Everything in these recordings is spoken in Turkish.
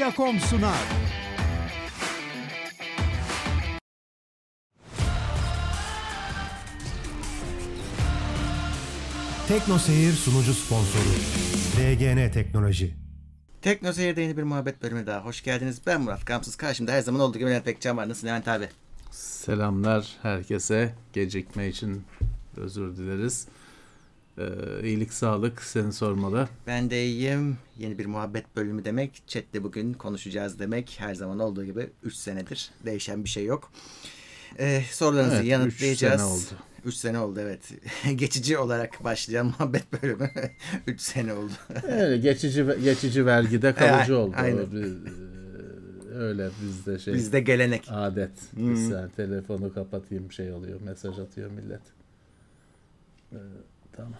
Bitopya.com sunar. Tekno Seyir sunucu sponsoru DGN Teknoloji. Tekno Seyir'de yeni bir muhabbet bölümüne daha hoş geldiniz. Ben Murat Kamsız. Karşımda her zaman olduğu gibi Levent Pekcan var. Nasılsın Levent abi? Selamlar herkese. Gecikme için özür dileriz. Ee, iyilik sağlık seni sormalı. Ben de iyiyim. Yeni bir muhabbet bölümü demek. Chat'te bugün konuşacağız demek. Her zaman olduğu gibi 3 senedir. Değişen bir şey yok. Ee, sorularınızı Evet, yanıtlayacağız. üç sene oldu. 3 sene oldu evet. Geçici olarak başlayan muhabbet bölümü 3 sene oldu. Öyle geçici geçici vergide kalıcı oldu. aynen. E, öyle bizde şey Bizde gelenek. adet. Bir sen telefonu kapatayım şey oluyor. Mesaj atıyor millet. Ee, tamam.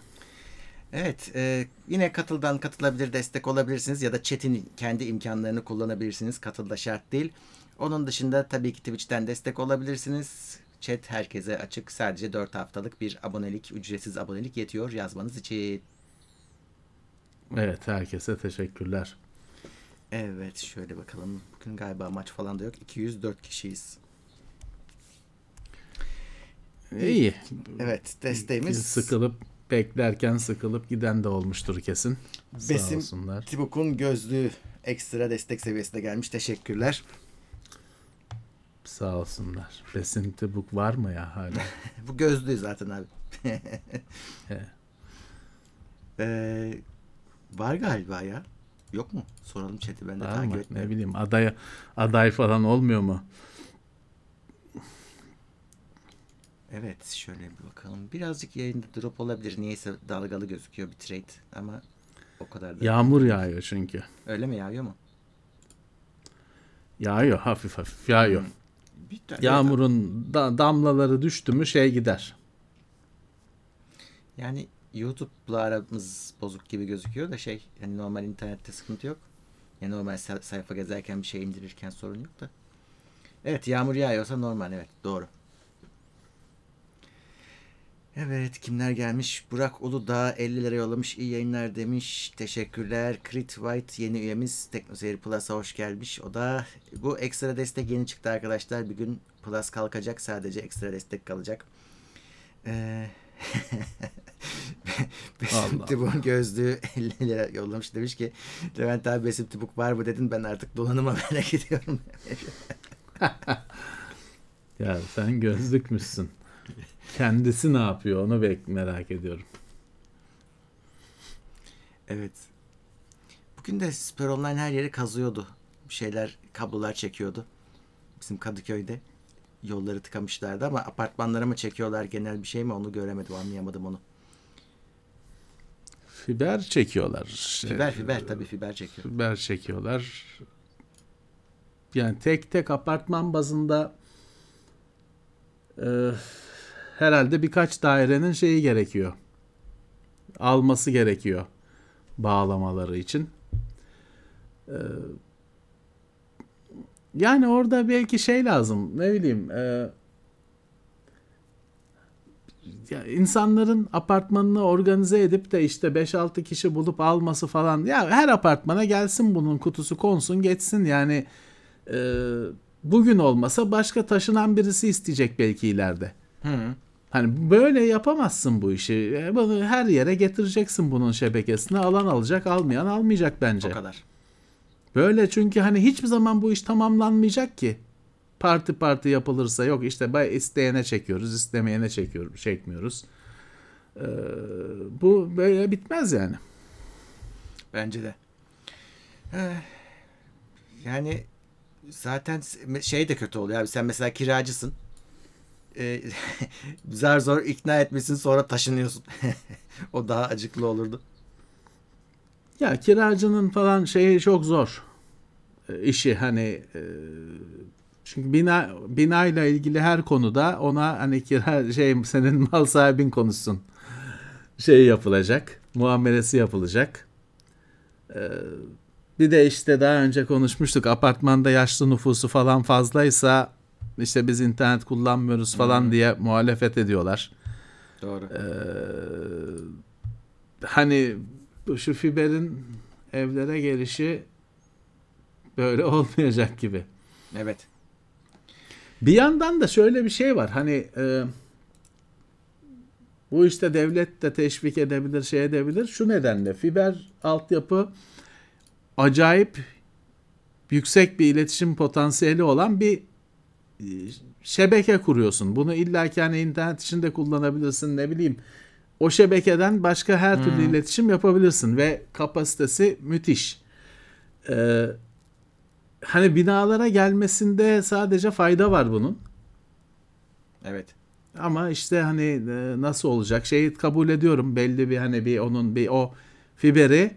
Evet, e, yine katıldan katılabilir, destek olabilirsiniz ya da chat'in kendi imkanlarını kullanabilirsiniz. Katılda şart değil. Onun dışında tabii ki Twitch'ten destek olabilirsiniz. Chat herkese açık. Sadece 4 haftalık bir abonelik, ücretsiz abonelik yetiyor yazmanız için. Evet herkese teşekkürler. Evet, şöyle bakalım. Bugün galiba maç falan da yok. 204 kişiyiz. İyi. Evet, Biz desteğimiz sıkılıp beklerken sıkılıp giden de olmuştur kesin. Besim. Tibuk'un gözlüğü ekstra destek seviyesine gelmiş. Teşekkürler. Sağ olsunlar. Besin Tibuk var mı ya hala? Bu gözlüğü zaten abi. Ee, var galiba ya. Yok mu? Soralım chat'i ben de Var takip etmiyorum. Ne bileyim aday aday falan olmuyor mu? Evet şöyle bir bakalım. Birazcık yayında drop olabilir. Niyeyse dalgalı gözüküyor bir trade ama o kadar da. Yağmur yağıyor çünkü. Öyle mi yağıyor mu? Yağıyor hafif hafif yağıyor. Bir ta- Yağmurun da, damlaları düştü mü şey gider. Yani YouTube'la aramız bozuk gibi gözüküyor da şey hani normal internette sıkıntı yok. Yani normal sa- sayfa gezerken bir şey indirirken sorun yok da. Evet yağmur yağıyorsa normal evet doğru. Evet kimler gelmiş? Burak Uludağ 50 lira yollamış. İyi yayınlar demiş. Teşekkürler. Crit White yeni üyemiz. TeknoSeyir Plus'a hoş gelmiş. O da bu ekstra destek yeni çıktı arkadaşlar. Bir gün Plus kalkacak. Sadece ekstra destek kalacak. Ee, Besim Tibuk gözlüğü 50 lira yollamış. Demiş ki Levent abi Besim Tibuk var mı dedin. Ben artık donanıma merak ediyorum. Ya sen gözlükmüşsün. Kendisi ne yapıyor onu bek merak ediyorum. Evet. Bugün de Süper Online her yeri kazıyordu. Bir şeyler, kablolar çekiyordu. Bizim Kadıköy'de yolları tıkamışlardı ama apartmanlara mı çekiyorlar genel bir şey mi onu göremedim anlayamadım onu. Fiber çekiyorlar. Fiber fiber tabii fiber çekiyor. Fiber çekiyorlar. Yani tek tek apartman bazında e, herhalde birkaç dairenin şeyi gerekiyor. Alması gerekiyor bağlamaları için. E, yani orada belki şey lazım. Ne bileyim. E, ya insanların apartmanını organize edip de işte 5-6 kişi bulup alması falan. Ya her apartmana gelsin bunun kutusu konsun geçsin yani e, bugün olmasa başka taşınan birisi isteyecek belki ileride. Hı. Hani böyle yapamazsın bu işi. E, Bunu her yere getireceksin bunun şebekesini. Alan alacak, almayan almayacak bence. O kadar. Böyle çünkü hani hiçbir zaman bu iş tamamlanmayacak ki. Parti parti yapılırsa yok işte bay isteyene çekiyoruz, istemeyene çekiyoruz, çekmiyoruz. Ee, bu böyle bitmez yani. Bence de. Eh, Yani zaten şey de kötü oluyor abi. Sen mesela kiracısın. Ee, zar zor ikna etmişsin sonra taşınıyorsun. o daha acıklı olurdu. Ya kiracının falan şeyi çok zor. Ee, işi hani e, çünkü bina binayla ilgili her konuda ona hani kira şey senin mal sahibin konuşsun. Şey yapılacak, muamelesi yapılacak. Ee, bir de işte daha önce konuşmuştuk apartmanda yaşlı nüfusu falan fazlaysa işte biz internet kullanmıyoruz falan diye muhalefet ediyorlar. Doğru. Ee, hani şu fiberin evlere gelişi böyle olmayacak gibi. Evet. Bir yandan da şöyle bir şey var. Hani e, bu işte devlet de teşvik edebilir, şey edebilir. Şu nedenle fiber altyapı acayip yüksek bir iletişim potansiyeli olan bir şebeke kuruyorsun. Bunu illaki hani internet içinde kullanabilirsin ne bileyim. O şebekeden başka her türlü iletişim yapabilirsin ve kapasitesi müthiş. Ee, hani binalara gelmesinde sadece fayda var bunun. Evet. Ama işte hani e, nasıl olacak şeyi kabul ediyorum. Belli bir hani bir onun bir o fiberi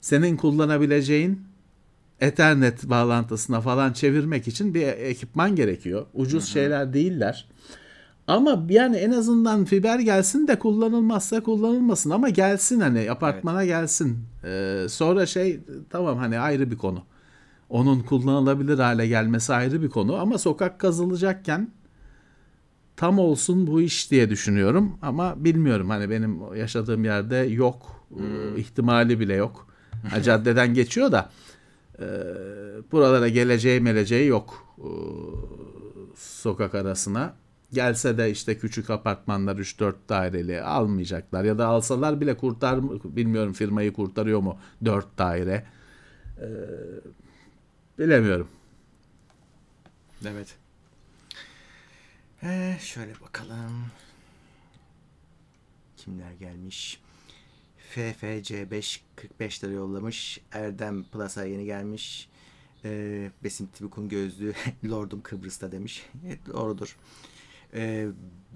senin kullanabileceğin Ethernet bağlantısına falan çevirmek için bir ekipman gerekiyor. Ucuz şeyler değiller. Ama yani en azından fiber gelsin de kullanılmazsa kullanılmasın ama gelsin hani apartmana gelsin. Ee, sonra şey tamam hani ayrı bir konu. Onun kullanılabilir hale gelmesi ayrı bir konu ama sokak kazılacakken tam olsun bu iş diye düşünüyorum ama bilmiyorum hani benim yaşadığım yerde yok Ee, ihtimali bile yok. Caddeden geçiyor da e, buralara geleceği meleceği yok e, sokak arasına. Gelse de işte küçük apartmanlar 3-4 daireli almayacaklar ya da alsalar bile kurtar bilmiyorum firmayı kurtarıyor mu 4 daire. Ee, bilemiyorum. Evet. Ee, şöyle bakalım. Kimler gelmiş? FFC5 45 lira yollamış. Erdem Plus'a yeni gelmiş. Ee, Besim Tibuk'un gözlüğü Lordum Kıbrıs'ta demiş. Evet, doğrudur. Ee,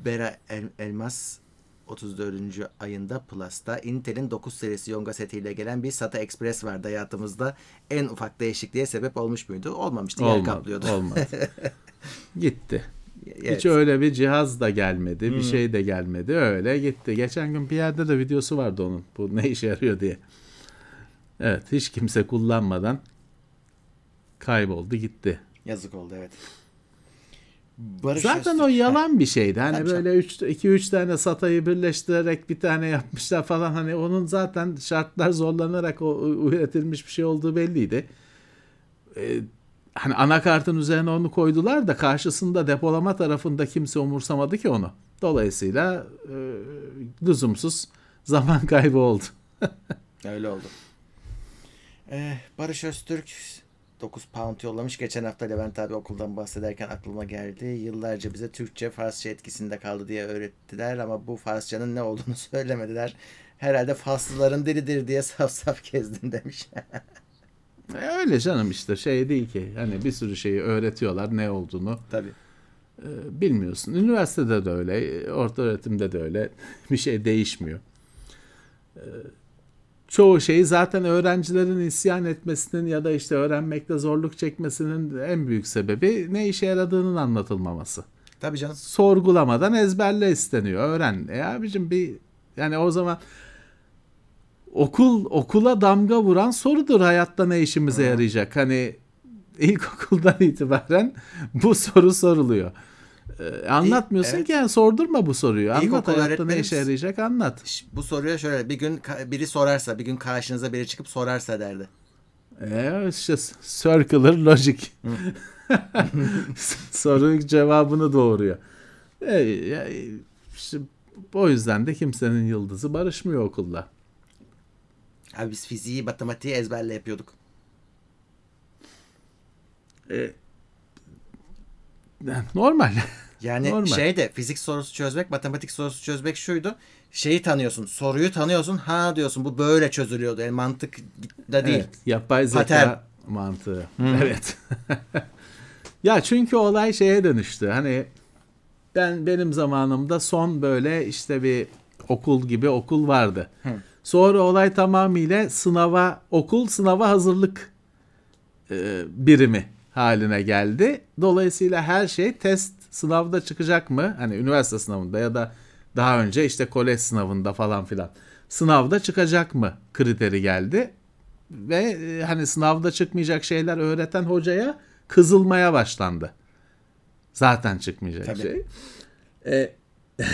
Bera El- Elmas 34. ayında Plus'ta Intel'in 9 serisi Yonga setiyle gelen bir SATA Express vardı hayatımızda. En ufak değişikliğe sebep olmuş muydu? Olmamıştı. Yer Olmadı. kaplıyordu. Olmadı. Gitti. Evet. Hiç öyle bir cihaz da gelmedi, bir şey de gelmedi. Öyle gitti. Geçen gün bir yerde de videosu vardı onun. Bu ne işe yarıyor diye. Evet, hiç kimse kullanmadan kayboldu, gitti. Yazık oldu evet. Barış Zaten Öztürk- o yalan bir şeydi. Hani Tabii böyle 3 2 3 tane satayı birleştirerek bir tane yapmışlar falan hani onun zaten şartlar zorlanarak o üretilmiş bir şey olduğu belliydi. Ee, hani anakartın üzerine onu koydular da karşısında depolama tarafında kimse umursamadı ki onu. Dolayısıyla e, lüzumsuz zaman kaybı oldu. Öyle oldu. Ee, Barış Öztürk 9 pound yollamış. Geçen hafta Levent abi okuldan bahsederken aklıma geldi. Yıllarca bize Türkçe Farsça etkisinde kaldı diye öğrettiler ama bu Farsçanın ne olduğunu söylemediler. Herhalde Faslıların dilidir diye saf saf gezdim demiş. E, öyle canım işte şey değil ki. Hani bir sürü şeyi öğretiyorlar ne olduğunu. Tabii. e, bilmiyorsun. Üniversitede de öyle, orta öğretimde de öyle. Bir şey değişmiyor. E, Çoğu şeyi zaten öğrencilerin isyan etmesinin ya da işte öğrenmekte zorluk çekmesinin en büyük sebebi ne işe yaradığının anlatılmaması. Tabii canım. Sorgulamadan ezberle isteniyor. Öğren. E abicim bir yani o zaman okul okula damga vuran sorudur hayatta ne işimize yarayacak. Hani ilkokuldan itibaren bu soru soruluyor. Ee, anlatmıyorsun evet. ki yani sordurma bu soruyu. Anlat hayatta ne işe yarayacak anlat. Bu soruya şöyle bir gün biri sorarsa, bir gün karşınıza biri çıkıp sorarsa derdi. E işte circular logic. Soru cevabını doğuruyor. E, ya, işte o yüzden de kimsenin yıldızı barışmıyor okulla. Abi biz fiziği, matematiği ezberle yapıyorduk. E, normal. Yani Normal. şey de fizik sorusu çözmek, matematik sorusu çözmek şuydu. Şeyi tanıyorsun, soruyu tanıyorsun. Ha diyorsun bu böyle çözülüyordu. Yani mantık da değil. Evet, yapay zeka Patern. mantığı. Evet. ya çünkü olay şeye dönüştü. Hani ben benim zamanımda son böyle işte bir okul gibi okul vardı. Sonra olay tamamıyla sınava okul sınava hazırlık e, birimi haline geldi. Dolayısıyla her şey test sınavda çıkacak mı? Hani üniversite sınavında ya da daha önce işte kolej sınavında falan filan. Sınavda çıkacak mı kriteri geldi. Ve e, hani sınavda çıkmayacak şeyler öğreten hocaya kızılmaya başlandı. Zaten çıkmayacak Tabii. şey. E,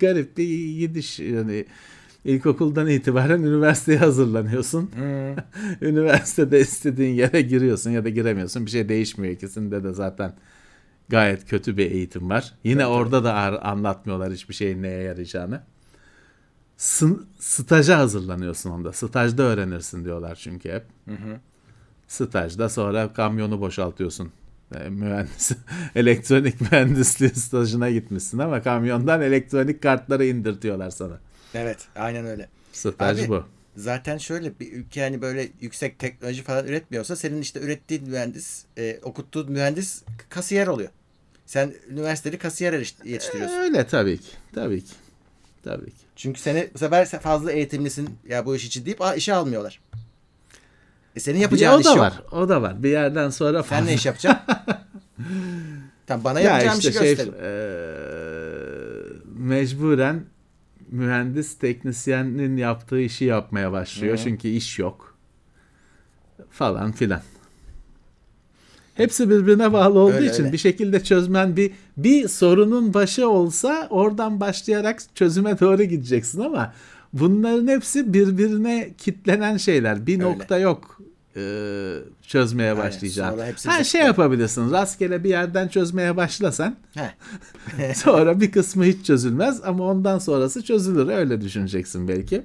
garip bir gidiş yani İlkokuldan itibaren üniversiteye hazırlanıyorsun. Üniversitede istediğin yere giriyorsun ya da giremiyorsun. Bir şey değişmiyor ikisinde de zaten gayet kötü bir eğitim var. Yine orada da ar- anlatmıyorlar hiçbir şeyin neye yarayacağını. Sın- staja hazırlanıyorsun onda. Stajda öğrenirsin diyorlar çünkü hep. Stajda sonra kamyonu boşaltıyorsun. E, mühendis, elektronik mühendisliği stajına gitmişsin ama kamyondan elektronik kartları indirtiyorlar sana. Evet aynen öyle. Staj Abi, bu. Zaten şöyle bir ülke yani böyle yüksek teknoloji falan üretmiyorsa senin işte ürettiğin mühendis, e, okuttuğun mühendis kasiyer oluyor. Sen üniversitede kasiyer yetiş- yetiştiriyorsun. Öyle tabii ki. Tabii ki. Tabii ki. Çünkü seni bu sefer fazla eğitimlisin ya bu iş için deyip "Aa, işe almıyorlar. E senin Ya yapacağın o iş da yok. var. O da var. Bir yerden sonra Sen ne iş yapacaksın? Tamam bana ya yapacağım işte şey gösterin. eee, mecburen mühendis teknisyenin yaptığı işi yapmaya başlıyor. Hı. Çünkü iş yok. Falan filan. Hepsi birbirine bağlı olduğu Öyle, için öyle. bir şekilde çözmen bir bir sorunun başı olsa oradan başlayarak çözüme doğru gideceksin ama bunların hepsi birbirine kitlenen şeyler. Bir Öyle. nokta yok eee, çözmeye Aynen, sonra hepsi Ha zıplıyor. şey yapabilirsin. Rastgele bir yerden çözmeye başlasan sonra bir kısmı hiç çözülmez ama ondan sonrası çözülür. Öyle düşüneceksin belki.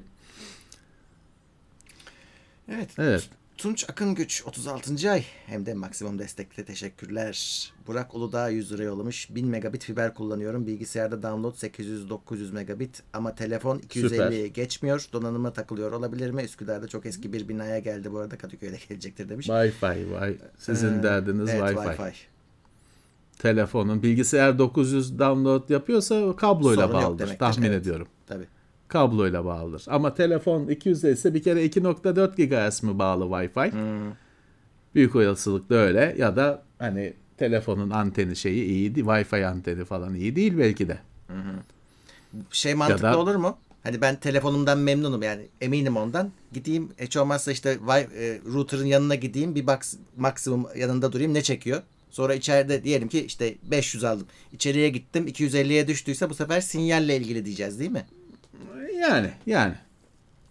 Evet. Evet. Tunç Akın Güç 36. ay hem de maksimum destekle teşekkürler. Burak Uludağ 100 lira yollamış. 1000 megabit fiber kullanıyorum. Bilgisayarda download 800-900 megabit ama telefon 250'ye geçmiyor. Donanıma takılıyor olabilir mi? Üsküdar'da çok eski bir binaya geldi bu arada Kadıköy'de gelecektir demiş. Wi-Fi. Vay. Sizin Ee, derdiniz evet, Wi-Fi. Wi-Fi. Telefonun bilgisayar 900 download yapıyorsa kabloyla Sorun bağlıdır. Tahmin evet. ediyorum. Tabii. Kabloyla bağlıdır. Ama telefon 250 ise bir kere 2.4 GHz mi bağlı Wi-Fi? Hmm. Büyük olasılıkla öyle ya da hani telefonun anteni şeyi iyi. Wi-Fi anteni falan iyi değil belki de. Şey mantıklı da- olur mu? Hani ben telefonumdan memnunum yani eminim ondan. Gideyim hiç olmazsa işte e, router'ın yanına gideyim bir box, maksimum yanında durayım ne çekiyor? Sonra içeride diyelim ki işte 500 aldım. İçeriye gittim 250'ye düştüyse bu sefer sinyalle ilgili diyeceğiz değil mi? Yani yani.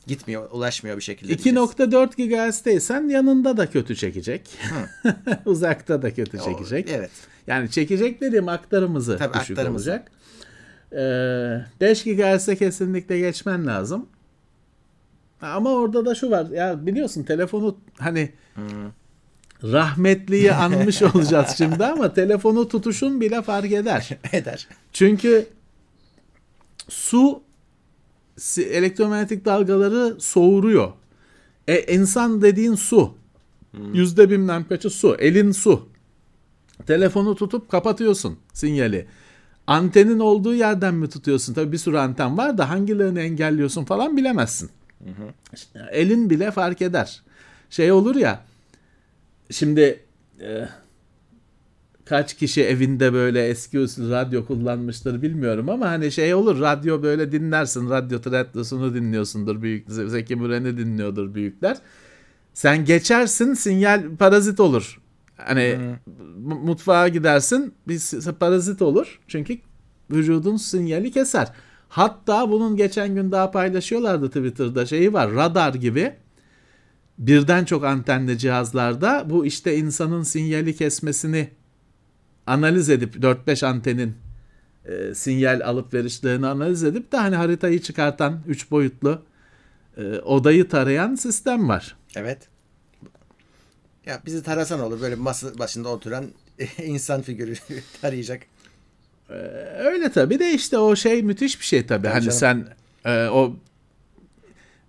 Gitmiyor, ulaşmıyor bir şekilde diyeceğiz. 2.4 GHz'teysen yanında da kötü çekecek. Uzakta da kötü O- çekecek. Evet. Yani çekecek dediğim aktarımızı Tabii, düşük aktarımızı. olacak. Ee, 5 GHz'e kesinlikle geçmen lazım. Ama orada da şu var. Ya biliyorsun telefonu hani rahmetliyi anmış olacağız şimdi ama telefonu tutuşun bile fark eder. Eder. Çünkü su elektromanyetik dalgaları soğuruyor. E, insan dediğin su. Yüzde bilmem kaçı su. Elin su. Telefonu tutup kapatıyorsun sinyali. Antenin olduğu yerden mi tutuyorsun? Tabii bir sürü anten var da hangilerini engelliyorsun falan bilemezsin. İşte elin bile fark eder. Şey olur ya. Şimdi e, kaç kişi evinde böyle eski usul radyo kullanmıştır bilmiyorum ama hani şey olur radyo böyle dinlersin radyo tiyatrosunu dinliyorsundur büyük Zeki Müren'i dinliyordur büyükler. Sen geçersin sinyal parazit olur. Hani mu- mutfağa gidersin bir parazit olur. Çünkü vücudun sinyali keser. Hatta bunun geçen gün daha paylaşıyorlardı Twitter'da şeyi var radar gibi. Birden çok antenli cihazlarda bu işte insanın sinyali kesmesini analiz edip 4-5 antenin e, sinyal alıp verişlerini analiz edip de hani haritayı çıkartan 3 boyutlu e, odayı tarayan sistem var. Evet. Ya bizi tarasan olur böyle masa başında oturan insan figürü tarayacak. E, öyle tabii de işte o şey müthiş bir şey tabii. Tabii hani canım. sen e, o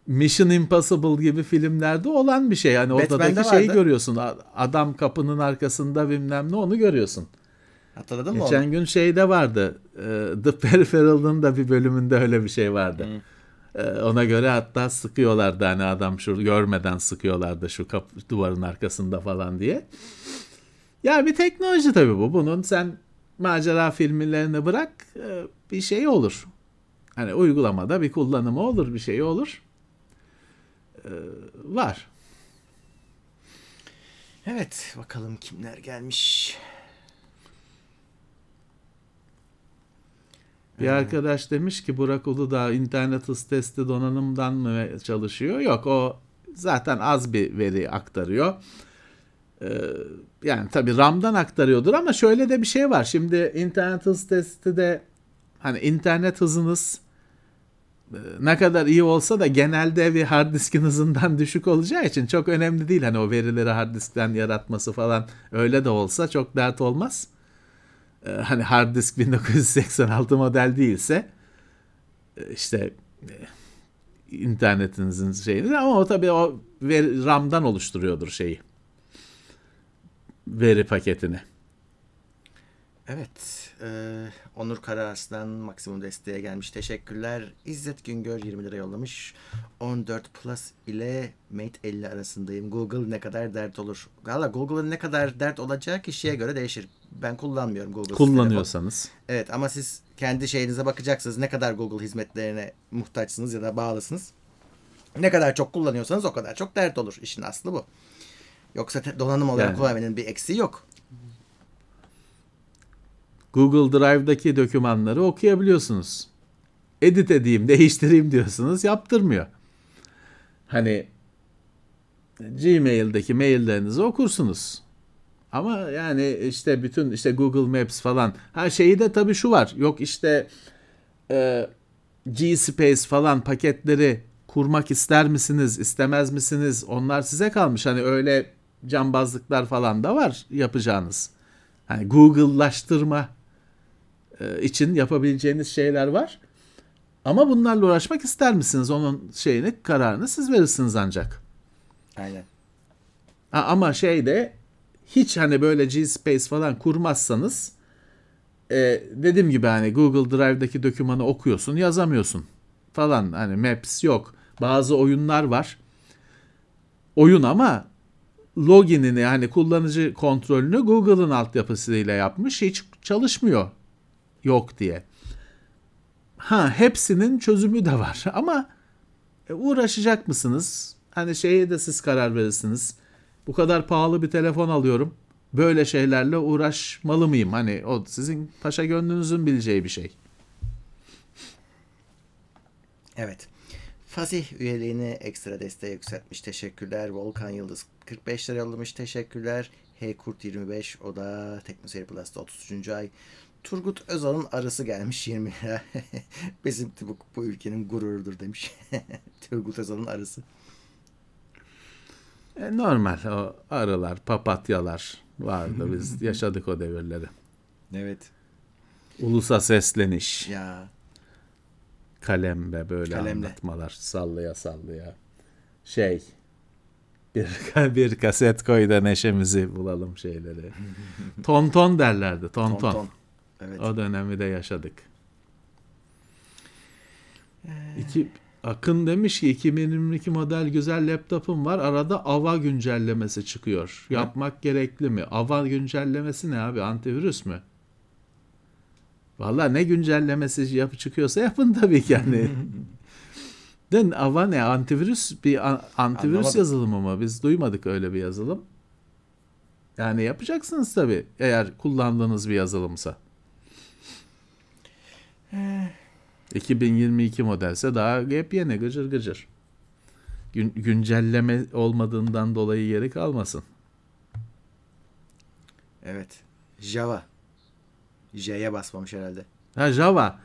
Mission Impossible gibi filmlerde olan bir şey. Yani Batman'de odadaki şeyi vardı. görüyorsun. A- Adam kapının arkasında bilmem ne onu görüyorsun. Hatırladın mı Geçen gün şeyde vardı. e, The Peripheral'ın da bir bölümünde öyle bir şey vardı. E, Ona göre hatta sıkıyorlardı hani adam şu görmeden sıkıyorlardı şu kap, duvarın arkasında falan diye. Ya bir teknoloji tabii bu. Bunun sen macera filmlerini bırak e, bir şey olur. Hani uygulamada bir kullanımı olur, bir şey olur. Var. Evet bakalım kimler gelmiş. Bir arkadaş demiş ki Burak Uludağ internet hız testi donanımdan mı çalışıyor? Yok o zaten az bir veri aktarıyor. Ee, yani tabii RAM'dan aktarıyordur ama şöyle de bir şey var. Şimdi internet hız testi de hani internet hızınız e, ne kadar iyi olsa da genelde bir hard diskin hızından düşük olacağı için çok önemli değil. Hani o verileri hard diskten yaratması falan öyle de olsa çok dert olmaz. Ee, hani hard disk 1986 model değilse e, işte e, internetinizin şeyini ama o tabii o RAM'dan oluşturuyordur şeyi. Veri paketini. Evet. E, Onur Kararslan maksimum desteğe gelmiş. Teşekkürler. İzzet Güngör 20 lira yollamış. 14 Plus ile Mate 50 arasındayım. Google ne kadar dert olur? Valla Google'ın ne kadar dert olacağı kişiye göre değişir. Ben kullanmıyorum Google. Kullanıyorsanız. Evet ama siz kendi şeyinize bakacaksınız. Ne kadar Google hizmetlerine muhtaçsınız ya da bağlısınız. Ne kadar çok kullanıyorsanız o kadar çok dert olur. İşin aslı bu. Yoksa donanım olarak yani. kullanmanın bir eksiği yok. Google Drive'daki dokümanları okuyabiliyorsunuz. Edit edeyim, değiştireyim diyorsunuz, yaptırmıyor. Hani Gmail'deki maillerinizi okursunuz. Ama yani işte bütün işte Google Maps falan. her şeyi de tabii şu var. Yok işte e, G-Space falan paketleri kurmak ister misiniz, istemez misiniz? Onlar size kalmış. Hani öyle cambazlıklar falan da var yapacağınız. Hani Google'laştırma için yapabileceğiniz şeyler var. Ama bunlarla uğraşmak ister misiniz? Onun şeyini, kararını siz verirsiniz ancak. Aynen. Ha, ama şeyde hiç hani böyle G-Space falan kurmazsanız e, dediğim gibi hani Google Drive'daki dokümanı okuyorsun yazamıyorsun falan hani Maps yok. Bazı oyunlar var. Oyun ama loginini yani kullanıcı kontrolünü Google'ın altyapısıyla yapmış hiç çalışmıyor yok diye. Ha hepsinin çözümü de var ama e, uğraşacak mısınız? Hani şeye de siz karar verirsiniz. Bu kadar pahalı bir telefon alıyorum. Böyle şeylerle uğraşmalı mıyım? Hani o sizin paşa gönlünüzün bileceği bir şey. Evet. Fasih üyeliğini ekstra desteğe yükseltmiş. Teşekkürler. Volkan Yıldız 45 lira yollamış. Teşekkürler. H Kurt 25 o da Teknoseyir Plus'ta 33. ay. Turgut Özal'ın arısı gelmiş 20 lira. Bizim bu, bu ülkenin gururudur demiş. Turgut Özal'ın arısı. E, normal o arılar, papatyalar vardı. Biz yaşadık o devirleri. Evet. Ulusa sesleniş. Ya. Kalembe böyle Kalemle. anlatmalar. Sallaya sallaya. Şey bir, bir kaset koy da neşemizi bulalım şeyleri. tonton derlerdi. Tonton. tonton. Evet. O dönemi de yaşadık. Ee... İki, Akın demiş ki 2022 model güzel laptopum var. Arada AVA güncellemesi çıkıyor. Yapmak Hı? gerekli mi? AVA güncellemesi ne abi? Antivirüs mü? Valla ne güncellemesi yapı çıkıyorsa yapın tabii ki yani. Den AVA ne? Antivirüs bir antivirüs Anlamadım. yazılımı mı? Biz duymadık öyle bir yazılım. Yani yapacaksınız tabii eğer kullandığınız bir yazılımsa. 2022 modelse daha yepyeni gıcır gıcır. Gün, güncelleme olmadığından dolayı yeri kalmasın. Evet. Java. J'ye basmamış herhalde. Ha Java.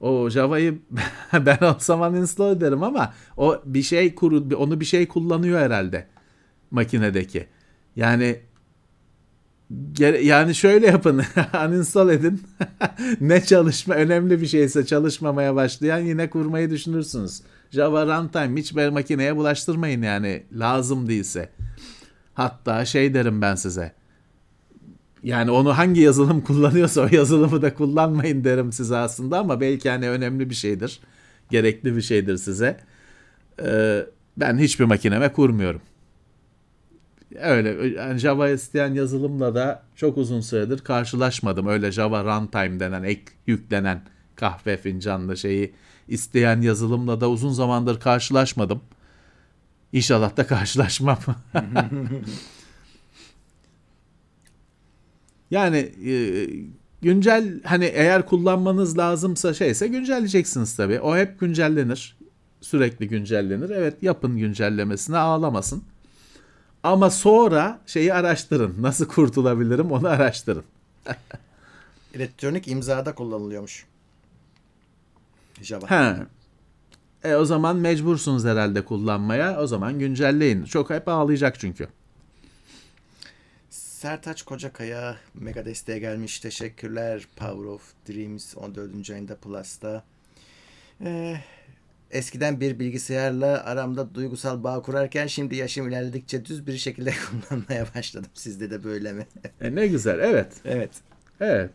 O Java'yı ben o zaman install ederim ama o bir şey kuru onu bir şey kullanıyor herhalde makinedeki. Yani yani şöyle yapın. uninstall edin. ne çalışma önemli bir şeyse çalışmamaya başlayan yine kurmayı düşünürsünüz. Java runtime hiç bir makineye bulaştırmayın yani lazım değilse. Hatta şey derim ben size. Yani onu hangi yazılım kullanıyorsa o yazılımı da kullanmayın derim size aslında ama belki hani önemli bir şeydir. Gerekli bir şeydir size. Ee, ben hiçbir makineme kurmuyorum. Öyle yani Java isteyen yazılımla da çok uzun süredir karşılaşmadım. Öyle Java runtime denen ek yüklenen kahve fincanlı şeyi isteyen yazılımla da uzun zamandır karşılaşmadım. İnşallah da karşılaşmam. yani e, güncel hani eğer kullanmanız lazımsa şeyse güncelleyeceksiniz tabii. O hep güncellenir. Sürekli güncellenir. Evet yapın güncellemesine ağlamasın. Ama sonra şeyi araştırın. Nasıl kurtulabilirim onu araştırın. Elektronik imzada kullanılıyormuş. Java. He. E o zaman mecbursunuz herhalde kullanmaya. O zaman güncelleyin. Çok hep ağlayacak çünkü. Sertaç Kocakaya mega desteğe gelmiş. Teşekkürler. Power of Dreams 14. ayında Plus'ta. Ee, eskiden bir bilgisayarla aramda duygusal bağ kurarken şimdi yaşım ilerledikçe düz bir şekilde kullanmaya başladım. Sizde de böyle mi? E ne güzel. Evet. evet. Evet.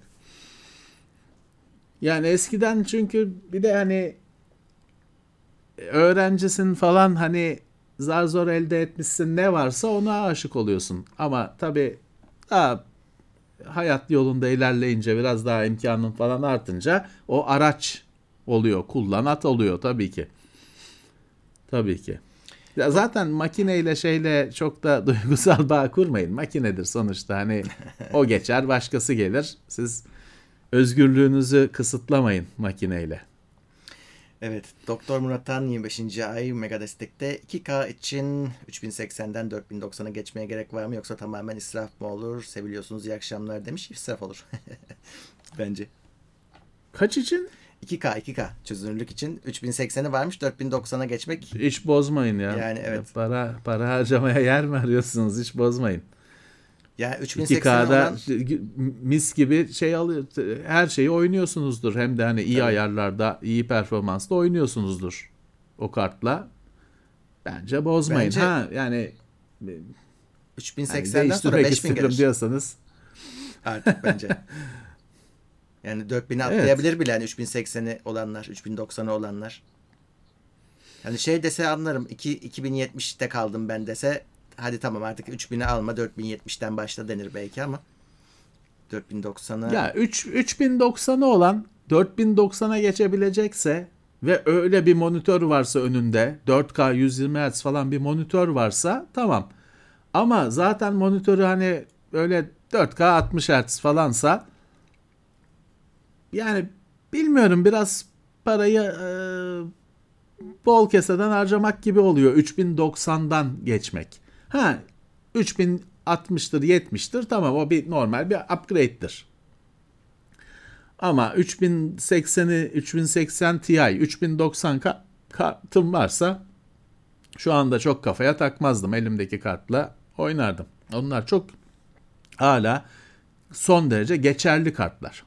Yani eskiden çünkü bir de hani öğrencisin falan hani zar zor elde etmişsin ne varsa ona aşık oluyorsun. Ama tabii daha hayat yolunda ilerleyince biraz daha imkanın falan artınca o araç oluyor. Kullanat oluyor tabii ki. Tabii ki. Ya zaten makineyle şeyle çok da duygusal bağ kurmayın. Makinedir sonuçta. Hani o geçer, başkası gelir. Siz özgürlüğünüzü kısıtlamayın makineyle. Evet. Doktor Murat'tan 25. ay mega destekte 2K için 3080'den 4090'a geçmeye gerek var mı yoksa tamamen israf mı olur? Seviliyorsunuz iyi akşamlar demiş. İsraf olur. Bence. Kaç için? 2K 2K çözünürlük için 3080'i varmış 4090'a geçmek Hiç bozmayın ya. Yani evet. Para para harcamaya yer mi arıyorsunuz? Hiç bozmayın. ya 3080 2K'da olan mis gibi şey alıyor. Her şeyi oynuyorsunuzdur. Hem de hani iyi Tabii. ayarlarda, iyi performansla oynuyorsunuzdur o kartla. Bence bozmayın. Bence- ha yani, yani 3080'den sonra değiştirmek 5000 istiyorum gelir diyorsanız artık bence. Yani 4000'i atlayabilir bile yani 3080'i olanlar, 3090'ı olanlar. Yani şey dese anlarım. 2 2070'te kaldım ben dese hadi tamam artık 3000'i alma 4070'ten başla denir belki ama 4090'ı ya 3 3090'ı olan 4090'a geçebilecekse ve öyle bir monitör varsa önünde 4K 120 Hz falan bir monitör varsa tamam. Ama zaten monitörü hani öyle 4K 60 Hz falansa yani bilmiyorum biraz parayı e, bol keseden harcamak gibi oluyor 3090'dan geçmek. Ha 3060'tır 70'tir tamam o bir normal bir upgrade'dir. Ama 3080'i 3080 Ti 3090 ka- kartım varsa şu anda çok kafaya takmazdım. Elimdeki kartla oynardım. Onlar çok hala son derece geçerli kartlar.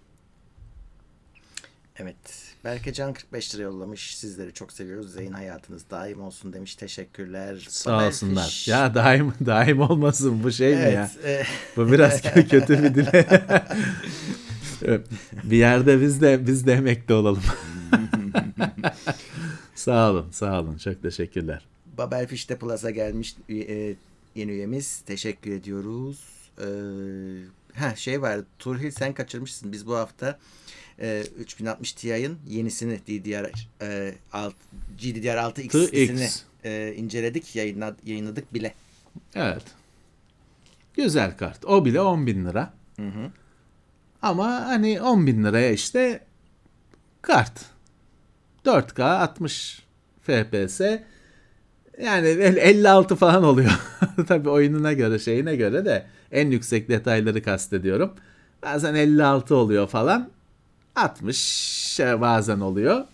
Evet. Berke Can 45 lira yollamış. Sizleri çok seviyoruz. Zeyn hayatınız daim olsun demiş. Teşekkürler. Sağ olsunlar. Fiş- Ya daim daim olmasın bu şey mi ya? Evet. e, Bu biraz kö- kötü bir dile. bir yerde biz de biz de emekli olalım. sağ olun, sağ olun. Çok teşekkürler. Babel Fiş'te Plus'a gelmiş e, yeni üyemiz. Teşekkür ediyoruz. Ee, ha şey var. Turhil sen kaçırmışsın. Biz bu hafta e, 3060 Ti'nin yenisini DDR e, alt, GDDR6 X'ini e, inceledik. Yayınla, yayınladık bile. Evet. Güzel kart. O bile 10 bin lira. Hı hı. Ama hani 10 bin liraya işte kart. 4K 60 FPS yani el- 56 falan oluyor. Tabii oyununa göre şeyine göre de en yüksek detayları kastediyorum. Bazen 56 oluyor falan. 60 bazen oluyor.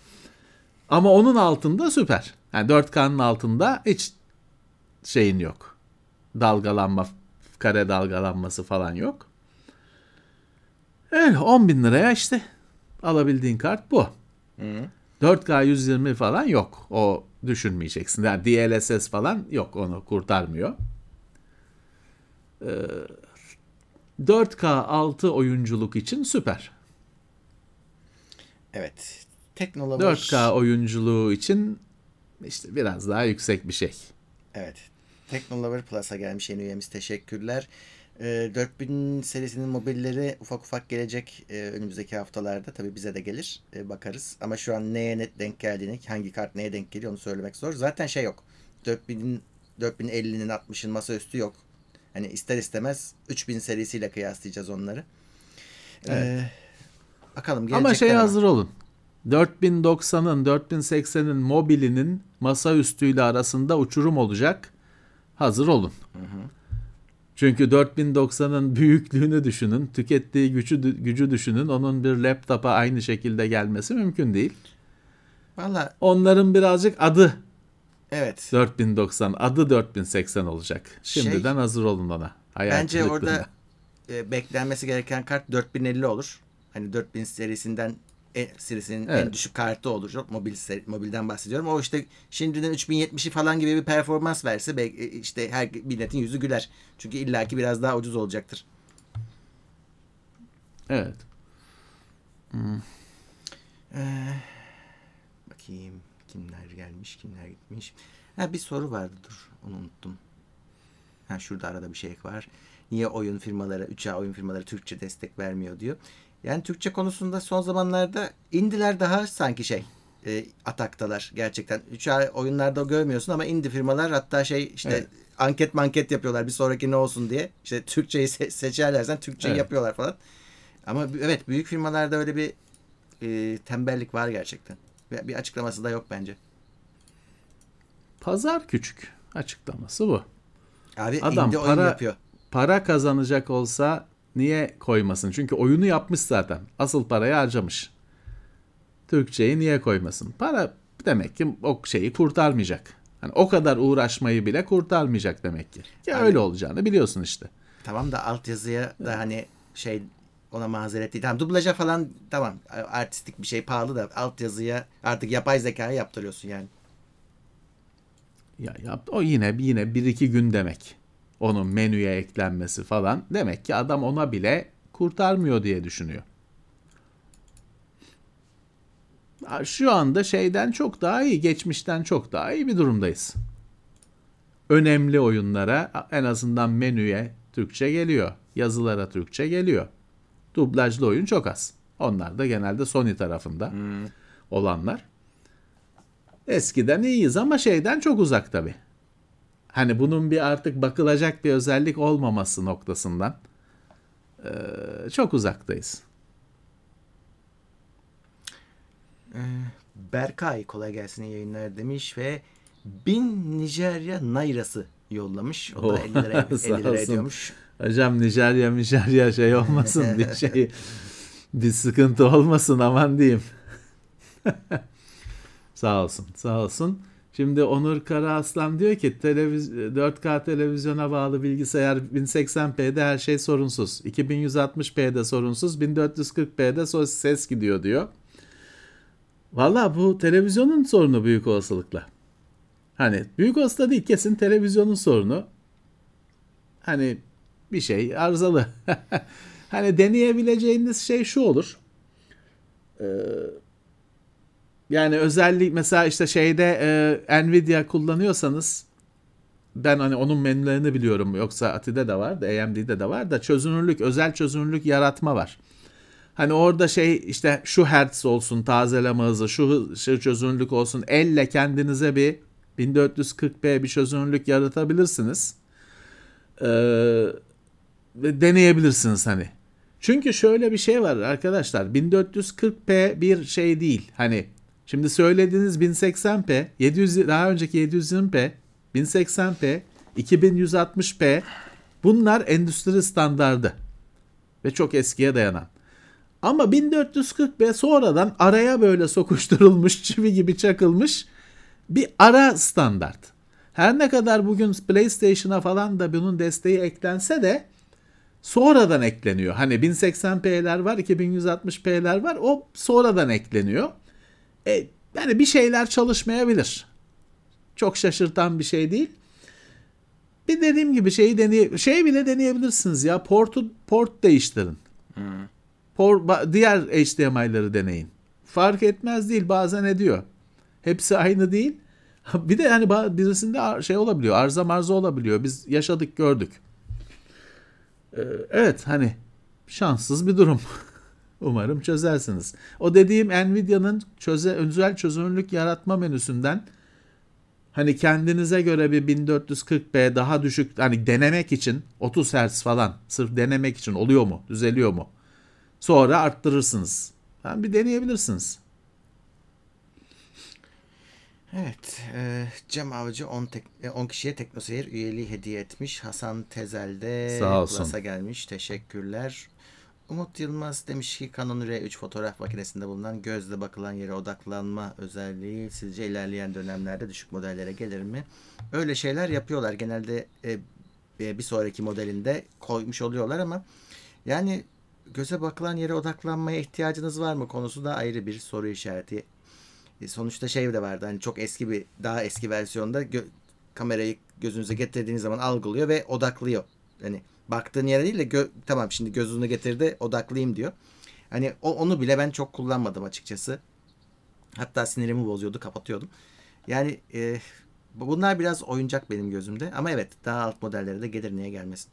Ama onun altında süper. Yani 4K'nın altında hiç şeyin yok. Dalgalanma, kare dalgalanması falan yok. Öyle 10 bin liraya işte alabildiğin kart bu. Hı. 4K 120 falan yok. O düşünmeyeceksin. Yani DLSS falan yok. Onu kurtarmıyor. Ee, 4K 6 oyunculuk için süper. Evet. Teknolover. 4K oyunculuğu için işte biraz daha yüksek bir şey. Evet. Teknolover Plus'a gelmiş yeni üyemiz. Teşekkürler. Ee, 4000 serisinin mobilleri ufak ufak gelecek e, önümüzdeki haftalarda. Tabii bize de gelir. e, bakarız. Ama şu an neye net denk geldiğini, hangi kart neye denk geliyor onu söylemek zor. Zaten şey yok. 4000'in 4050'nin 60'ın masaüstü yok. Hani ister istemez 3000 serisiyle kıyaslayacağız onları. Ee, Bakalım Ama gelecekler şey hazır olun. 4090'ın 4080'in mobilinin masaüstüyle arasında uçurum olacak. Hazır olun. Çünkü 4090'ın büyüklüğünü düşünün, tükettiği gücü gücü düşünün. Onun bir laptopa aynı şekilde gelmesi mümkün değil. Valla Onların birazcık adı evet. 4090, adı 4080 olacak. Şimdiden hazır olun ona. Hayal Şey, Bence orada e, beklenmesi gereken kart 4050 olur. Hani 4000 serisinden en, serisinin en Evet. düşük kartı olur. Mobil seri- mobilden bahsediyorum. O işte şimdiden 3070'i falan gibi bir performans verse belki e, işte her milletin yüzü güler. Çünkü illaki biraz daha ucuz olacaktır. Evet. Bakayım kimler gelmiş, kimler gitmiş. Ha bir soru vardı dur onu unuttum. Ha şurada arada bir şey var. Niye oyun firmaları, 3A oyun firmaları Türkçe destek vermiyor diyor. Yani Türkçe konusunda son zamanlarda indiler daha sanki şey e, ataktalar gerçekten. 3A oyunlarda görmüyorsun ama indie firmalar hatta şey işte Evet. anket manket yapıyorlar bir sonraki ne olsun diye. İşte Türkçeyi se- seçerlersen Türkçeyi Evet. yapıyorlar falan. Ama evet büyük firmalarda öyle bir e, tembellik var gerçekten. Bir açıklaması da yok bence. Pazar küçük. Açıklaması bu. Abi Adam para- yapıyor. Para kazanacak olsa niye koymasın? Çünkü oyunu yapmış zaten. Asıl parayı harcamış. Türkçeyi niye koymasın? Para demek ki o şeyi kurtarmayacak. Hani o kadar uğraşmayı bile kurtarmayacak demek ki. Ya Abi- öyle olacağını biliyorsun işte. Tamam da altyazıya da hani şey ona mazeret değil. Tamam dublaja falan tamam artistik bir şey pahalı da altyazıya artık yapay zekaya yaptırıyorsun yani. Ya yap o yine yine bir iki gün demek. Onun menüye eklenmesi falan. Demek ki adam ona bile kurtarmıyor diye düşünüyor. Şu anda şeyden çok daha iyi, geçmişten çok daha iyi bir durumdayız. Önemli oyunlara en azından menüye Türkçe geliyor. Yazılara Türkçe geliyor. Dublajlı oyun çok az. Onlar da genelde Sony tarafında olanlar. Eskiden iyiyiz ama şeyden çok uzak tabi. Hani bunun bir artık bakılacak bir özellik olmaması noktasından eee, çok uzaktayız. Berkay kolay gelsin yayınlar demiş ve 1000 Nijerya nairası yollamış. O da Oh, 50 lira, 50 sağ lira olsun. ediyormuş. Hocam Nijerya Nijerya şey olmasın bir şey bir sıkıntı olmasın aman diyeyim. sağ olsun sağ olsun. Şimdi Onur Karaaslan diyor ki televiz 4K televizyona bağlı bilgisayar 1080p'de her şey sorunsuz. 2160p'de sorunsuz, 1440p'de so- ses gidiyor diyor. Valla bu televizyonun sorunu büyük olasılıkla. Hani büyük olasılıkla değil kesin televizyonun sorunu. Hani bir şey arızalı. hani deneyebileceğiniz şey şu olur. Ee, yani özellik mesela işte şeyde e, Nvidia kullanıyorsanız ben hani onun menülerini biliyorum yoksa Ati'de de var AMD'de de var da çözünürlük özel çözünürlük yaratma var. Hani orada şey işte şu hertz olsun tazeleme hızı şu, şu çözünürlük olsun elle kendinize bir 1440p bir çözünürlük yaratabilirsiniz. Ee, deneyebilirsiniz hani. Çünkü şöyle bir şey var arkadaşlar 1440p bir şey değil. Hani şimdi söylediğiniz 1080p 700 daha önceki 720p 1080p 2160p bunlar endüstri standardı ve çok eskiye dayanan. Ama 1440p sonradan araya böyle sokuşturulmuş çivi gibi çakılmış bir ara standart. Her ne kadar bugün PlayStation'a falan da bunun desteği eklense de sonradan ekleniyor. Hani 1080p'ler var, 2160p'ler var. O sonradan ekleniyor. E, yani bir şeyler çalışmayabilir. Çok şaşırtan bir şey değil. Bir dediğim gibi şeyi deney şey bile deneyebilirsiniz ya. Portu port değiştirin. Por, ba- diğer HDMI'ları deneyin. Fark etmez değil bazen ediyor. Hepsi aynı değil. Bir de hani birisinde şey olabiliyor. Arıza marza olabiliyor. Biz yaşadık gördük. Ee, evet hani şanssız bir durum. Umarım çözersiniz. O dediğim Nvidia'nın çöze, özel çözünürlük yaratma menüsünden hani kendinize göre bir 1440p daha düşük hani denemek için 30 Hz falan sırf denemek için oluyor mu? Düzeliyor mu? Sonra arttırırsınız. Yani bir deneyebilirsiniz. Evet. E, Cem Avcı 10 tek- 10 kişiye TeknoSeyir üyeliği hediye etmiş. Hasan Tezel de Sağ olsun. Plus'a gelmiş. Teşekkürler. Umut Yılmaz demiş ki Canon R3 fotoğraf makinesinde bulunan gözle bakılan yere odaklanma özelliği sizce ilerleyen dönemlerde düşük modellere gelir mi? Öyle şeyler yapıyorlar. Genelde e, e, bir sonraki modelinde koymuş oluyorlar ama yani göze bakılan yere odaklanmaya ihtiyacınız var mı konusu da ayrı bir soru işareti. E, sonuçta şey de vardı hani çok eski bir daha eski versiyonda gö- kamerayı gözünüze getirdiğiniz zaman algılıyor ve odaklıyor. Hani baktığın yere değil de gö- tamam şimdi gözünü getirdi odaklayayım diyor. Hani o, onu bile ben çok kullanmadım açıkçası. Hatta sinirimi bozuyordu kapatıyordum. Yani e, bu- bunlar biraz oyuncak benim gözümde ama evet daha alt modellere de gelir niye gelmesin.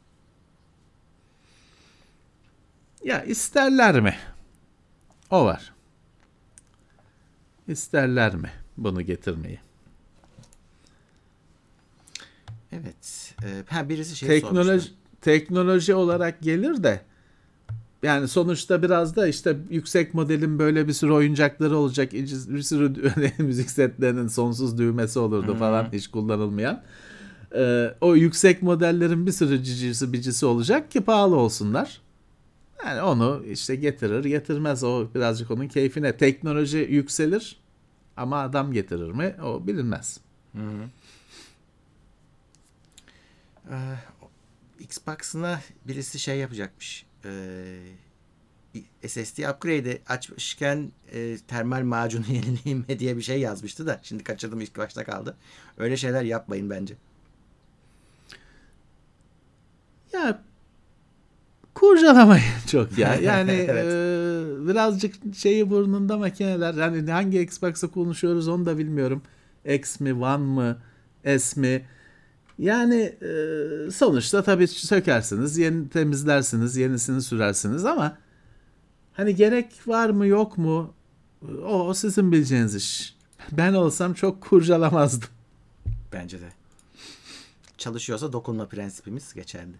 Ya isterler mi? O var. İsterler mi bunu getirmeyi? Evet. E, ha birisi şey teknoloji sormuştu. teknoloji olarak gelir de yani sonuçta biraz da işte yüksek modelin böyle bir sürü oyuncakları olacak. Bir sürü müzik setlerinin sonsuz düğmesi olurdu falan hiç kullanılmayan. Ee, o yüksek modellerin bir sürü cicisi bicisi olacak ki pahalı olsunlar. Yani onu işte getirir getirmez o birazcık onun keyfine. Teknoloji yükselir ama adam getirir mi o bilinmez. Ee, Xbox'ına birisi şey yapacakmış. Ee, SSD upgrade'i açmışken e, termal macunu yenileyim mi diye bir şey yazmıştı da şimdi kaçırdım ilk başta kaldı. Öyle şeyler yapmayın bence. Ya kurcalamayın çok ya. Yani Evet. e, birazcık şeyi burnunda makineler. Yani hangi Xbox'ı konuşuyoruz onu da bilmiyorum. X mi, One mı, S mi? Yani e, sonuçta tabii sökersiniz, yeni temizlersiniz, yenisini sürersiniz ama hani gerek var mı yok mu? O, o sizin bileceğiniz iş. Ben olsam çok kurcalamazdım. Bence de. Çalışıyorsa dokunma prensibimiz geçerli.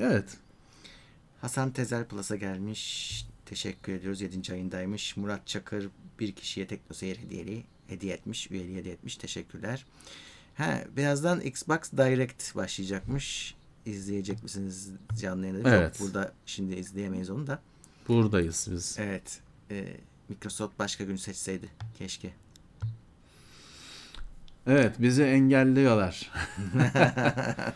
Evet. Hasan Tezel Plus'a gelmiş. Teşekkür ediyoruz. 7. ayındaymış. Murat Çakır bir kişiye TeknoSeyir hediyeli hediye etmiş. Üyeliği hediye etmiş. Teşekkürler. Ha, birazdan Xbox Direct başlayacakmış. İzleyecek misiniz canlı yayında? Evet. Yok, burada şimdi izleyemeyiz onu da. Buradayız biz. Evet. e, Microsoft başka gün seçseydi. Keşke. Evet bizi engelliyorlar.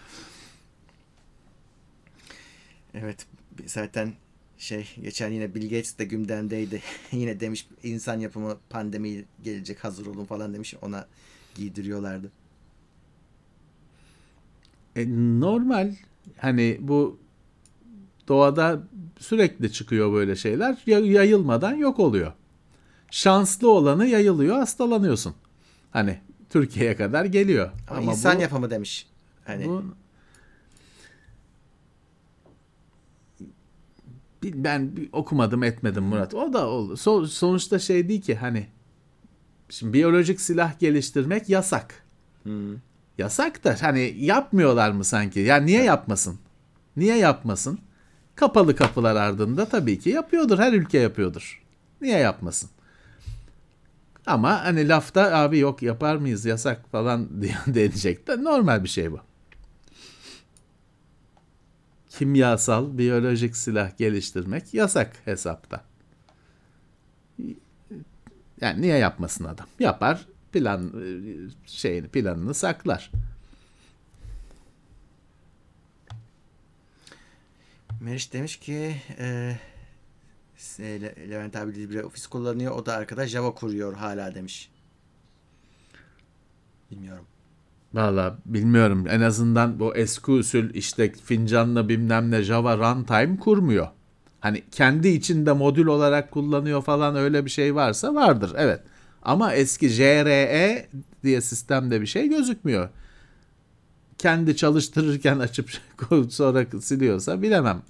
Evet. Zaten şey geçen yine Bill Gates de gündemdeydi. yine demiş insan yapımı pandemi gelecek hazır olun falan demiş. Ona giydiriyorlardı. E, normal hani bu doğada sürekli çıkıyor böyle şeyler Ya- yayılmadan yok oluyor. Şanslı olanı yayılıyor hastalanıyorsun. Hani Türkiye'ye kadar geliyor. Ama, Ama, insan bu, yapımı demiş. Hani bu ben okumadım etmedim Murat. O da oldu. So- sonuçta şey değil ki hani şimdi biyolojik silah geliştirmek yasak. Hı. Yasak da hani yapmıyorlar mı sanki? Ya niye yapmasın? Niye yapmasın? Kapalı kapılar ardında tabii ki yapıyordur. Her ülke yapıyordur. Niye yapmasın? Ama hani lafta abi yok yapar mıyız yasak falan diye denecek de normal bir şey bu. Kimyasal, biyolojik silah geliştirmek yasak hesapta. Yani niye yapmasın adam? Yapar, plan şeyini planını saklar. Meriç demiş ki e, Levent abi LibreOffice kullanıyor. O da arkada Java kuruyor hala demiş. Bilmiyorum. Valla bilmiyorum. En azından bu eski usul işte fincanla bilmem ne Java runtime kurmuyor. Hani kendi içinde modül olarak kullanıyor falan öyle bir şey varsa vardır. Evet. Ama eski JRE diye sistemde bir şey gözükmüyor. Kendi çalıştırırken açıp sonra siliyorsa bilemem.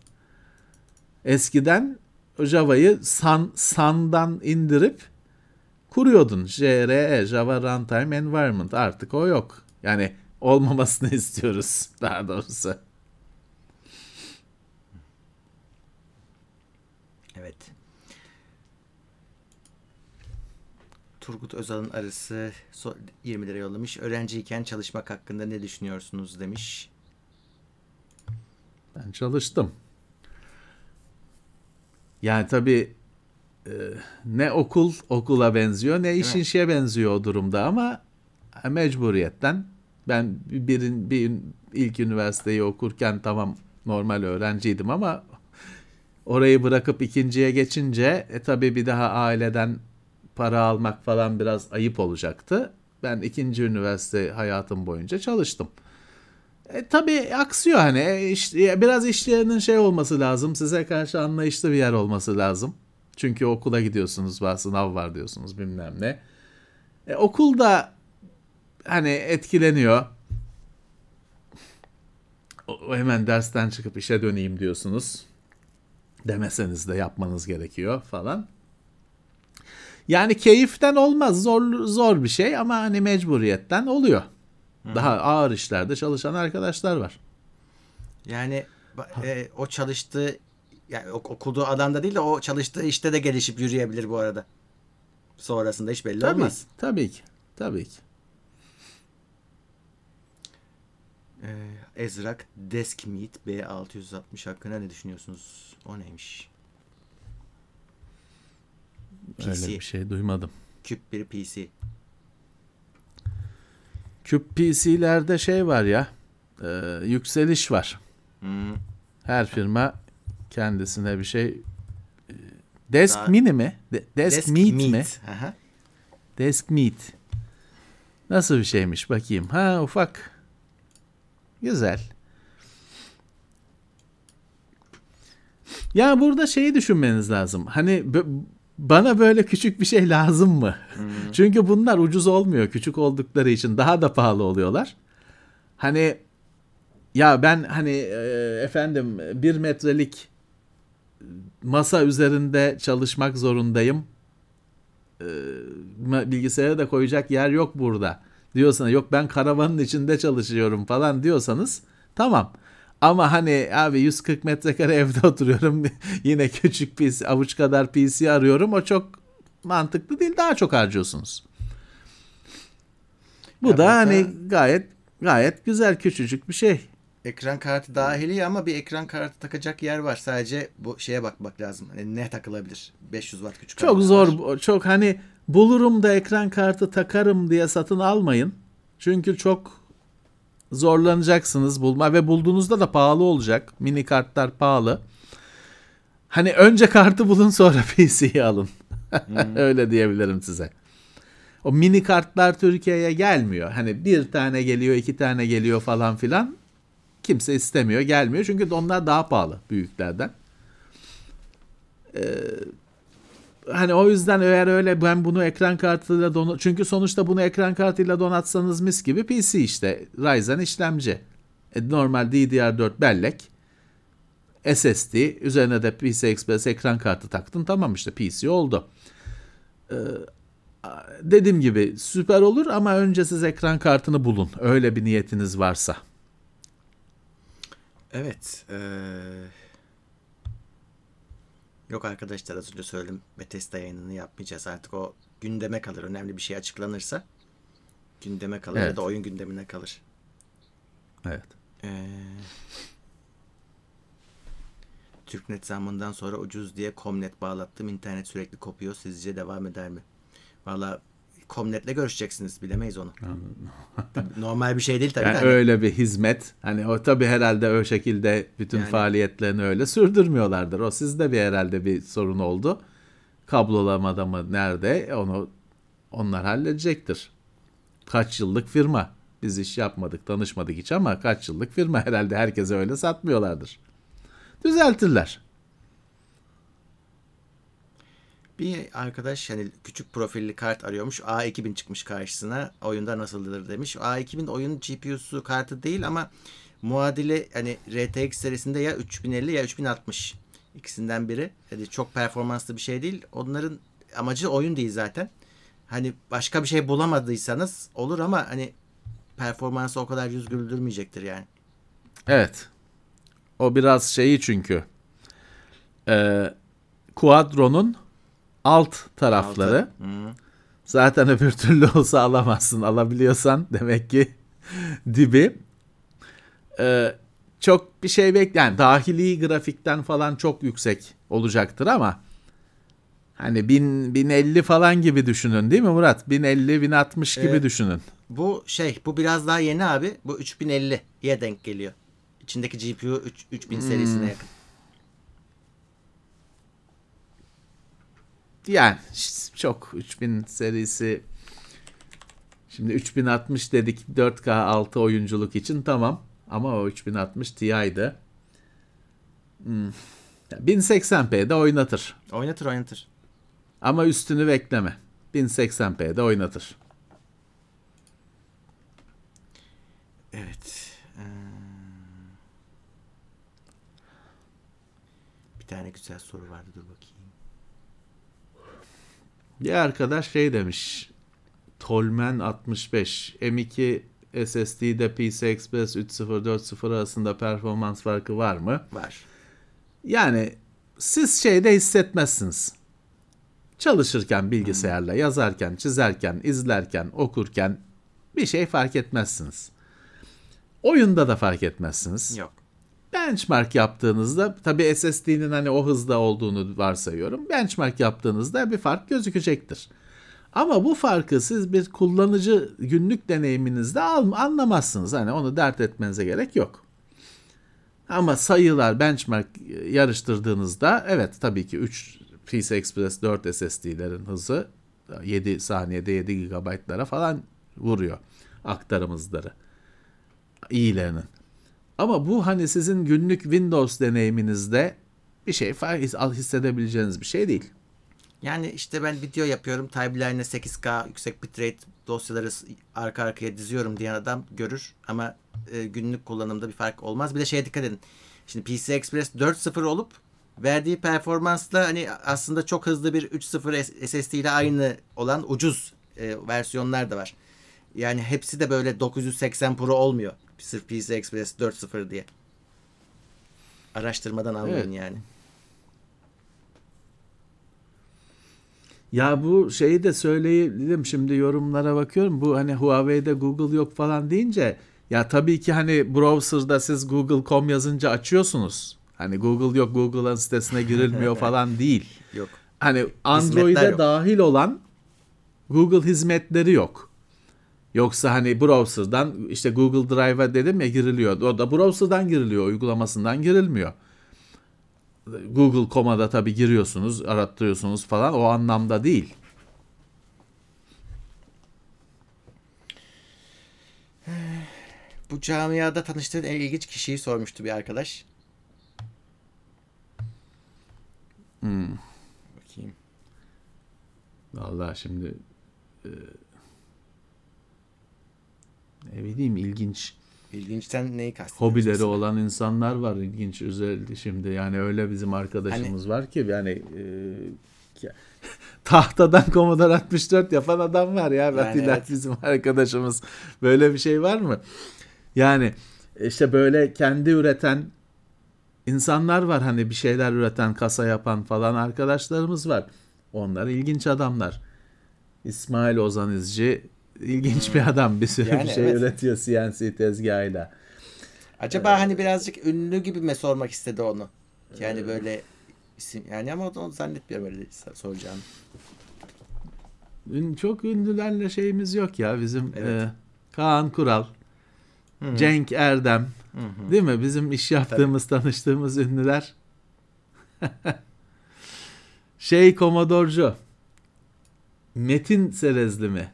Eskiden Java'yı Sun, Sun'dan indirip kuruyordun. JRE, Java Runtime Environment. Artık o yok. Yani olmamasını istiyoruz daha doğrusu. Evet. Turgut Özal'ın arısı so- 20 lira yollamış. Öğrenciyken çalışmak hakkında ne düşünüyorsunuz demiş. Ben çalıştım. Yani tabii e, ne okul okula benziyor ne iş mi? işe benziyor o durumda ama mecburiyetten ben birin bir ilk üniversiteyi okurken tamam normal öğrenciydim ama orayı bırakıp ikinciye geçince e, tabii bir daha aileden para almak falan biraz ayıp olacaktı. Ben ikinci üniversite hayatım boyunca çalıştım. E, tabii aksıyor hani E, iş- biraz işleyenin şey olması lazım size karşı anlayışlı bir yer olması lazım. Çünkü okula gidiyorsunuz var sınav var diyorsunuz bilmem ne. E, okulda hani etkileniyor. Hemen dersten çıkıp işe döneyim diyorsunuz. Demeseniz de yapmanız gerekiyor falan. Yani keyiften olmaz zor zor bir şey ama hani mecburiyetten oluyor. Daha ağır işlerde çalışan arkadaşlar var. Yani e, o çalıştığı yani ok- okuduğu alanda değil de o çalıştığı işte de gelişip yürüyebilir bu arada. Sonrasında hiç belli Tabii, olmaz. tabii ki. Tabii ki. Ee, Ezrak Desk Meet B660 hakkında ne düşünüyorsunuz? O neymiş? PC. Öyle bir şey duymadım. Küp bir PC. Küp PC'lerde şey var ya, e, yükseliş var. Hmm. Her firma kendisine bir şey e, Desk Daha- Mini mi? De- Desk, Meet, mi? Aha. Desk Meet. Nasıl bir şeymiş bakayım. Ha ufak. Güzel. Ya burada şeyi düşünmeniz lazım. Hani bana böyle küçük bir şey lazım mı? Çünkü bunlar ucuz olmuyor küçük oldukları için daha da pahalı oluyorlar. Hani ya ben hani e, efendim bir metrelik masa üzerinde çalışmak zorundayım. E, bilgisayara da koyacak yer yok burada diyorsanız yok ben karavanın içinde çalışıyorum falan diyorsanız tamam. Ama hani abi 140 metrekare evde oturuyorum yine küçük PC avuç kadar PC arıyorum o çok mantıklı değil daha çok harcıyorsunuz. Bu Ya da burada- hani gayet gayet güzel küçücük bir şey. Ekran kartı dahili ama bir ekran kartı takacak yer var. Sadece bu şeye bakmak lazım. Hani ne takılabilir? 500 watt küçük Çok zor, var. çok hani bulurum da ekran kartı takarım diye satın almayın. Çünkü çok zorlanacaksınız bulma ve bulduğunuzda da pahalı olacak. Mini kartlar pahalı. Hani önce kartı bulun sonra PC'yi alın. Öyle diyebilirim size. O mini kartlar Türkiye'ye gelmiyor. Hani bir tane geliyor, iki tane geliyor falan filan. Kimse istemiyor, gelmiyor. Çünkü onlar daha pahalı büyüklerden. Hani o yüzden eğer öyle ben bunu ekran kartıyla don çünkü sonuçta bunu ekran kartıyla donatsanız mis gibi PC işte Ryzen işlemci. E, normal DDR4 bellek SSD üzerine de PCI Express ekran kartı taktın tamam işte PC oldu. Ee, dediğim gibi süper olur ama önce siz ekran kartını bulun. Öyle bir niyetiniz varsa. Evet. eee, Yok arkadaşlar az önce söyledim. Bethesda yayınını yapmayacağız. Artık o gündeme kalır. Önemli bir şey açıklanırsa gündeme kalır ya Evet. da oyun gündemine kalır. Evet. Ee, Türknet zamanından sonra ucuz diye Comnet bağlattım. İnternet sürekli kopuyor. Sizce devam eder mi? Valla Comnet'le görüşeceksiniz. Bilemeyiz onu. Normal bir şey değil tabii. Yani hani- öyle bir hizmet. Hani o tabii herhalde o şekilde bütün Yani- faaliyetlerini öyle sürdürmüyorlardır. O sizde bir herhalde bir sorun oldu. Kablolamada mı nerede onu onlar halledecektir. Kaç yıllık firma. Biz iş yapmadık, tanışmadık hiç ama kaç yıllık firma herhalde herkese öyle satmıyorlardır. Düzeltirler. Bir arkadaş hani küçük profilli kart arıyormuş. A2000 çıkmış karşısına. Oyunda nasıldır demiş. A2000 oyun GPU'su kartı değil ama muadili hani RTX serisinde ya 3050 ya 3060. İkisinden biri. Hani çok performanslı bir şey değil. Onların amacı oyun değil zaten. Hani başka bir şey bulamadıysanız olur ama hani performansı o kadar yüz güldürmeyecektir yani. Evet. O biraz şeyi çünkü. Ee, Quadro'nun alt tarafları. Altı. Hı. Zaten öbür türlü olsa alamazsın. Alabiliyorsan demek ki dibi. Ee, çok bir şey bekleyen yani dahili grafikten falan çok yüksek olacaktır ama hani 1000 1050 falan gibi düşünün değil mi Murat? 1050 1060 gibi Evet. düşünün. Bu şey bu biraz daha yeni abi. Bu 3050'ye denk geliyor. İçindeki GPU 3, 3000 serisine yakın. Yani çok 3000 serisi şimdi 3060 dedik 4K 6 oyunculuk için tamam ama o 3060 Ti'ydi. Hmm. 1080p'de oynatır. Oynatır oynatır. Ama üstünü bekleme. 1080p'de oynatır. Evet. Ee, Bir tane güzel soru vardı dur bakayım. Bir arkadaş şey demiş. Tolmen 65 M2 SSD'de PCI Express 3.0 arasında performans farkı var mı? Var. Yani siz şeyde hissetmezsiniz. Çalışırken bilgisayarla, yazarken, çizerken, izlerken, okurken bir şey fark etmezsiniz. Oyunda da fark etmezsiniz. Yok. Benchmark yaptığınızda tabii SSD'nin hani o hızda olduğunu varsayıyorum. Benchmark yaptığınızda bir fark gözükecektir. Ama bu farkı siz bir kullanıcı günlük deneyiminizde anlamazsınız. Hani onu dert etmenize gerek yok. Ama sayılar benchmark yarıştırdığınızda evet tabii ki 3 PCI Express 4 SSD'lerin hızı 7 saniyede 7 GB'lara falan vuruyor aktarım hızları. İyilerinin. Ama bu hani sizin günlük Windows deneyiminizde bir şey hissedebileceğiniz bir şey değil. Yani işte ben video yapıyorum. Timeline'e 8K yüksek bitrate dosyaları arka arkaya diziyorum diyen adam görür. Ama e, günlük kullanımda bir fark olmaz. Bir de şeye dikkat edin. Şimdi PCI Express 4.0 olup verdiği performansla hani aslında çok hızlı bir 3.0 S- SSD ile aynı olan ucuz e, versiyonlar da var. Yani hepsi de böyle 980 Pro olmuyor. Sırf PCI Express 4.0 diye. Araştırmadan anlayın Evet. yani. Ya bu şeyi de söyleyelim şimdi yorumlara bakıyorum. Bu hani Huawei'de Google yok falan deyince ya tabii ki hani browser'da siz google.com yazınca açıyorsunuz. Hani Google yok Google'ın sitesine girilmiyor falan değil. Yok. Hani Android'e dahil olan Google hizmetleri yok. Yoksa hani browser'dan işte Google Drive'a dedim ya giriliyor. O da browser'dan giriliyor, uygulamasından girilmiyor. Google.com'a da tabii giriyorsunuz, arattırıyorsunuz falan o anlamda değil. Bu camiada tanıştığın en ilginç kişiyi sormuştu bir arkadaş. Bakayım. Vallahi şimdi e, ne bileyim ilginç İlginçten neyi kastediyorsun? hobileri mesela? olan insanlar var ilginç özellikle şimdi yani öyle bizim arkadaşımız var ki yani e, tahtadan Commodore 64 yapan adam var ya Atilla evet. bizim arkadaşımız böyle bir şey var mı? Yani işte böyle kendi üreten insanlar var hani bir şeyler üreten kasa yapan falan arkadaşlarımız var. Onlar ilginç adamlar. İsmail Ozan İzci ilginç bir adam bir sürü Yani bir şey evet. üretiyor CNC tezgahıyla. Acaba hani birazcık ünlü gibi mi sormak istedi onu? Yani böyle isim yani ama onu zannetmiyorum öyle soracağını. Ün- Çok ünlülerle şeyimiz yok ya bizim Evet. e, Kaan Kural, Cenk Erdem değil mi? Bizim iş yaptığımız tanıştığımız ünlüler. şey Komodorcu Metin Serezli mi?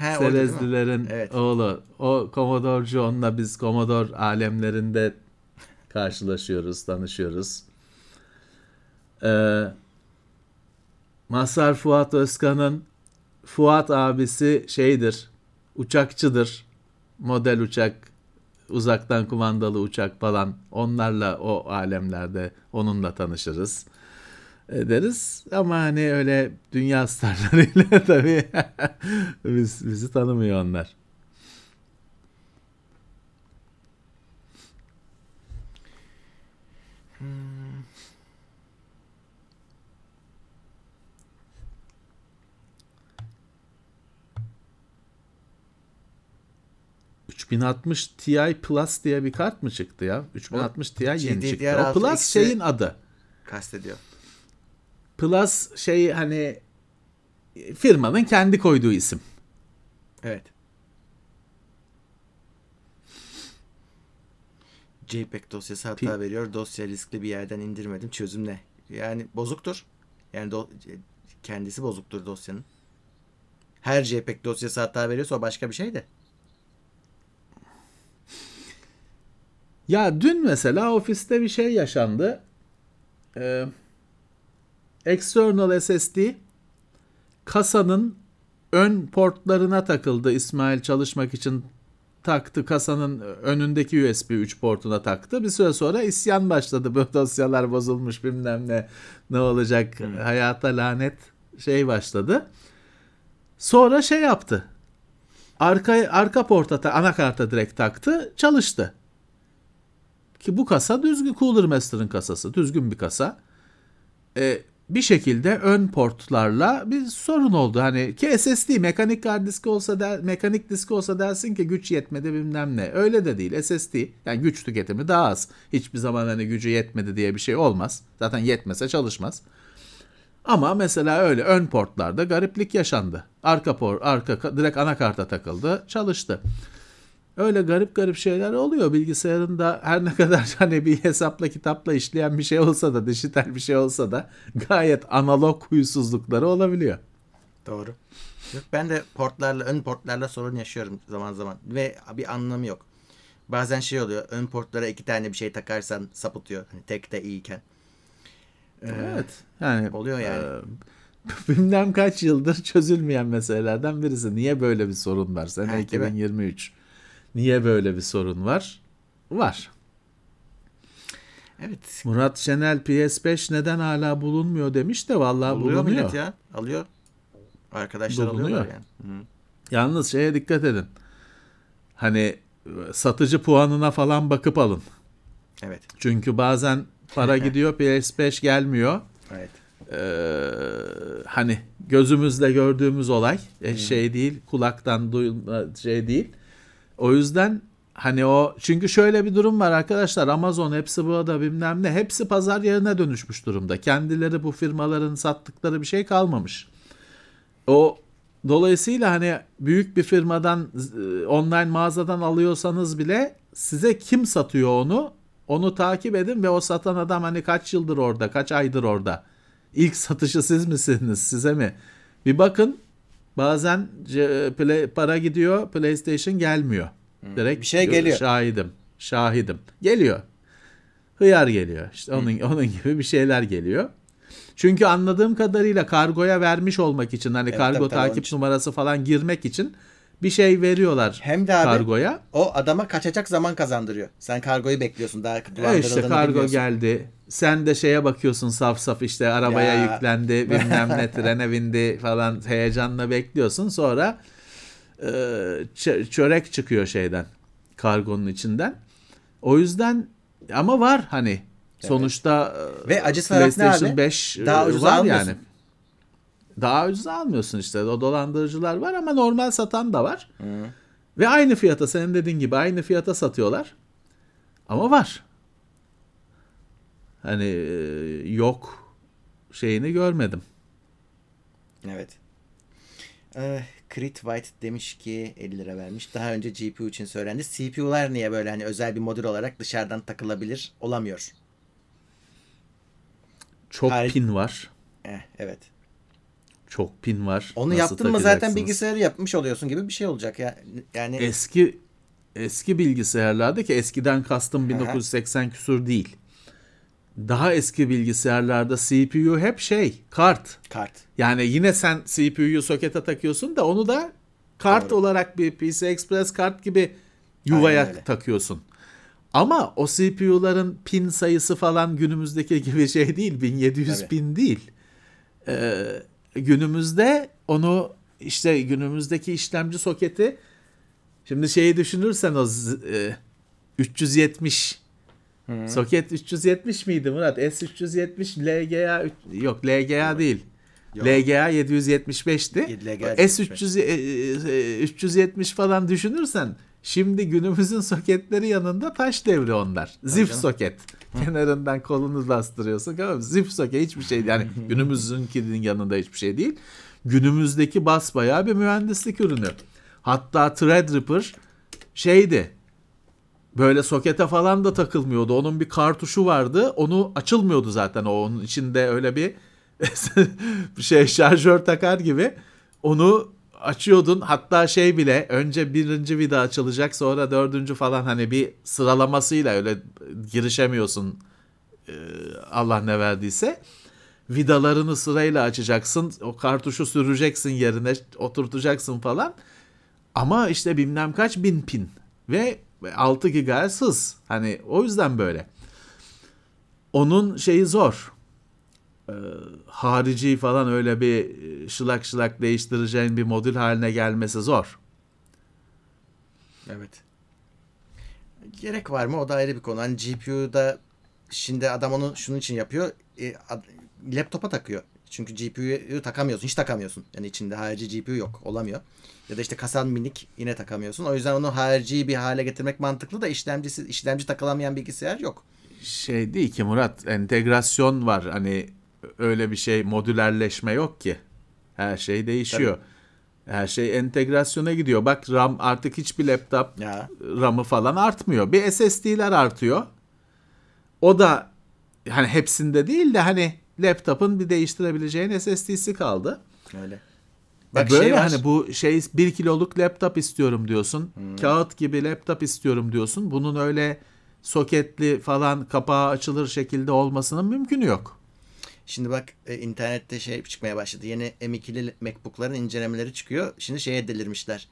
He? Serezlilerin Evet. oğlu. O Komodorcu onunla biz Komodor alemlerinde karşılaşıyoruz, tanışıyoruz. Ee, Mazhar Fuat Özkan'ın Fuat abisi şeydir, uçakçıdır. Model uçak, uzaktan kumandalı uçak falan. Onlarla o alemlerde onunla tanışırız e, deriz. Ama hani öyle dünya starlarıyla tabii biz, bizi tanımıyor onlar. ...3060 Ti Plus diye bir kart mı çıktı ya? 3060 Ti yeni GDDR6 çıktı. O Plus X'i şeyin adı. Kastediyor. Plus şey hani firmanın kendi koyduğu isim. Evet. JPEG dosyası hata Pi- veriyor. Dosya riskli bir yerden indirmedim. Çözüm ne? Yani bozuktur. Yani do- kendisi bozuktur dosyanın. Her JPEG dosyası hata veriyorsa o başka bir şey de. Ya dün mesela ofiste bir şey yaşandı. Ee, external SSD kasanın ön portlarına takıldı İsmail çalışmak için taktı kasanın önündeki USB 3 portuna taktı. Bir süre sonra isyan başladı. Bu dosyalar bozulmuş bilmem ne ne olacak hayata lanet şey başladı. Sonra şey yaptı. Arka arka porta ta- anakarta direkt taktı. Çalıştı. Ki bu kasa düzgün Cooler Master'ın kasası. Düzgün bir kasa. Ee, bir şekilde ön portlarla bir sorun oldu. Hani ki SSD mekanik hard disk olsa der, mekanik disk olsa dersin ki güç yetmedi bilmem ne. Öyle de değil. SSD yani güç tüketimi daha az. Hiçbir zaman hani gücü yetmedi diye bir şey olmaz. Zaten yetmese çalışmaz. Ama mesela öyle ön portlarda gariplik yaşandı. Arka por, arka direkt anakarta takıldı, çalıştı. Öyle garip garip şeyler oluyor bilgisayarında her ne kadar hani bir hesapla kitapla işleyen bir şey olsa da dijital bir şey olsa da gayet analog huysuzlukları olabiliyor. Doğru. Yok, ben de portlarla, ön portlarla sorun yaşıyorum zaman zaman. Ve bir anlamı yok. Bazen şey oluyor. Ön portlara iki tane bir şey takarsan sapıtıyor. Hani tek de iyiyken. Evet. Yani Oluyor yani. e, bilmem kaç yıldır çözülmeyen meselelerden birisi. Niye böyle bir sorun var? Sene Ha, değil mi? 2023. Niye böyle bir sorun var? Var. Evet. Murat Şenel PS5 neden hala bulunmuyor demiş de vallahi bulunuyor. millet ya. Alıyor. Arkadaşlar Bulunuyor. alıyorlar yani. Hı. Yalnız şeye dikkat edin. Hani satıcı puanına falan bakıp alın. Evet. Çünkü bazen para gidiyor PS5 gelmiyor. Evet. Ee, hani gözümüzle gördüğümüz olay e, şey değil kulaktan duyulma şey değil. O yüzden hani o çünkü şöyle bir durum var arkadaşlar Amazon hepsi bu da bilmem ne hepsi pazar yerine dönüşmüş durumda. Kendileri bu firmaların sattıkları bir şey kalmamış. O dolayısıyla hani büyük bir firmadan e, online mağazadan alıyorsanız bile size kim satıyor onu onu takip edin ve o satan adam hani kaç yıldır orada kaç aydır orada. İlk satışı siz misiniz size mi? Bir bakın bazen para gidiyor PlayStation gelmiyor. Direkt Bir şey geliyor. Şahidim. Şahidim. Geliyor. Hıyar geliyor. İşte onun onun gibi bir şeyler geliyor. Çünkü anladığım kadarıyla kargoya vermiş olmak için hani Evet, kargo tabii, tabii, takip için. numarası falan girmek için bir şey veriyorlar Hem de abi kargoya. o adama kaçacak zaman kazandırıyor. Sen kargoyu bekliyorsun. Daha E işte kargo bilmiyorsun. geldi. Sen de şeye bakıyorsun saf saf işte arabaya Ya. yüklendi bilmem ne trene bindi falan heyecanla bekliyorsun. Sonra e, çörek çıkıyor şeyden kargonun içinden. O yüzden ama var hani sonuçta e, Ve acı ne PlayStation abi? 5 e, Daha ucuza var almıyorsun. yani. Daha ucuz almıyorsun işte. O dolandırıcılar var ama normal satan da var. Ve aynı fiyata senin dediğin gibi aynı fiyata satıyorlar. Ama var. Hani e, yok şeyini görmedim. Evet. Ee, Crit White demiş ki 50 lira vermiş. Daha önce GPU için söylendi. CPU'lar niye böyle hani özel bir modül olarak dışarıdan takılabilir olamıyor? Çok Hayır. pin var. Eh, evet. Çok pin var. Onu Nasıl yaptın mı zaten bilgisayarı yapmış oluyorsun gibi bir şey olacak ya. Yani Eski eski bilgisayarlarda ki eskiden kastım 1980 küsur değil. Daha eski bilgisayarlarda CPU hep şey kart. kart. Yani yine sen CPU'yu sokete takıyorsun da onu da kart Doğru. olarak bir PC Express kart gibi yuvaya takıyorsun. Ama o CPU'ların pin sayısı falan günümüzdeki gibi şey değil. 1700 Tabii. pin değil. Ee, günümüzde onu işte günümüzdeki işlemci soketi şimdi şeyi düşünürsen o e, 370 soket 370 miydi Murat? S370 LGA yok LGA değil. Yok. LGA 775'ti. LGA S300 e, e, 370 falan düşünürsen Şimdi günümüzün soketleri yanında taş devri onlar. Zif soket. Kenarından kolunu bastırıyorsun. Tamam mı? Zif soket hiçbir şey değil. Yani günümüzünkinin yanında hiçbir şey değil. Günümüzdeki basbayağı bir mühendislik ürünü. Hatta Threadripper şeydi. Böyle sokete falan da takılmıyordu. Onun bir kartuşu vardı. Onu açılmıyordu zaten. O onun içinde öyle bir şey şarjör takar gibi. Onu açıyordun. Hatta şey bile önce birinci vida açılacak sonra dördüncü falan hani bir sıralamasıyla öyle girişemiyorsun. Ee, Allah ne verdiyse. Vidalarını sırayla açacaksın. O kartuşu süreceksin yerine oturtacaksın falan. Ama işte bilmem kaç bin pin ve 6 GHz hız. Hani o yüzden böyle. Onun şeyi zor. Ee, harici falan öyle bir şılak şılak değiştireceğin bir modül haline gelmesi zor. Evet. Gerek var mı? O da ayrı bir konu. Hani GPU'da şimdi adam onu şunun için yapıyor. E, ad- laptopa takıyor. Çünkü GPU'yu takamıyorsun. Hiç takamıyorsun. Yani içinde harici GPU yok. Olamıyor. Ya da işte kasan minik yine takamıyorsun. O yüzden onu harici bir hale getirmek mantıklı da işlemcisi işlemci takılamayan bilgisayar yok. Şey değil ki Murat entegrasyon var hani öyle bir şey modülerleşme yok ki. Her şey değişiyor. Her şey entegrasyona gidiyor. Bak RAM artık hiçbir laptop Ya. RAM'ı falan artmıyor. Bir SSD'ler artıyor. O da hani hepsinde değil de hani laptop'un bir değiştirebileceğin SSD'si kaldı. Öyle. Bak böyle hani bu şey 1 kiloluk laptop istiyorum diyorsun. Kağıt gibi laptop istiyorum diyorsun. Bunun öyle soketli falan kapağı açılır şekilde olmasının mümkünü yok. Şimdi bak e, internette şey çıkmaya başladı. Yeni M2'li MacBook'ların incelemeleri çıkıyor. Şimdi şeye delirmişler.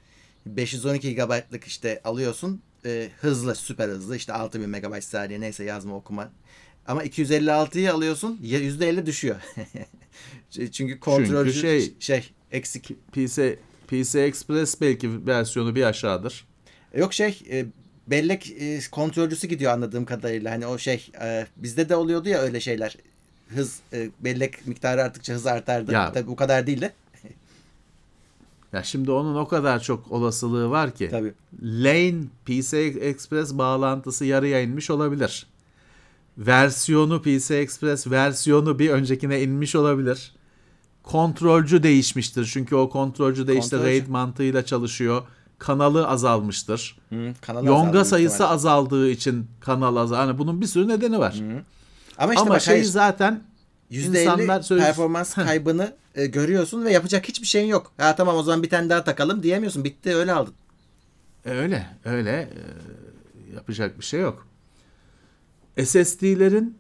512 GB'lık işte alıyorsun. e, hızlı, süper hızlı. işte 6000 MB saniye neyse yazma okuma. Ama 256'yı alıyorsun ya %50 düşüyor. Çünkü kontrolcü Çünkü şey, şey- şey eksik. PC PC Express belki versiyonu bir aşağıdır. Yok şey e, bellek e, kontrolcüsü gidiyor anladığım kadarıyla. Hani o şey e, bizde de oluyordu ya öyle şeyler. Hız e, bellek miktarı arttıkça hız artardı. Ya- Tabii bu kadar değil de. Ya şimdi onun o kadar çok olasılığı var ki. Tabii. Lane PC Express bağlantısı yarıya inmiş olabilir. Versiyonu PC Express versiyonu bir öncekine inmiş olabilir. Kontrolcü değişmiştir. Çünkü o kontrolcü de işte Kontrolcü. RAID mantığıyla çalışıyor. Kanalı azalmıştır. Hı, kanalı Yonga azaldı sayısı muhtemelen. azaldığı için kanal azal. Hani bunun bir sürü nedeni var. Ama işte Ama bak şey hayır, zaten %50 insanlar söz- performans kaybını e, görüyorsun ve yapacak hiçbir şeyin yok. Ha tamam o zaman bir tane daha takalım diyemiyorsun. Bitti öyle aldın. E, Öyle, öyle. Ee, yapacak bir şey yok. SSD'lerin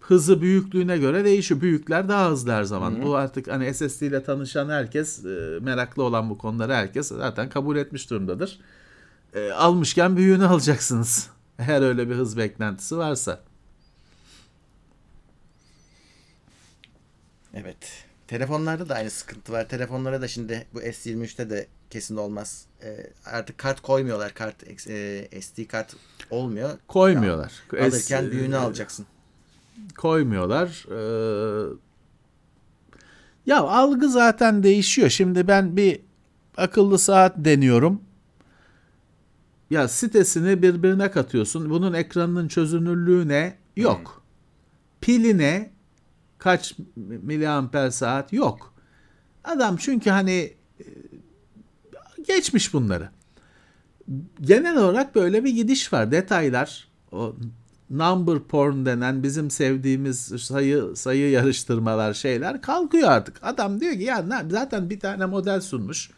hızı büyüklüğüne göre değişiyor. Büyükler daha hızlı her zaman. Bu artık hani SSD ile tanışan herkes, e, meraklı olan bu konuları herkes zaten kabul etmiş durumdadır. E, almışken büyüğünü alacaksınız. Eğer öyle bir hız beklentisi varsa. Evet. Telefonlarda da aynı sıkıntı var. Telefonlara da şimdi bu S23'te de kesin olmaz. E, artık kart koymuyorlar. Kart e, SD kart olmuyor. Koymuyorlar. Alırken Es- büyüğünü e, alacaksın. koymuyorlar. Ee, ya algı zaten değişiyor. Şimdi ben bir akıllı saat deniyorum. Ya sitesini birbirine katıyorsun. Bunun ekranının çözünürlüğü ne? Yok. Pili ne? Kaç miliamper saat? Yok. Adam çünkü hani e, geçmiş bunları. Genel olarak böyle bir gidiş var. Detaylar, o number porn denen bizim sevdiğimiz sayı sayı yarıştırmalar şeyler kalkıyor artık. Adam diyor ki ya zaten bir tane model sunmuş.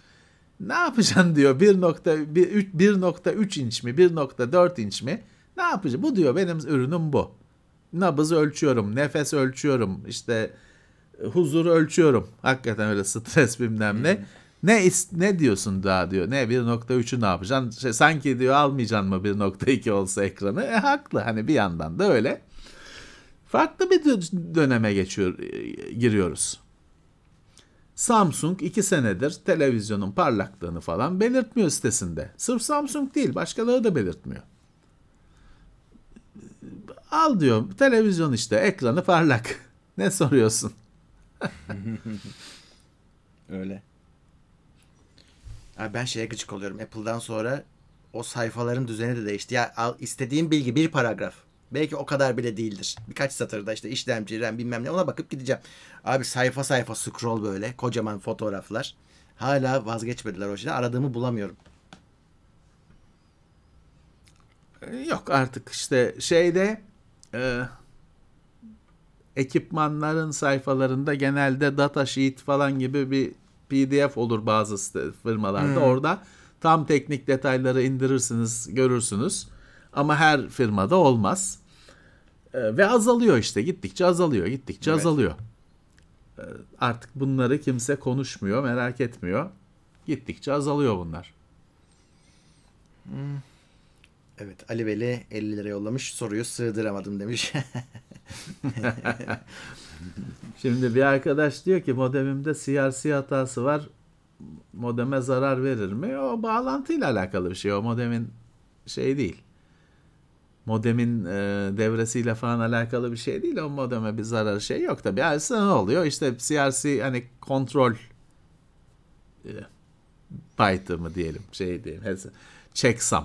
Ne yapacaksın diyor 1.1 1.3 inç mi 1.4 inç mi? Ne yapacağım? Bu diyor benim ürünüm bu. Nabız ölçüyorum, nefes ölçüyorum, işte e, huzur ölçüyorum. Hakikaten öyle stres bilmem ne. Ne is- ne diyorsun daha diyor. Ne 1.3'ü ne yapacaksın? Şey, sanki diyor almayacaksın mı 1.2 olsa ekranı? E haklı hani bir yandan da öyle. Farklı bir dö- döneme geçiyor e, giriyoruz. Samsung 2 senedir televizyonun parlaklığını falan belirtmiyor sitesinde. Sırf Samsung değil başkaları da belirtmiyor. Al diyor televizyon işte ekranı parlak. Ne soruyorsun? Öyle. Abi ben şeye gıcık oluyorum. Apple'dan sonra o sayfaların düzeni de değişti. Ya al, istediğim bilgi bir paragraf. Belki o kadar bile değildir. Birkaç satırda işte işlemci, RAM bilmem ne ona bakıp gideceğim. Abi sayfa sayfa scroll böyle kocaman fotoğraflar. Hala vazgeçmediler o şeyden. Aradığımı bulamıyorum. Yok artık işte şeyde e, ekipmanların sayfalarında genelde data sheet falan gibi bir PDF olur bazı firmalarda. Hmm. Orada tam teknik detayları indirirsiniz, görürsünüz. Ama her firmada olmaz. E, ve azalıyor işte. Gittikçe azalıyor, gittikçe Evet. azalıyor. E, artık bunları kimse konuşmuyor, merak etmiyor. Gittikçe azalıyor bunlar. Evet Ali Veli 50 lira yollamış. Soruyu sığdıramadım demiş. Şimdi bir arkadaş diyor ki modemimde CRC hatası var. Modeme zarar verir mi? O bağlantıyla alakalı bir şey. O modemin şey değil. Modemin e, devresiyle falan alakalı bir şey değil. O modeme bir zarar şey yok tabii. Aslında ne oluyor? İşte CRC hani kontrol e, byte'ı mı diyelim şey diyeyim. Checksum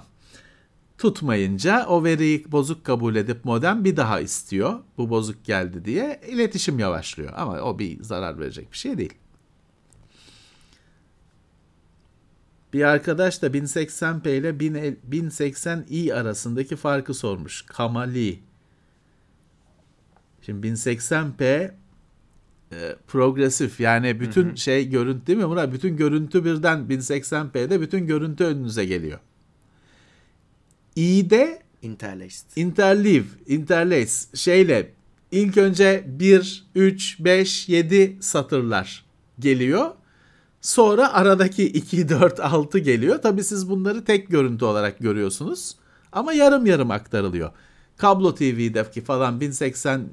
tutmayınca o veriyi bozuk kabul edip modem bir daha istiyor. Bu bozuk geldi diye iletişim yavaşlıyor. Ama o bir zarar verecek bir şey değil. Bir arkadaş da 1080p ile 1080i arasındaki farkı sormuş. Kamali. Şimdi 1080p e, progresif yani bütün şey görüntü değil mi Murat? Bütün görüntü birden 1080p'de bütün görüntü önünüze geliyor. İ'de Interlaced. interleave, interlace şeyle ilk önce 1, 3, 5, 7 satırlar geliyor. Sonra aradaki 2, 4, 6 geliyor. Tabii siz bunları tek görüntü olarak görüyorsunuz. Ama yarım yarım aktarılıyor. Kablo TV'deki falan 1080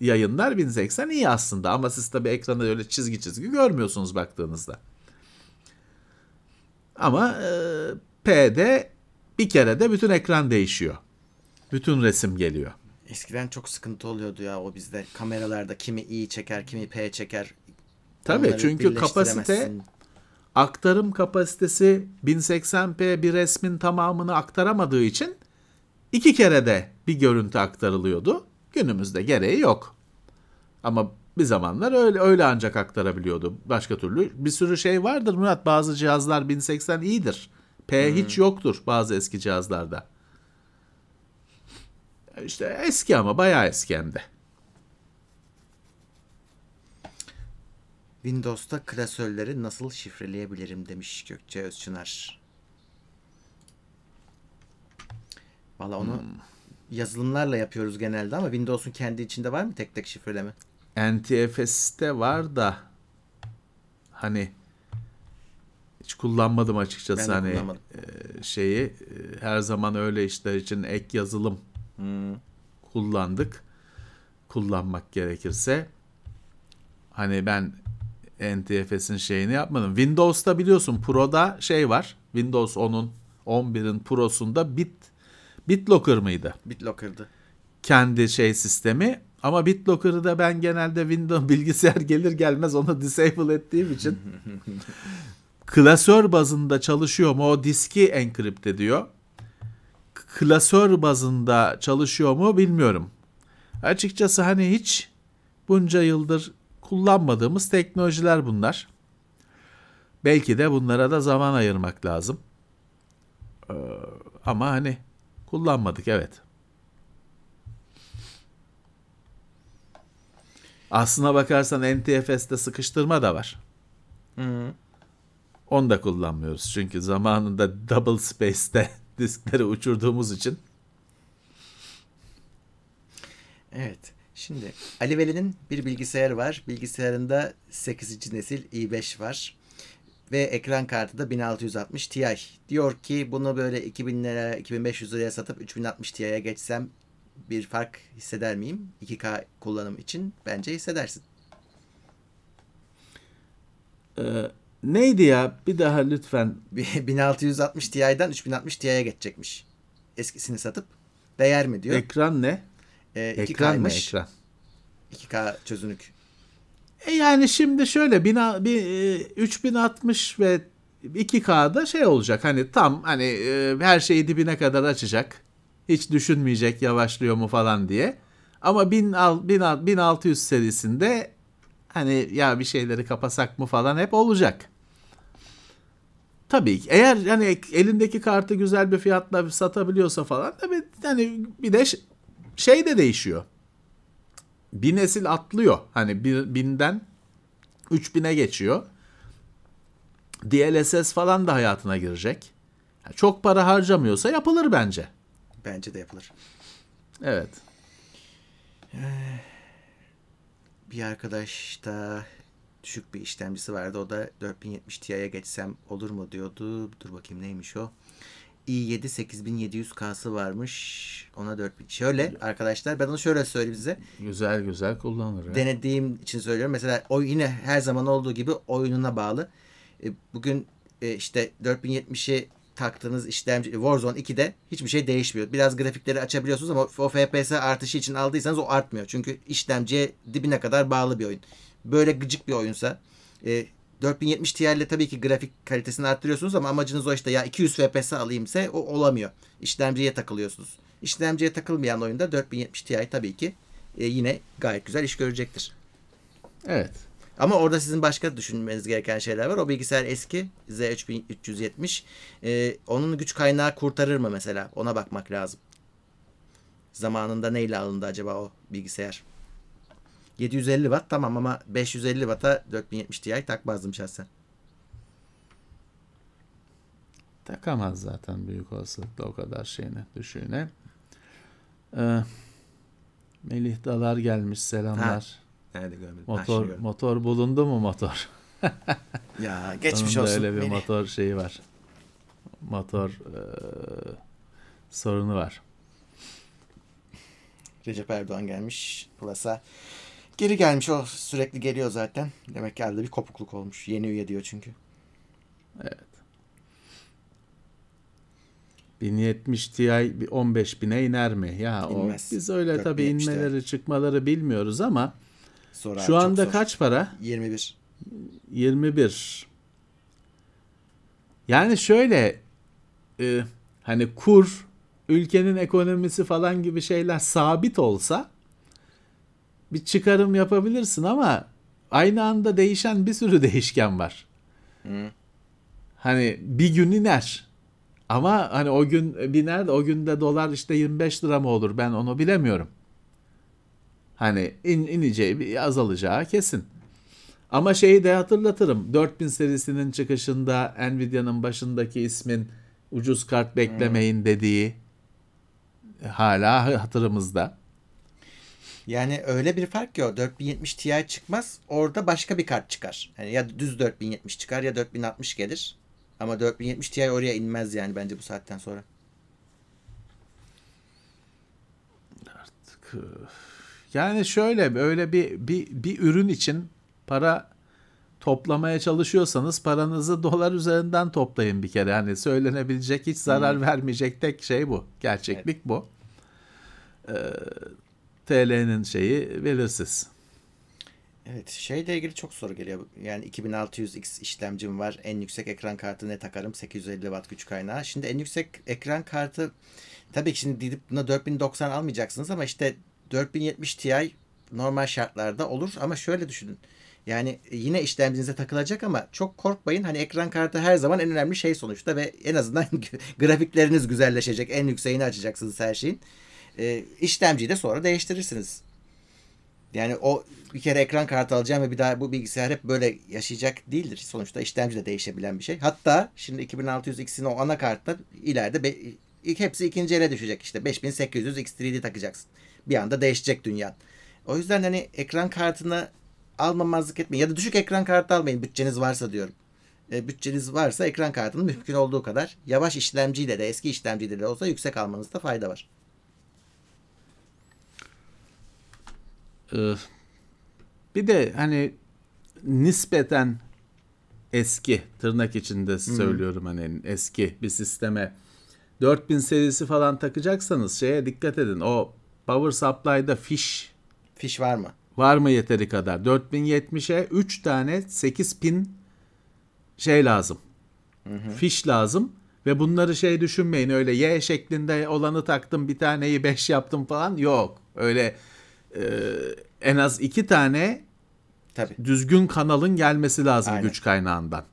yayınlar 1080 iyi aslında ama siz tabii ekranda öyle çizgi çizgi görmüyorsunuz baktığınızda. Ama e, P'de bir kere de bütün ekran değişiyor. Bütün resim geliyor. Eskiden çok sıkıntı oluyordu ya o bizde. Kameralarda kimi i çeker, kimi p çeker. Tabii Onları çünkü kapasite aktarım kapasitesi 1080p bir resmin tamamını aktaramadığı için iki kere de bir görüntü aktarılıyordu. Günümüzde gereği yok. Ama bir zamanlar öyle öyle ancak aktarabiliyordu. Başka türlü bir sürü şey vardır Murat. Bazı cihazlar 1080 iyidir. P hiç yoktur bazı eski cihazlarda. İşte eski ama bayağı eski hem de. Windows'ta klasörleri nasıl şifreleyebilirim demiş Gökçe Özçınar. Valla onu yazılımlarla yapıyoruz genelde ama Windows'un kendi içinde var mı tek tek şifreleme? NTFS'te var da hani hiç kullanmadım açıkçası Ben hani kullanmadım. e, şeyi e, her zaman öyle işler için ek yazılım Hmm. kullandık. Kullanmak gerekirse hani ben NTFS'in şeyini yapmadım. Windows'ta biliyorsun Pro'da şey var. Windows 10'un 11'in Pro'sunda Bit BitLocker mıydı? BitLocker'dı. kendi şey sistemi. Ama BitLocker'ı da ben genelde Windows bilgisayar gelir gelmez onu disable ettiğim için klasör bazında çalışıyor mu? O diski encrypt ediyor. Klasör bazında çalışıyor mu bilmiyorum. Açıkçası hani hiç bunca yıldır kullanmadığımız teknolojiler bunlar. Belki de bunlara da zaman ayırmak lazım. Ee, ama hani kullanmadık evet. Aslına bakarsan NTFS'te sıkıştırma da var. Hı. Onu da kullanmıyoruz. Çünkü zamanında double space'te diskleri uçurduğumuz için. Evet. Şimdi Ali Veli'nin bir bilgisayarı var. Bilgisayarında 8. nesil i5 var. Ve ekran kartı da 1660 Ti. Diyor ki bunu böyle 2000 lira, 2500 liraya satıp 3060 Ti'ye geçsem bir fark hisseder miyim? 2K kullanım için bence hissedersin. Ee, neydi ya? Bir daha lütfen. 1660 Ti'den 3060 Ti'ye geçecekmiş. Eskisini satıp değer mi diyor. Ekran ne? Ee, Ekran mı 2K'ymış. ekran? 2K çözünürlük. E yani şimdi şöyle bina, bir, e, 3060 ve 2K'da şey olacak hani tam hani e, her şeyi dibine kadar açacak. Hiç düşünmeyecek yavaşlıyor mu falan diye. Ama 1000 al- 1000 1600 serisinde hani ya bir şeyleri kapasak mı falan hep olacak. Tabii ki eğer hani elindeki kartı güzel bir fiyatla satabiliyorsa falan tabii hani bir de şey de değişiyor. Bir nesil atlıyor. Hani bir, binden 3000'e geçiyor. DLSS falan da hayatına girecek. Yani Çok para harcamıyorsa yapılır bence. Bence de yapılır. Evet. Bir arkadaş da düşük bir işlemcisi vardı. O da 4070 Ti'ye geçsem olur mu diyordu. Dur bakayım neymiş o. i7 8700K'sı varmış. Ona 4000. Şöyle arkadaşlar ben onu şöyle söyleyeyim size. Güzel güzel kullanır. ya. denediğim için söylüyorum. Mesela o yine her zaman olduğu gibi oyununa bağlı. E, Bugün e, işte 4070'i taktığınız işlemci Warzone 2'de hiçbir şey değişmiyor. Biraz grafikleri açabiliyorsunuz ama o FPS artışı için aldıysanız o artmıyor. Çünkü işlemciye dibine kadar bağlı bir oyun. Böyle gıcık bir oyunsa e, 4070 Ti ile tabii ki grafik kalitesini arttırıyorsunuz ama amacınız o işte ya 200 FPS alayımse o olamıyor. İşlemciye takılıyorsunuz. İşlemciye takılmayan oyunda 4070 Ti tabii ki e, yine gayet güzel iş görecektir. Evet. Ama orada sizin başka düşünmeniz gereken şeyler var. O bilgisayar eski Z3370. Ee, onun güç kaynağı kurtarır mı mesela? Ona bakmak lazım. Zamanında neyle alındı acaba o bilgisayar? 750 watt tamam ama 550 watt'a 4070 Ti takmazdım şahsen. Takamaz zaten büyük olasılıkla o kadar şeyine düşüğüne. Ee, Melih Dalar gelmiş selamlar. Nerede görmedim? Ha, Motor gördüm. motor bulundu mu motor? ya geçmiş Onun olsun. öyle bir Melih. motor şeyi var. Motor e, sorunu var. Recep Erdoğan gelmiş Plus'a. Geri gelmiş o sürekli geliyor zaten. Demek ki arada bir kopukluk olmuş. Yeni üye diyor çünkü. 1070 Ti bir 15 bine iner mi? Ya o İnmez. biz öyle tabii 4070 Ti. inmeleri çıkmaları bilmiyoruz ama Sonra şu anda kaç para? 21. 21. Yani şöyle e, hani kur ülkenin ekonomisi falan gibi şeyler sabit olsa bir çıkarım yapabilirsin ama aynı anda değişen bir sürü değişken var. Hı. Hani bir gün iner. Ama hani o gün biner de o günde dolar işte 25 lira mı olur ben onu bilemiyorum. Hani in, ineceği azalacağı kesin. Ama şeyi de hatırlatırım. 4000 serisinin çıkışında Nvidia'nın başındaki ismin ucuz kart beklemeyin dediği hala hatırımızda. Yani öyle bir fark ki o 4070 Ti çıkmaz. Orada başka bir kart çıkar. Yani ya düz 4070 çıkar ya 4060 gelir. Ama 4070 Ti oraya inmez yani bence bu saatten sonra. Yani şöyle öyle bir, bir, bir ürün için para toplamaya çalışıyorsanız paranızı dolar üzerinden toplayın bir kere. Hani söylenebilecek hiç zarar vermeyecek tek şey bu. Gerçeklik bu. Ee, TL'nin şeyi belirsiz. Evet şeyle ilgili çok soru geliyor. Yani 2600X işlemcim var. En yüksek ekran kartı ne takarım? 850 watt güç kaynağı. Şimdi en yüksek ekran kartı tabii ki şimdi gidip buna 4090 almayacaksınız ama işte 4070 Ti normal şartlarda olur ama şöyle düşünün. Yani yine işlemcinize takılacak ama çok korkmayın. Hani ekran kartı her zaman en önemli şey sonuçta ve en azından grafikleriniz güzelleşecek. En yükseğini açacaksınız her şeyin. Ee, işlemciyi de sonra değiştirirsiniz. Yani o bir kere ekran kartı alacağım ve bir daha bu bilgisayar hep böyle yaşayacak değildir. Sonuçta işlemci de değişebilen bir şey. Hatta şimdi 2600X'in o anakartta ileride be, hepsi ikinci ele düşecek işte. 5800 X3D takacaksın. Bir anda değişecek dünya. O yüzden hani ekran kartını almamazlık etmeyin. Ya da düşük ekran kartı almayın bütçeniz varsa diyorum. E, bütçeniz varsa ekran kartını mümkün olduğu kadar yavaş işlemciyle de eski işlemciyle de olsa yüksek almanızda fayda var. Bir de hani nispeten eski tırnak içinde söylüyorum hani eski bir sisteme 4000 serisi falan takacaksanız şeye dikkat edin. O power supply'da fiş Fiş var mı? var mı yeteri kadar? 4070'e 3 tane 8 pin şey lazım. Fiş lazım. Ve bunları şey düşünmeyin öyle Y şeklinde olanı taktım bir taneyi 5 yaptım falan. Yok. Öyle e, en az iki tane Tabii. düzgün kanalın gelmesi lazım Aynen. güç kaynağından.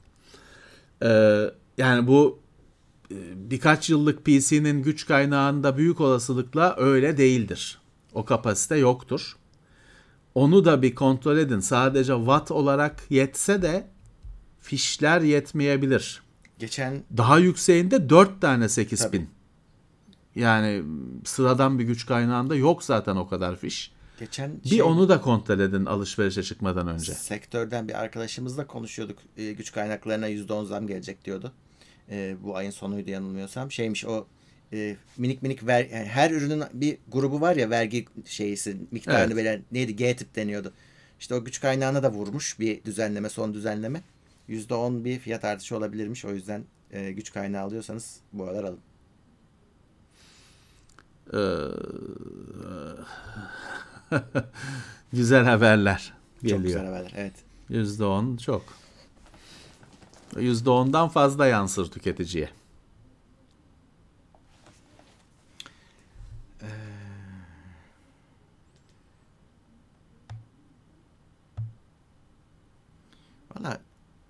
Ee, yani bu e, birkaç yıllık PC'nin güç kaynağında büyük olasılıkla öyle değildir. O kapasite yoktur. Onu da bir kontrol edin. Sadece watt olarak yetse de fişler yetmeyebilir. Geçen Daha yükseğinde 4 tane 8000. Tabii. Yani sıradan bir güç kaynağında yok zaten o kadar fiş. Geçen Bir şey- onu da kontrol edin alışverişe çıkmadan önce. Sektörden bir arkadaşımızla konuşuyorduk. Ee, güç kaynaklarına %10 zam gelecek diyordu. Ee, bu ayın sonuydu yanılmıyorsam. Şeymiş o e, minik minik ver, yani her ürünün bir grubu var ya vergi şeysi miktarını Evet. veren neydi G tip deniyordu. İşte o güç kaynağına da vurmuş bir düzenleme son düzenleme. %10 bir fiyat artışı olabilirmiş. O yüzden e, güç kaynağı alıyorsanız bu aralar alın. Güzel haberler Çok güzel geliyor. haberler. Evet. %10 çok. %10'dan fazla yansır tüketiciye. Valla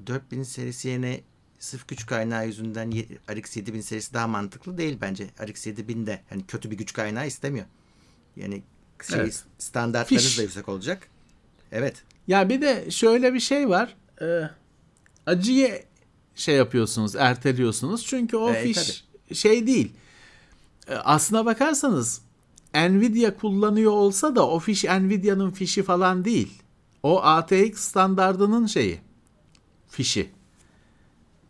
4000 serisi yerine sırf güç kaynağı yüzünden RX 7000 serisi daha mantıklı değil bence. RX 7000 de hani kötü bir güç kaynağı istemiyor. Yani şey, Evet. standartlarınız Fiş. da yüksek olacak. Evet. Ya bir de şöyle bir şey var. Ee, acıyı şey yapıyorsunuz, erteliyorsunuz. Çünkü o E, fiş şey değil. Ee, aslına bakarsanız Nvidia kullanıyor olsa da o fiş Nvidia'nın fişi falan değil. O ATX standardının şeyi. Fişi.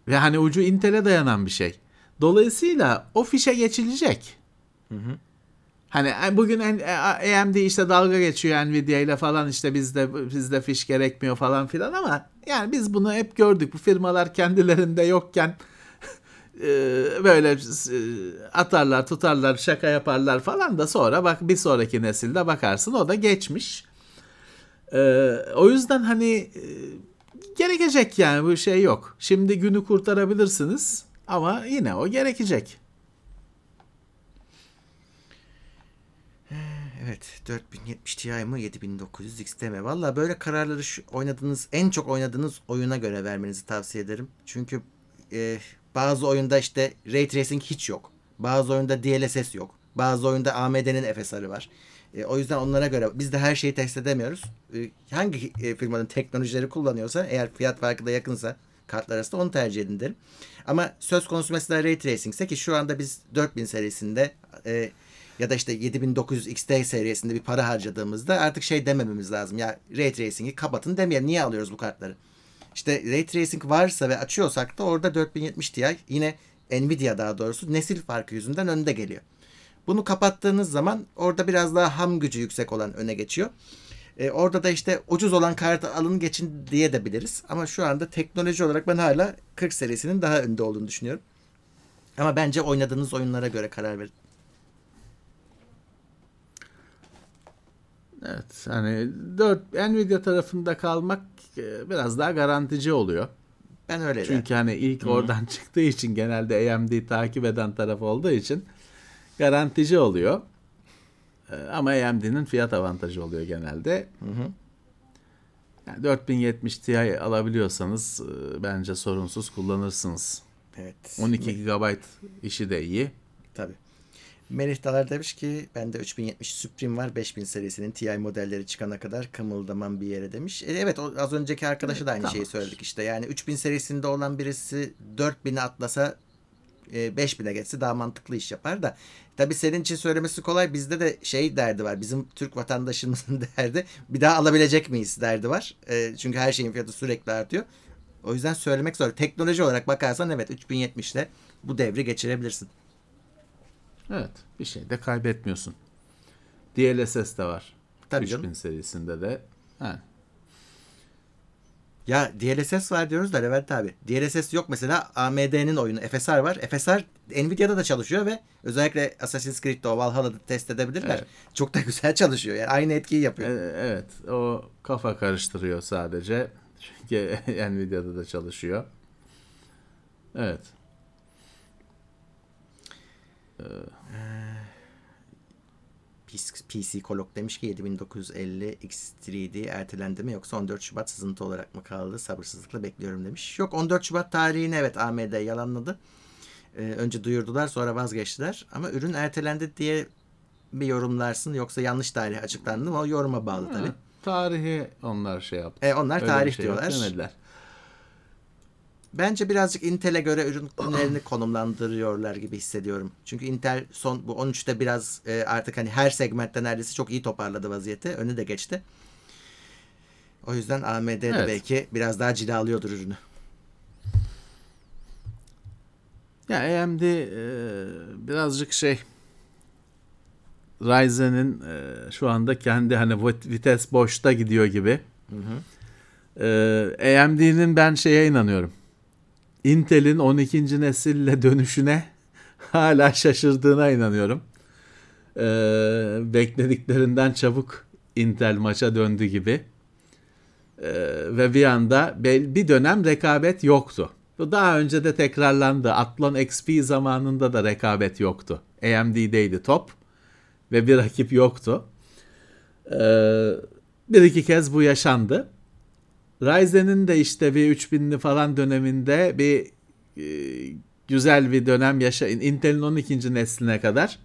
Ve hani ucu Intel'e dayanan bir şey. Dolayısıyla o fişe geçilecek. Hani e, bugün e, AMD işte dalga geçiyor Nvidia ile falan işte bizde bizde fiş gerekmiyor falan filan ama yani biz bunu hep gördük. Bu firmalar kendilerinde yokken e, böyle atarlar, tutarlar, şaka yaparlar falan da sonra bak bir sonraki nesilde bakarsın o da geçmiş. O yüzden hani gerekecek yani bu şey yok. Şimdi günü kurtarabilirsiniz ama yine o gerekecek. Evet. 4070 Ti mi 7900 XT mi? Valla böyle kararları şu, oynadığınız en çok oynadığınız oyuna göre vermenizi tavsiye ederim. Çünkü e, bazı oyunda işte Ray Tracing hiç yok. Bazı oyunda DLSS yok. Bazı oyunda AMD'nin FSR'ı var. E, o yüzden onlara göre biz de her şeyi test edemiyoruz. E, hangi e, firmanın teknolojileri kullanıyorsa eğer fiyat farkı da yakınsa kartlar arasında onu tercih edin derim. Ama söz konusu mesela Ray Tracing ise ki şu anda biz 4000 serisinde e, ya da işte 7900 XT serisinde bir para harcadığımızda artık şey demememiz lazım. Ya Ray Tracing'i kapatın demeyelim. Niye alıyoruz bu kartları? İşte Ray Tracing varsa ve açıyorsak da orada 4070 Ti yine Nvidia daha doğrusu nesil farkı yüzünden önde geliyor. Bunu kapattığınız zaman orada biraz daha ham gücü yüksek olan öne geçiyor. E, orada da işte ucuz olan kartı alın geçin diye de biliriz. Ama şu anda teknoloji olarak ben hala 40 serisinin daha önde olduğunu düşünüyorum. Ama bence oynadığınız oyunlara göre karar verin. Evet hani 4 Nvidia tarafında kalmak e, biraz daha garantici oluyor. Ben öyle. Çünkü hani ilk oradan çıktığı için genelde AMD takip eden taraf olduğu için garantici oluyor. E, Ama AMD'nin fiyat avantajı oluyor genelde. Yani 4070 Ti alabiliyorsanız e, bence sorunsuz kullanırsınız. Evet. 12 GB işi de iyi. Tabii. Melih Dalar demiş ki bende 3070 Supreme var 5000 serisinin Ti modelleri çıkana kadar kımıldamam bir yere demiş. E, evet az önceki arkadaşa da aynı tamam. şeyi söyledik işte. Yani 3000 serisinde olan birisi 4000'e atlasa e, 5000'e geçse daha mantıklı iş yapar da. Tabii senin için söylemesi kolay. Bizde de şey derdi var. Bizim Türk vatandaşımızın derdi. Bir daha alabilecek miyiz derdi var. E, çünkü her şeyin fiyatı sürekli artıyor. O yüzden söylemek zor. Teknoloji olarak bakarsan evet 3070 ile bu devri geçirebilirsin. Evet bir şey de kaybetmiyorsun. DLSS de var. Tabii 3000 canım. serisinde de. Ha. Ya DLSS var diyoruz da Levent abi. DLSS yok mesela AMD'nin oyunu FSR var. FSR Nvidia'da da çalışıyor ve özellikle Assassin's Creed'de o Valhalla'da test edebilirler. Evet. Çok da güzel çalışıyor. Yani aynı etkiyi yapıyor. E, Evet o kafa karıştırıyor sadece. Çünkü Nvidia'da da çalışıyor. Evet. PC Kolog demiş ki 7950 X3D ertelendi mi yoksa 14 Şubat sızıntı olarak mı kaldı? Sabırsızlıkla bekliyorum demiş. Yok 14 Şubat tarihini evet AMD yalanladı. Ee, önce duyurdular sonra vazgeçtiler. Ama ürün ertelendi diye bir yorumlarsın yoksa yanlış tarih açıklandı mı? O yoruma bağlı tabii. Tarihi onlar şey yaptı. E, onlar Öyle tarih şey diyorlar. demediler. Bence birazcık Intel'e göre ürünlerini konumlandırıyorlar gibi hissediyorum. Çünkü Intel son bu 13'te biraz e, artık hani her segmentte neredeyse çok iyi toparladı vaziyeti. Önü de geçti. O yüzden AMD de Evet. belki biraz daha cilalıyordur ürünü. Ya AMD e, birazcık şey Ryzen'in e, şu anda kendi hani vit- vites boşta gidiyor gibi. E, AMD'nin ben şeye inanıyorum. Intel'in 12. nesille dönüşüne hala şaşırdığına inanıyorum. E, beklediklerinden çabuk Intel maça döndü gibi. E, ve bir anda bir dönem rekabet yoktu. Bu daha önce de tekrarlandı. Athlon XP zamanında da rekabet yoktu. AMD'deydi top ve bir rakip yoktu. Ee, bir iki kez bu yaşandı. Ryzen'in de işte bir 3000'li falan döneminde bir e, güzel bir dönem yaşa Intel'in 12. nesline kadar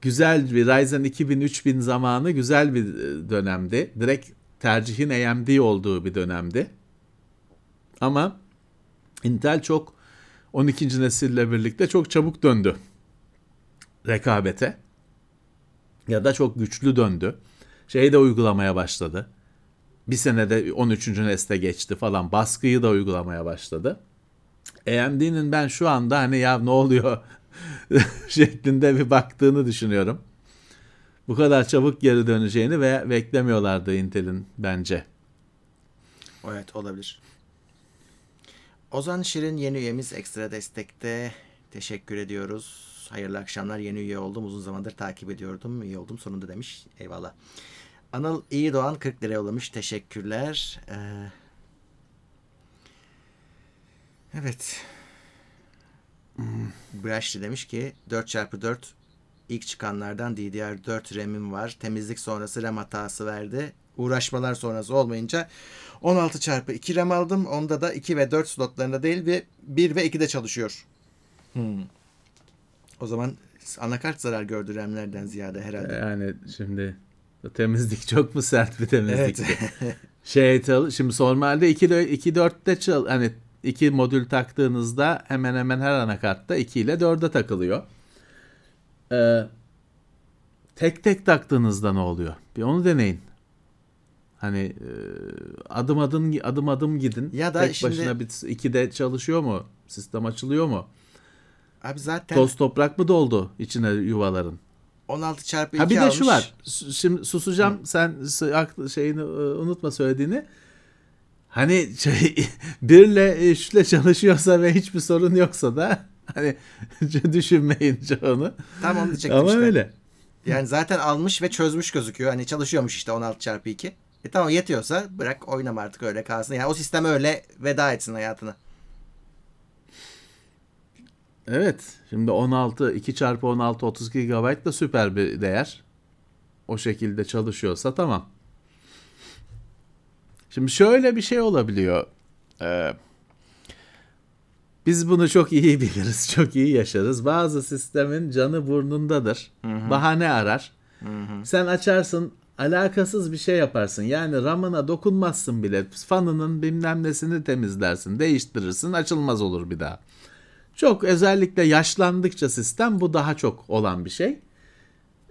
güzel bir Ryzen 2000-3000 zamanı güzel bir e, dönemdi. Direkt tercihin AMD olduğu bir dönemdi. Ama Intel çok 12. nesille birlikte çok çabuk döndü rekabete. Ya da çok güçlü döndü. Şeyi de uygulamaya başladı. Bir senede 13. nesle geçti falan. Baskıyı da uygulamaya başladı. AMD'nin ben şu anda hani ya ne oluyor şeklinde bir baktığını düşünüyorum. Bu kadar çabuk geri döneceğini ve beklemiyorlardı Intel'in bence. Evet olabilir. Ozan Şirin yeni üyemiz ekstra destekte. Teşekkür ediyoruz. Hayırlı akşamlar. Yeni üye oldum. Uzun zamandır takip ediyordum. İyi oldum sonunda demiş. Eyvallah. Anıl İyi Doğan 40 lira yollamış. Teşekkürler. Ee, evet. Brashli demiş ki 4x4 ilk çıkanlardan DDR4 RAM'im var. Temizlik sonrası RAM hatası verdi. Uğraşmalar sonrası olmayınca 16 çarpı 2 RAM aldım. Onda da 2 ve 4 slotlarında değil ve 1 ve 2'de çalışıyor. Hmm. O zaman anakart zarar gördü RAM'lerden ziyade herhalde. Yani şimdi temizlik çok mu sert bir temizlik? Evet. şey şimdi normalde 2 2 4'te çal hani iki modül taktığınızda hemen hemen her anakartta 2 ile 4'e takılıyor. Ee, tek tek taktığınızda ne oluyor? Bir onu deneyin. Hani e, adım adım adım adım gidin. Ya da tek şimdi- başına bir 2'de çalışıyor mu? Sistem açılıyor mu? Abi zaten Toz toprak mı doldu içine yuvaların? 16 çarpı 2 Ha bir de almış. şu var. Şimdi susacağım. Sen s- aklı- şeyini e, unutma söylediğini. Hani şey, birle üçle çalışıyorsa ve hiçbir sorun yoksa da hani düşünmeyin onu. Tam onu diyecektim Ama işte. öyle. Yani zaten almış ve çözmüş gözüküyor. Hani çalışıyormuş işte 16 çarpı 2. E tamam yetiyorsa bırak oynama artık öyle kalsın. Yani o sistem öyle veda etsin hayatına. Evet. Şimdi 16 2 çarpı 16 32 GB da süper bir değer. O şekilde çalışıyorsa tamam. Şimdi şöyle bir şey olabiliyor. Ee, biz bunu çok iyi biliriz, çok iyi yaşarız. Bazı sistemin canı burnundadır. Bahane arar. Sen açarsın alakasız bir şey yaparsın. Yani RAM'ına dokunmazsın bile. Fanının bilmem nesini temizlersin, değiştirirsin, açılmaz olur bir daha. Çok özellikle yaşlandıkça sistem bu daha çok olan bir şey.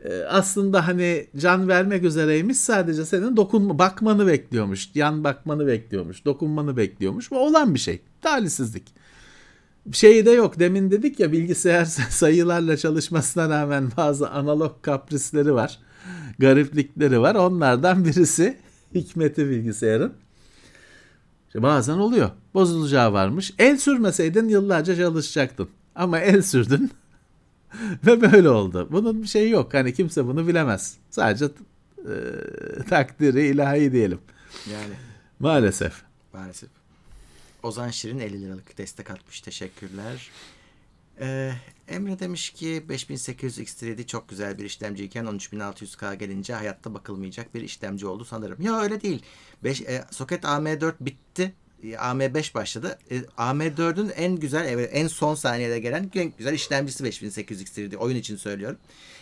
Ee, aslında hani can vermek üzereymiş sadece senin dokunma bakmanı bekliyormuş. Yan bakmanı bekliyormuş. Dokunmanı bekliyormuş. Bu olan bir şey. Talihsizlik. Şeyi de yok. Demin dedik ya bilgisayar sayılarla çalışmasına rağmen bazı analog kaprisleri var. Gariplikleri var. Onlardan birisi hikmeti bilgisayarın. İşte bazen oluyor. Bozulacağı varmış. El sürmeseydin yıllarca çalışacaktın. Ama el sürdün. Ve böyle oldu. Bunun bir şeyi yok. Hani kimse bunu bilemez. Sadece e, takdiri ilahi diyelim. Yani Maalesef. maalesef. Ozan Şirin 50 liralık destek atmış. Teşekkürler. Ee, Emre demiş ki 5800 X3D çok güzel bir işlemciyken 13600K gelince hayatta bakılmayacak bir işlemci oldu sanırım. Ya öyle değil. 5, e, soket AM4 bitti. E, AM5 başladı. E, AM4'ün en güzel, en son saniyede gelen en güzel işlemcisi 5800 X3D. Oyun için söylüyorum.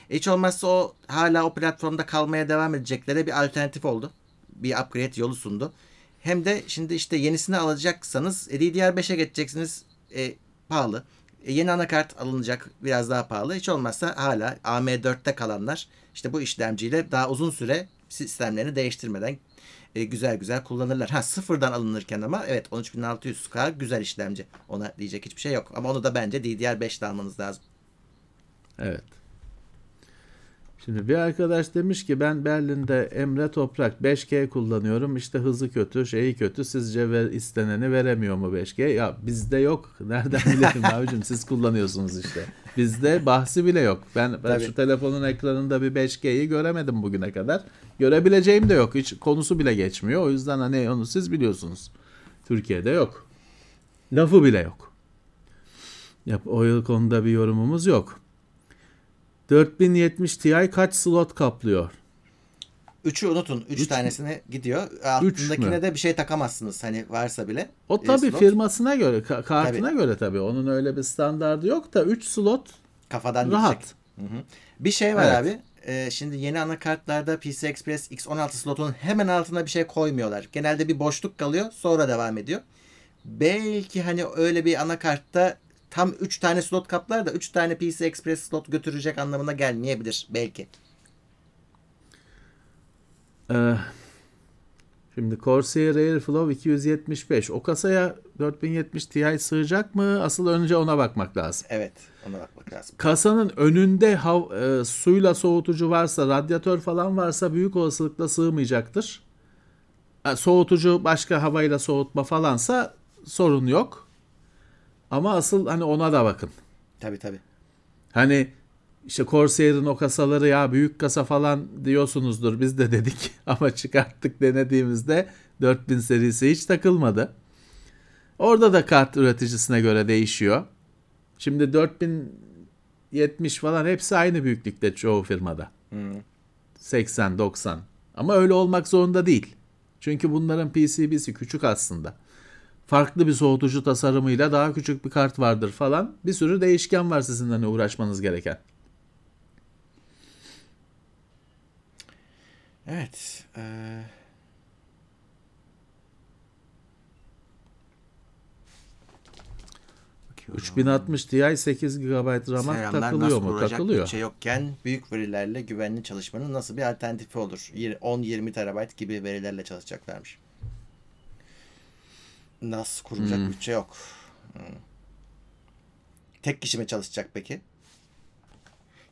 Hiç olmazsa o hala o platformda kalmaya devam edeceklere bir alternatif oldu. Bir upgrade yolu sundu. Hem de şimdi işte yenisini alacaksanız e, DDR5'e geçeceksiniz. E, pahalı. E, yeni anakart alınacak biraz daha pahalı. Hiç olmazsa hala AM4'te kalanlar işte bu işlemciyle daha uzun süre sistemlerini değiştirmeden e, güzel güzel kullanırlar. Ha sıfırdan alınırken ama evet 13600K güzel işlemci. Ona diyecek hiçbir şey yok. Ama onu da bence DDR5'te almanız lazım. Evet. Şimdi bir arkadaş demiş ki ben Berlin'de Emre Toprak 5G kullanıyorum. İşte hızı kötü, şeyi kötü. Sizce ver, isteneni veremiyor mu 5G? Ya bizde yok. Nereden bilelim abicim siz kullanıyorsunuz işte. Bizde bahsi bile yok. Ben, ben şu telefonun ekranında bir 5G'yi göremedim bugüne kadar. Görebileceğim de yok. Hiç konusu bile geçmiyor. O yüzden hani onu siz biliyorsunuz. Türkiye'de yok. Lafı bile yok. Yap, o konuda bir yorumumuz yok. 4070 Ti kaç slot kaplıyor? Üçü unutun. Üç, Üç tanesine gidiyor. Altındakine de bir şey takamazsınız. Hani varsa bile. O tabi firmasına göre, ka- kartına tabii. göre tabi. Onun öyle bir standardı yok da 3 slot kafadan rahat. Hı hı. Bir şey var evet. abi. Ee, şimdi yeni anakartlarda PC Express X16 slotunun hemen altına bir şey koymuyorlar. Genelde bir boşluk kalıyor. Sonra devam ediyor. Belki hani öyle bir anakartta tam 3 tane slot kaplar da 3 tane PC Express slot götürecek anlamına gelmeyebilir belki. Ee, şimdi Corsair Airflow 275 o kasaya 4070 Ti sığacak mı? Asıl önce ona bakmak lazım. Evet ona bakmak lazım. Kasanın önünde hav, e, suyla soğutucu varsa radyatör falan varsa büyük olasılıkla sığmayacaktır. E, soğutucu başka havayla soğutma falansa sorun yok. Ama asıl hani ona da bakın. Tabii tabii. Hani işte Corsair'in o kasaları ya büyük kasa falan diyorsunuzdur biz de dedik ama çıkarttık denediğimizde 4000 serisi hiç takılmadı. Orada da kart üreticisine göre değişiyor. Şimdi 4070 falan hepsi aynı büyüklükte çoğu firmada. Hmm. 80 90. Ama öyle olmak zorunda değil. Çünkü bunların PCB'si küçük aslında farklı bir soğutucu tasarımıyla daha küçük bir kart vardır falan. Bir sürü değişken var sizin hani uğraşmanız gereken. Evet. Ee... 3060 Ti 8 GB RAM takılıyor mu? Takılıyor. Bütçe yokken büyük verilerle güvenli çalışmanın nasıl bir alternatifi olur? 10-20 TB gibi verilerle çalışacaklarmış. NAS kuracak hmm. bütçe yok. Hmm. Tek kişi mi çalışacak peki?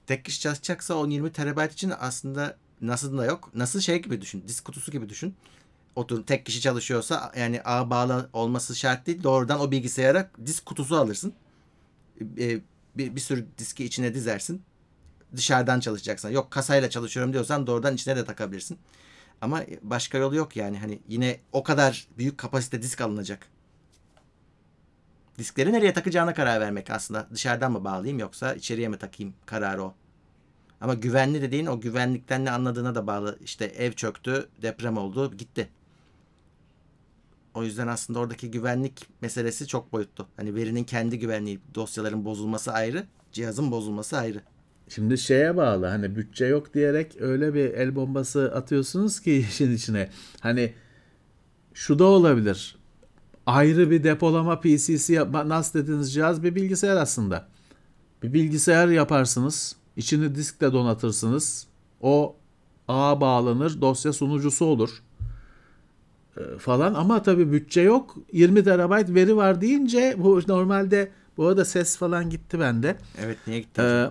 Tek kişi çalışacaksa 10-20 terabayt için aslında NAS'ın da yok. NAS'ı şey gibi düşün. Disk kutusu gibi düşün. Otur tek kişi çalışıyorsa yani ağ bağlı olması şart değil. Doğrudan o bilgisayara disk kutusu alırsın. Ee, bir, bir sürü diski içine dizersin. Dışarıdan çalışacaksan. Yok kasayla çalışıyorum diyorsan doğrudan içine de takabilirsin. Ama başka yolu yok yani. Hani yine o kadar büyük kapasite disk alınacak. Diskleri nereye takacağına karar vermek aslında. Dışarıdan mı bağlayayım yoksa içeriye mi takayım kararı o. Ama güvenli dediğin o güvenlikten ne anladığına da bağlı. İşte ev çöktü, deprem oldu, gitti. O yüzden aslında oradaki güvenlik meselesi çok boyutlu. Hani verinin kendi güvenliği, dosyaların bozulması ayrı, cihazın bozulması ayrı. Şimdi şeye bağlı hani bütçe yok diyerek öyle bir el bombası atıyorsunuz ki işin içine. Hani şu da olabilir. Ayrı bir depolama PCC yapma, NAS dediğiniz cihaz bir bilgisayar aslında. Bir bilgisayar yaparsınız. içini diskle donatırsınız. O ağa bağlanır. Dosya sunucusu olur. Ee, falan ama tabii bütçe yok. 20 terabayt veri var deyince bu normalde bu arada ses falan gitti bende. Evet niye gitti? Ee,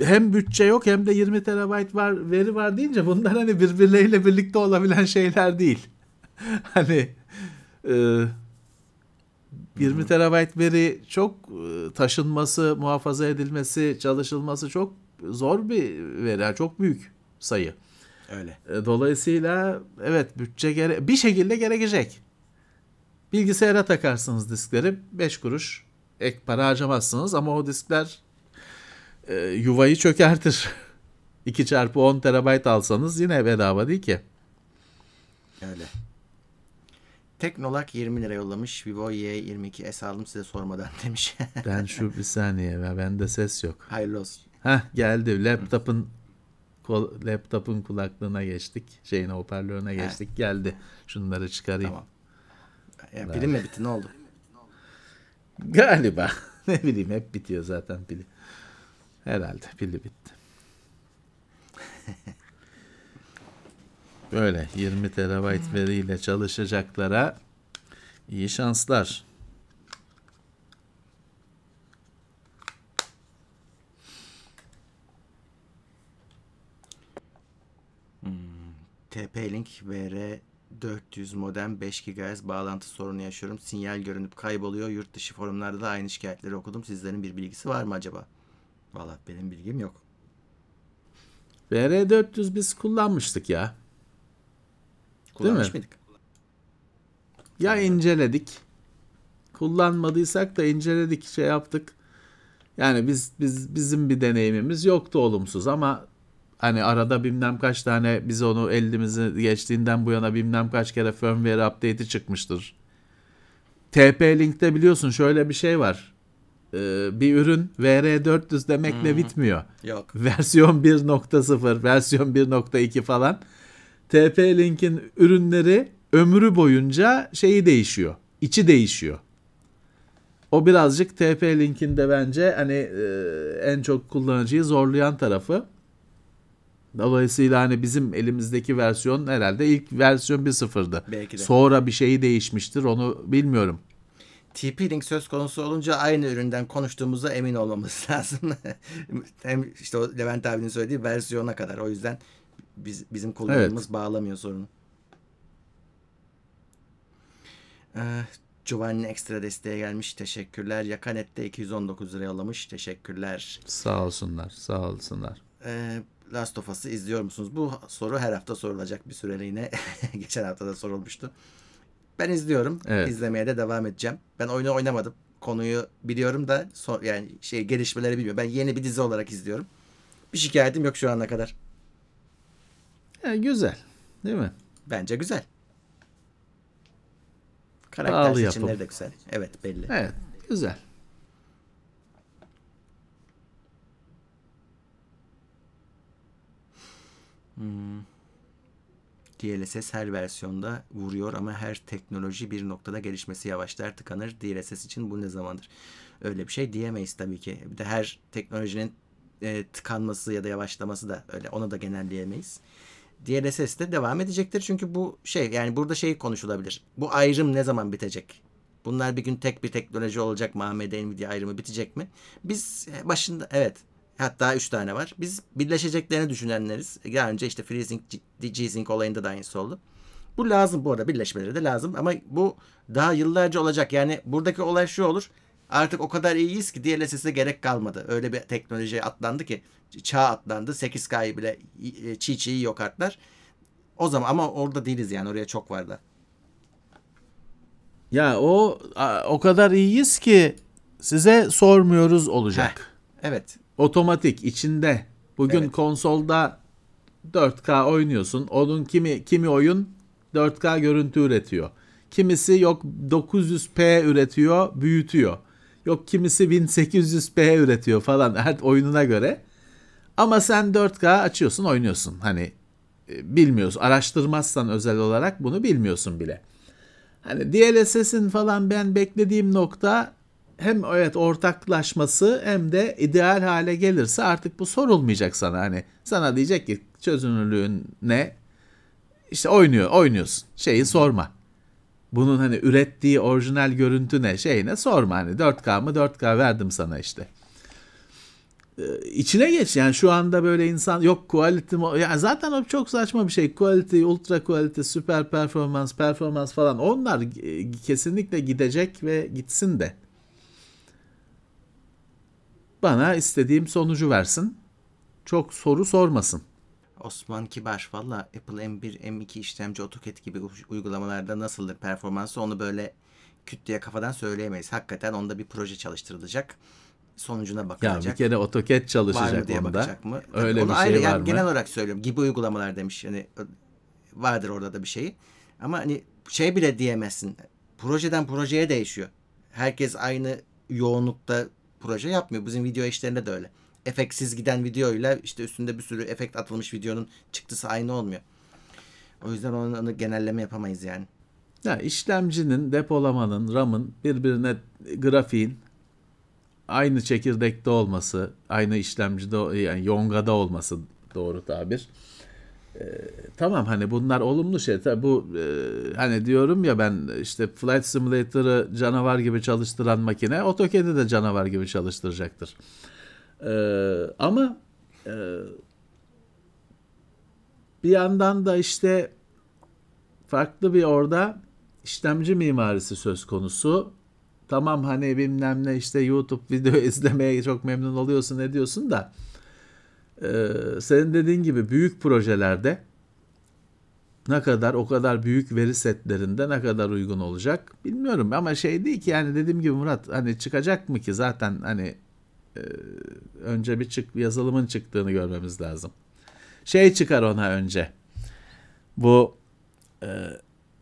hem bütçe yok hem de 20 terabayt var veri var deyince bunlar hani birbirleriyle birlikte olabilen şeyler değil. hani e, 20 terabayt veri çok e, taşınması, muhafaza edilmesi, çalışılması çok zor bir veri. Çok büyük sayı. Öyle. E, dolayısıyla evet bütçe gere bir şekilde gerekecek. Bilgisayara takarsınız diskleri 5 kuruş ek para harcamazsınız ama o diskler e, yuvayı çökertir. 2 çarpı 10 terabayt alsanız yine bedava değil ki. Öyle. Teknolak 20 lira yollamış. Vivo Y22S aldım size sormadan demiş. Ben şu bir saniye ve bende ses yok. Hayırlı olsun. Heh geldi. Laptop'un laptop'un kulaklığına geçtik. Şeyine hoparlörüne geçtik. Geldi. Şunları çıkarayım. Tamam. Ya, pilin mi bitti ne oldu? Galiba. ne bileyim hep bitiyor zaten pili. Herhalde pili bitti. Böyle 20 terabayt veriyle çalışacaklara iyi şanslar. TP-Link VR 400 modem 5 GHz bağlantı sorunu yaşıyorum. Sinyal görünüp kayboluyor. Yurt dışı forumlarda da aynı şikayetleri okudum. Sizlerin bir bilgisi var mı acaba? Valla benim bilgim yok. VR400 biz kullanmıştık ya. Kullanmış mi? mıydık? Ya inceledik. Kullanmadıysak da inceledik, şey yaptık. Yani biz biz bizim bir deneyimimiz yoktu olumsuz ama hani arada bilmem kaç tane biz onu elimizi geçtiğinden bu yana bilmem kaç kere firmware update'i çıkmıştır. TP-Link'te biliyorsun şöyle bir şey var. Ee, bir ürün VR400 demekle bitmiyor. Yok. versiyon 1.0, versiyon 1.2 falan. TP-Link'in ürünleri ömrü boyunca şeyi değişiyor. içi değişiyor. O birazcık TP-Link'in de bence hani e, en çok kullanıcıyı zorlayan tarafı. Dolayısıyla hani bizim elimizdeki versiyon herhalde ilk versiyon 1.0'dı. Belki de. Sonra bir şeyi değişmiştir onu bilmiyorum. TP-Link söz konusu olunca aynı üründen konuştuğumuza emin olmamız lazım. Hem işte o Levent abinin söylediği versiyona kadar. O yüzden biz, bizim kullanımımız bağlamıyor sorunu. Ee, Giovanni ekstra desteğe gelmiş. Teşekkürler. Yakanet'te 219 lira yollamış. Teşekkürler. Sağ olsunlar, sağ olsunlar. Ee, Last of Us'ı izliyor musunuz? Bu soru her hafta sorulacak bir süreliğine. Geçen hafta da sorulmuştu. Ben izliyorum. Evet. İzlemeye de devam edeceğim. Ben oyunu oynamadım. Konuyu biliyorum da son, yani şey gelişmeleri bilmiyorum. Ben yeni bir dizi olarak izliyorum. Bir şikayetim yok şu ana kadar. E, güzel, değil mi? Bence güzel. Karakter Pahalı seçimleri yapım. de güzel. Evet belli. Evet, güzel. DLSS her versiyonda vuruyor ama her teknoloji bir noktada gelişmesi yavaşlar, tıkanır. DLSS için bu ne zamandır? Öyle bir şey diyemeyiz tabii ki. Bir de her teknolojinin e, tıkanması ya da yavaşlaması da öyle. Onu da genelleyemeyiz. DLSS de devam edecektir çünkü bu şey yani burada şey konuşulabilir. Bu ayrım ne zaman bitecek? Bunlar bir gün tek bir teknoloji olacak mı? AMD Nvidia ayrımı bitecek mi? Biz başında evet hatta 3 tane var. Biz birleşeceklerini düşünenleriz. Daha önce işte FreeSync, G-Sync olayında da aynısı oldu. Bu lazım bu arada birleşmeleri de lazım ama bu daha yıllarca olacak. Yani buradaki olay şu olur. Artık o kadar iyiyiz ki DLSS'e gerek kalmadı. Öyle bir teknoloji atlandı ki çağ atlandı. 8K'yı bile e, çiğ çiğ yok artlar. O zaman ama orada değiliz yani oraya çok var da. Ya o o kadar iyiyiz ki size sormuyoruz olacak. Evet. Otomatik içinde. Bugün Evet. konsolda 4K oynuyorsun. Onun kimi kimi oyun 4K görüntü üretiyor. Kimisi yok 900p üretiyor, büyütüyor. Yok kimisi 1800p üretiyor falan her oyununa göre. Ama sen 4K açıyorsun, oynuyorsun. Hani e, bilmiyorsun. Araştırmazsan özel olarak bunu bilmiyorsun bile. Hani DLSS'in falan ben beklediğim nokta hem evet ortaklaşması hem de ideal hale gelirse artık bu sorulmayacak sana. Hani sana diyecek ki çözünürlüğün ne? İşte oynuyor, oynuyorsun. Şeyi sorma. Bunun hani ürettiği orijinal görüntü ne? Şey ne? Sorma hani 4K mı 4K verdim sana işte. Ee, içine geç yani şu anda böyle insan yok quality mo- yani zaten o çok saçma bir şey quality ultra quality süper performans performans falan onlar e, kesinlikle gidecek ve gitsin de bana istediğim sonucu versin çok soru sormasın Osman Kibar valla Apple M1 M2 işlemci AutoCAD gibi uygulamalarda nasıldır performansı onu böyle küt diye kafadan söyleyemeyiz. Hakikaten onda bir proje çalıştırılacak. Sonucuna Ya bakılacak. bir kere AutoCAD var çalışacak mı diye onda. bakacak mı? Öyle Onu bir ayrı, şey yani var mı? Genel olarak söylüyorum. Gibi uygulamalar demiş. Yani vardır orada da bir şeyi. Ama hani şey bile diyemezsin. Projeden projeye değişiyor. Herkes aynı yoğunlukta proje yapmıyor. Bizim video işlerinde de öyle. Efektsiz giden videoyla işte üstünde bir sürü efekt atılmış videonun çıktısı aynı olmuyor. O yüzden onu, onu genelleme yapamayız yani. Ya işlemcinin, depolamanın, RAM'ın birbirine grafiğin aynı çekirdekte olması, aynı işlemcide yani yongada olması doğru tabir. Tamam hani bunlar olumlu şey. Tabii bu e, hani diyorum ya ben işte Flight Simulator'ı canavar gibi çalıştıran makine AutoCAD'i de canavar gibi çalıştıracaktır. Ee, ama e, bir yandan da işte farklı bir orada işlemci mimarisi söz konusu. Tamam hani bilmem ne işte YouTube video izlemeye çok memnun oluyorsun ne diyorsun da e, senin dediğin gibi büyük projelerde ne kadar o kadar büyük veri setlerinde ne kadar uygun olacak bilmiyorum ama şey değil ki yani dediğim gibi Murat hani çıkacak mı ki zaten hani e, önce bir çık yazılımın çıktığını görmemiz lazım. Şey çıkar ona önce. Bu e,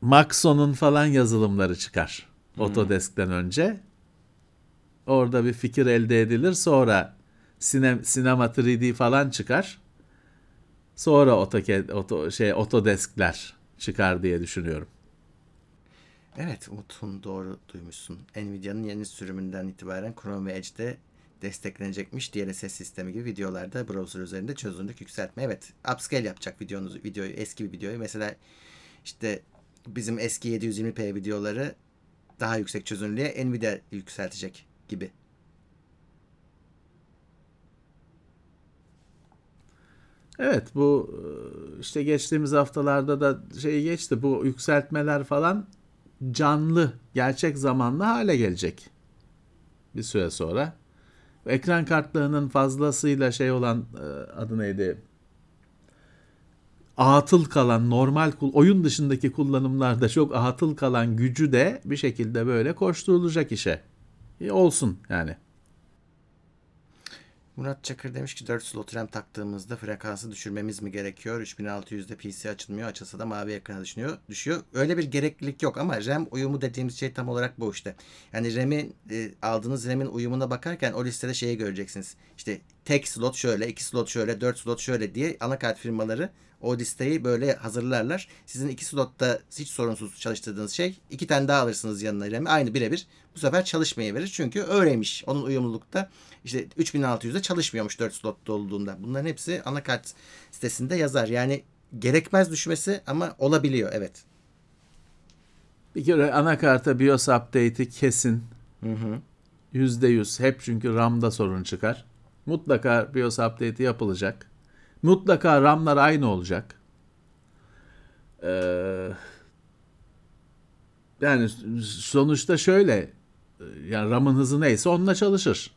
Maxon'un falan yazılımları çıkar. Autodesk'ten önce. Orada bir fikir elde edilir. Sonra Sine, Cinema 3D falan çıkar. Sonra AutoCAD, Auto, şey, Autodesk'ler çıkar diye düşünüyorum. Evet Umut'un doğru duymuşsun. Nvidia'nın yeni sürümünden itibaren Chrome ve Edge'de desteklenecekmiş. DLSS sistemi gibi videolarda browser üzerinde çözünürlük yükseltme. Evet upscale yapacak videonuzu, videoyu, eski bir videoyu. Mesela işte bizim eski 720p videoları daha yüksek çözünürlüğe Nvidia yükseltecek gibi. Evet bu e, işte geçtiğimiz haftalarda da şey geçti bu yükseltmeler falan canlı gerçek zamanlı hale gelecek bir süre sonra. Ekran kartlarının fazlasıyla şey olan e, adı neydi? Atıl kalan normal oyun dışındaki kullanımlarda çok atıl kalan gücü de bir şekilde böyle koşturulacak işe. E, olsun yani. Murat Çakır demiş ki 4 slot RAM taktığımızda frekansı düşürmemiz mi gerekiyor? 3600'de PC açılmıyor. Açılsa da mavi ekrana düşüyor. düşüyor. Öyle bir gereklilik yok ama RAM uyumu dediğimiz şey tam olarak bu işte. Yani RAM'in e, aldığınız RAM'in uyumuna bakarken o listede şeyi göreceksiniz. İşte tek slot şöyle, iki slot şöyle, dört slot şöyle diye anakart firmaları o listeyi böyle hazırlarlar. Sizin iki slotta hiç sorunsuz çalıştırdığınız şey iki tane daha alırsınız yanına RAM'i. Aynı birebir. Bu sefer çalışmayı Çünkü öyleymiş. Onun uyumlulukta işte 3600'de çalışmıyormuş 4 slotta olduğunda. Bunların hepsi anakart sitesinde yazar. Yani gerekmez düşmesi ama olabiliyor evet. Bir kere anakarta BIOS update'i kesin. Hı hı. %100 hep çünkü RAM'da sorun çıkar. Mutlaka BIOS update'i yapılacak. Mutlaka RAM'lar aynı olacak. Ee, yani sonuçta şöyle yani RAM'ın hızı neyse onunla çalışır.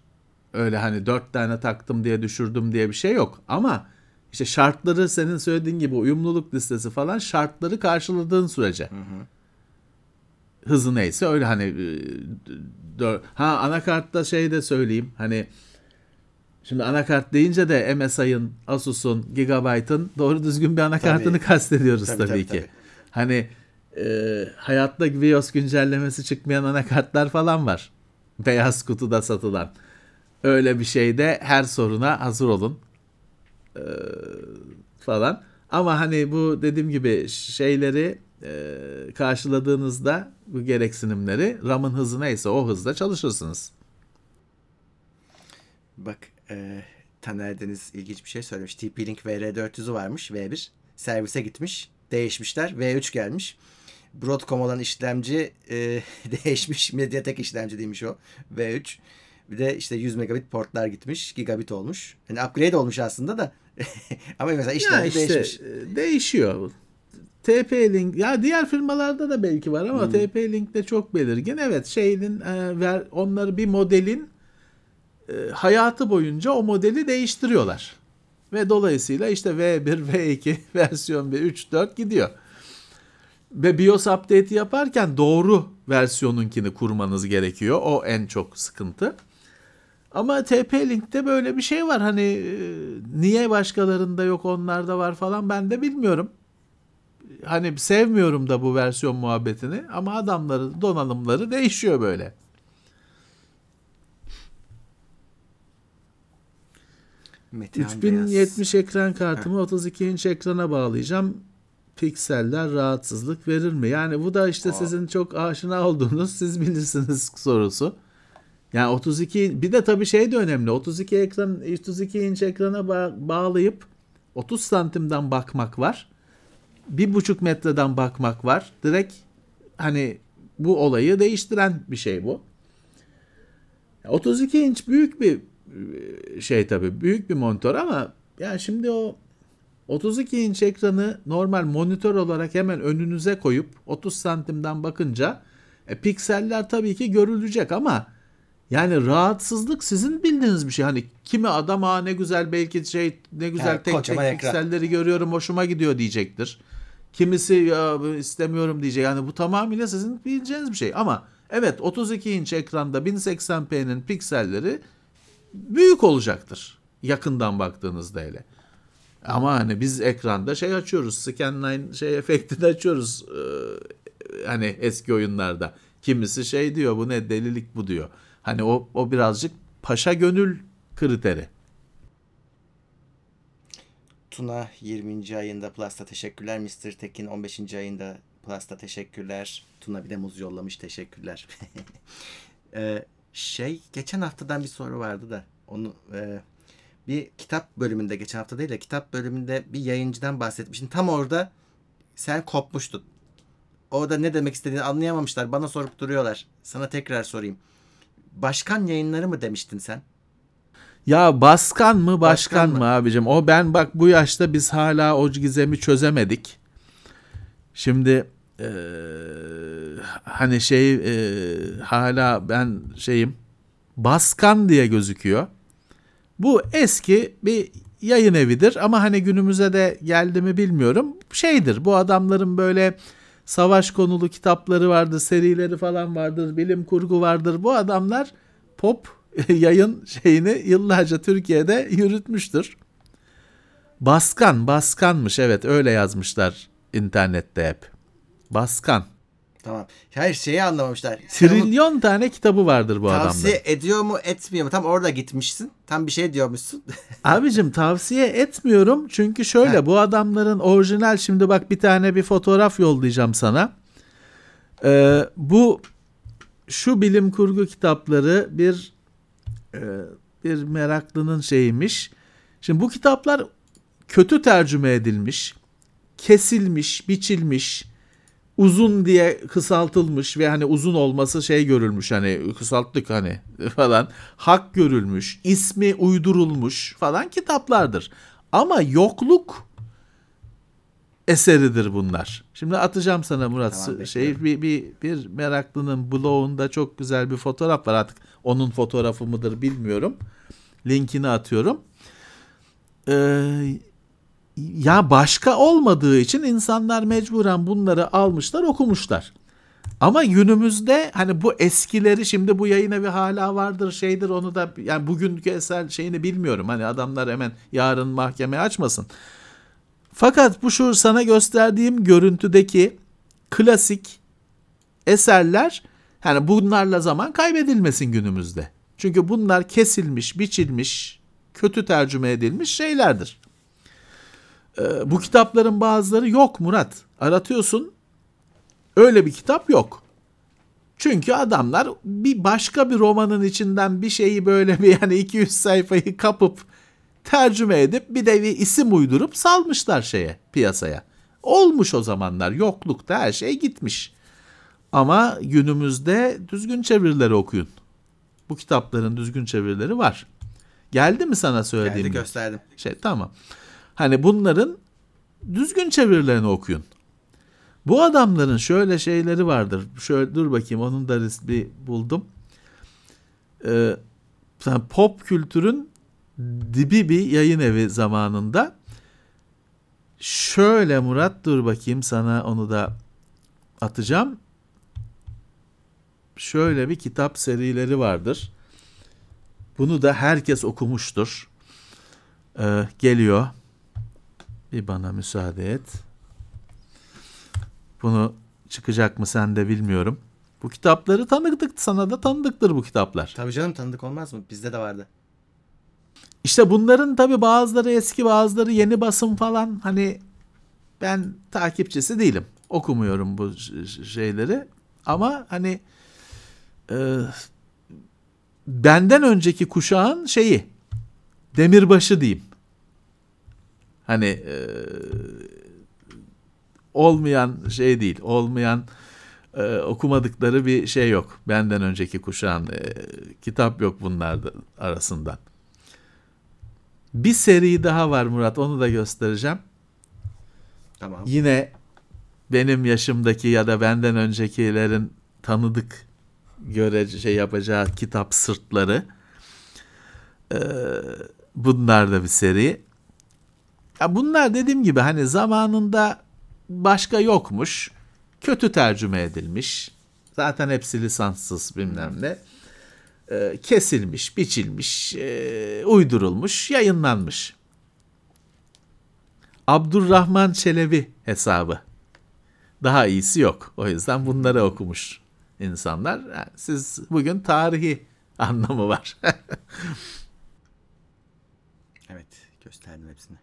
Öyle hani dört tane taktım diye düşürdüm diye bir şey yok. Ama işte şartları senin söylediğin gibi uyumluluk listesi falan şartları karşıladığın sürece. Hızı neyse öyle hani e, ha anakartta şey de söyleyeyim hani Şimdi anakart deyince de MSI'ın, Asus'un, Gigabyte'ın doğru düzgün bir anakartını Tabii. kastediyoruz Tabii, tabii, tabii, ki. tabii. Hani e, hayatta BIOS güncellemesi çıkmayan anakartlar falan var. Beyaz kutuda satılan. Öyle bir şeyde her soruna hazır olun. E, falan. Ama hani bu dediğim gibi şeyleri e, karşıladığınızda bu gereksinimleri RAM'ın hızı neyse o hızda çalışırsınız. Bak e, Taner Deniz ilginç bir şey söylemiş. TP-Link VR400'ü varmış V1. Servise gitmiş. Değişmişler. V3 gelmiş. Broadcom olan işlemci e, değişmiş. Mediatek işlemci değilmiş o. V3. Bir de işte 100 megabit portlar gitmiş. Gigabit olmuş. Yani upgrade olmuş aslında da. Ama mesela işlemci Ya işte değişmiş. e, değişiyor. TP-Link ya diğer firmalarda da belki var ama TP-Link'te çok belirgin. Evet şeyin e, ver onları bir modelin hayatı boyunca o modeli değiştiriyorlar. Ve dolayısıyla işte V1, V2 versiyon 1, 3, 4 gidiyor. Ve BIOS update'i yaparken doğru versiyonunkini kurmanız gerekiyor. O en çok sıkıntı. Ama TP-Link'te böyle bir şey var. Hani e, niye başkalarında yok onlarda var falan ben de bilmiyorum. Hani sevmiyorum da bu versiyon muhabbetini ama adamların donanımları değişiyor böyle. Metehan 3070 ekran kartımı 32 inç ekrana bağlayacağım. Pikseller rahatsızlık verir mi? Yani bu da işte Aa. sizin çok aşina olduğunuz siz bilirsiniz sorusu. Yani 32 bir de tabii şey de önemli. 32 ekran 32 inç ekrana ba- bağlayıp 30 santimden bakmak var. Bir buçuk metreden bakmak var. Direkt hani bu olayı değiştiren bir şey bu. 32 inç büyük bir şey tabii büyük bir monitör ama ya şimdi o 32 inç ekranı normal monitör olarak hemen önünüze koyup 30 santimden bakınca e, pikseller tabii ki görülecek ama yani rahatsızlık sizin bildiğiniz bir şey. Hani kimi adam aa ne güzel belki şey ne güzel Evet, tek tek ekran. pikselleri görüyorum hoşuma gidiyor diyecektir. Kimisi ya istemiyorum diyecek. Yani bu tamamıyla sizin bileceğiniz bir şey. Ama evet 32 inç ekranda 1080p'nin pikselleri büyük olacaktır. Yakından baktığınızda hele. Ama hani biz ekranda şey açıyoruz. Scanline şey efektini açıyoruz. Ee, hani eski oyunlarda. Kimisi şey diyor bu ne delilik bu diyor. Hani o, o birazcık paşa gönül kriteri. Tuna 20. ayında Plus'ta teşekkürler. Mr. Tekin 15. ayında Plus'ta teşekkürler. Tuna bir de muz yollamış teşekkürler. Ee, şey geçen haftadan bir soru vardı da onu e, bir kitap bölümünde geçen hafta değil de kitap bölümünde bir yayıncıdan bahsetmiştin. Tam orada sen kopmuştun. Orada ne demek istediğini anlayamamışlar. Bana sorup duruyorlar. Sana tekrar sorayım. Başkan yayınları mı demiştin sen? Ya baskan mı başkan, Başkan mı mı? abicim? O ben bak bu yaşta biz hala o gizemi çözemedik. Şimdi eee, hani şey eee, hala ben şeyim baskan diye gözüküyor. Bu eski bir yayın evidir ama hani günümüze de geldi mi bilmiyorum. Şeydir bu adamların böyle savaş konulu kitapları vardır, serileri falan vardır, bilim kurgu vardır. Bu adamlar pop yayın şeyini yıllarca Türkiye'de yürütmüştür. Baskan, baskanmış evet öyle yazmışlar internette hep. Baskan. Tamam. Hayır şeyi anlamamışlar. Sen Trilyon tane kitabı vardır bu tavsiye adamların. ediyor mu etmiyor mu? Tam orada gitmişsin. Tam bir şey diyormuşsun. Abicim tavsiye etmiyorum çünkü şöyle Ha. bu adamların orijinal şimdi bak bir tane bir fotoğraf yollayacağım sana. Ee, bu şu bilim kurgu kitapları bir e, bir meraklının şeyiymiş. Şimdi bu kitaplar kötü tercüme edilmiş, kesilmiş, biçilmiş, uzun diye kısaltılmış ve hani uzun olması şey görülmüş hani kısalttık hani falan hak görülmüş, ismi uydurulmuş falan kitaplardır. Ama yokluk eseridir bunlar. Şimdi atacağım sana Murat Tamam, şey bir, bir bir meraklının blogunda çok güzel bir fotoğraf var artık onun fotoğrafı mıdır bilmiyorum. Linkini atıyorum. Ee, ya başka olmadığı için insanlar mecburen bunları almışlar okumuşlar. Ama günümüzde hani bu eskileri şimdi bu yayın evi hala vardır şeydir onu da yani bugünkü eser şeyini bilmiyorum. Hani adamlar hemen yarın mahkeme açmasın. Fakat bu şu sana gösterdiğim görüntüdeki klasik eserler hani bunlarla zaman kaybedilmesin günümüzde. Çünkü bunlar kesilmiş, biçilmiş, kötü tercüme edilmiş şeylerdir. Ee, bu kitapların bazıları yok Murat. Aratıyorsun öyle bir kitap yok. Çünkü adamlar bir başka bir romanın içinden bir şeyi böyle bir yani 200 sayfayı kapıp tercüme edip bir de bir isim uydurup salmışlar şeye piyasaya. Olmuş o zamanlar yoklukta her şey gitmiş. Ama günümüzde düzgün çevirileri okuyun. Bu kitapların düzgün çevirileri var. Geldi mi sana söylediğim? Geldi gösterdim. Şey tamam. Hani bunların düzgün çevirilerini okuyun. Bu adamların şöyle şeyleri vardır. Şöyle dur bakayım onun da bir buldum. Ee, pop kültürün dibi bir yayın evi zamanında. Şöyle Murat dur bakayım sana onu da atacağım. Şöyle bir kitap serileri vardır. Bunu da herkes okumuştur. Ee, geliyor. Bir bana müsaade et. Bunu çıkacak mı sen de bilmiyorum. Bu kitapları tanıdık sana da tanıdıktır bu kitaplar. Tabii canım tanıdık olmaz mı? Bizde de vardı. İşte bunların tabi bazıları eski bazıları yeni basım falan hani ben takipçisi değilim. Okumuyorum bu şeyleri ama hani e, benden önceki kuşağın şeyi demirbaşı diyeyim. Hani e, olmayan şey değil olmayan e, okumadıkları bir şey yok. Benden önceki kuşağın e, kitap yok bunlar arasından. Bir seri daha var Murat onu da göstereceğim. Tamam. Yine benim yaşımdaki ya da benden öncekilerin tanıdık göre şey yapacağı kitap sırtları. Ee, bunlar da bir seri. Ya bunlar dediğim gibi hani zamanında başka yokmuş. Kötü tercüme edilmiş. Zaten hepsi lisanssız bilmem ne. Ee, kesilmiş, biçilmiş, e, uydurulmuş, yayınlanmış. Abdurrahman Çelebi hesabı. Daha iyisi yok. O yüzden bunları okumuş insanlar. Yani siz bugün tarihi anlamı var. evet, gösterdim hepsini.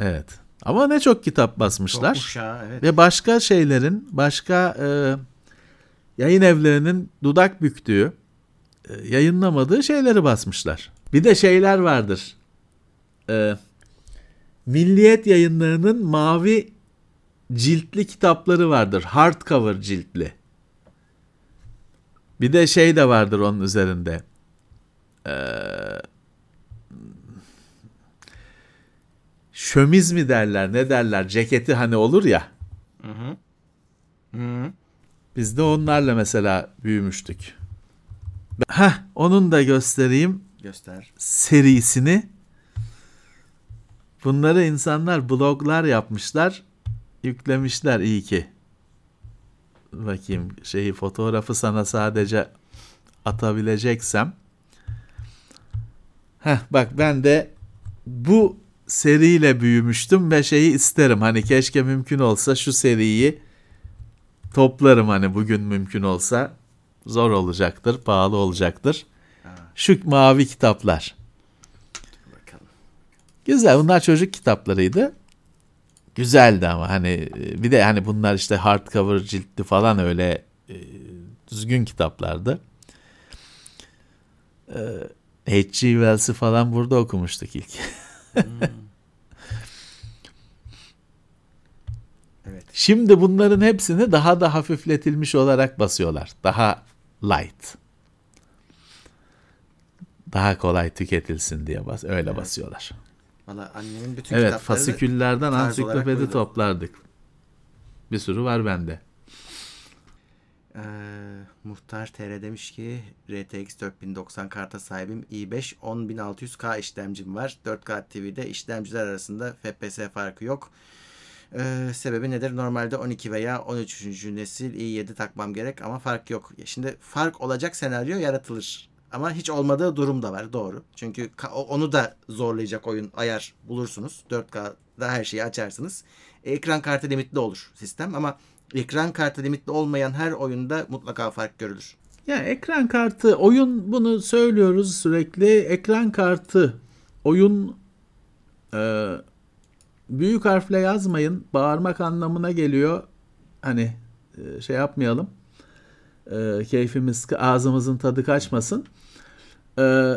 Evet. Ama ne çok kitap basmışlar. Çok uşağı, evet. Ve başka şeylerin, başka e, yayın evlerinin dudak büktüğü, e, yayınlamadığı şeyleri basmışlar. Bir de şeyler vardır. E, Milliyet yayınlarının mavi ciltli kitapları vardır. Hardcover ciltli. Bir de şey de vardır onun üzerinde. Eee şömiz mi derler ne derler ceketi hani olur ya. Hı hı. Hı. Biz de onlarla mesela büyümüştük. Heh, onun da göstereyim Göster. serisini. Bunları insanlar bloglar yapmışlar, yüklemişler iyi ki. Bakayım şeyi fotoğrafı sana sadece atabileceksem. Heh, bak ben de bu seriyle büyümüştüm ve şeyi isterim. Hani keşke mümkün olsa şu seriyi toplarım hani bugün mümkün olsa. Zor olacaktır, pahalı olacaktır. Şu mavi kitaplar. Güzel. Bunlar çocuk kitaplarıydı. Güzeldi ama hani bir de hani bunlar işte hardcover ciltli falan öyle e, düzgün kitaplardı. E, H.G. Wells'i falan burada okumuştuk ilk. Evet. Şimdi bunların hepsini daha da hafifletilmiş olarak basıyorlar. Daha light. Daha kolay tüketilsin diye bas öyle basıyorlar. Valla annemin bütün Evet, kitapları fasiküllerden ansiklopedi toplardık. Bir sürü var bende. Ee, Muhtar TR demiş ki RTX 4090 karta sahibim i5 10600K işlemcim var. 4K TV'de işlemciler arasında FPS farkı yok. Ee, sebebi nedir? Normalde 12 veya 13. nesil i7 takmam gerek ama fark yok. Şimdi fark olacak senaryo yaratılır. Ama hiç olmadığı durum da var doğru. Çünkü onu da zorlayacak oyun ayar bulursunuz. 4K'da her şeyi açarsınız. Ekran kartı limitli olur sistem ama ekran kartı limitli olmayan her oyunda mutlaka fark görülür. Ya ekran kartı oyun bunu söylüyoruz sürekli. Ekran kartı oyun e, büyük harfle yazmayın. Bağırmak anlamına geliyor. Hani e, şey yapmayalım. E, keyfimiz ağzımızın tadı kaçmasın. E,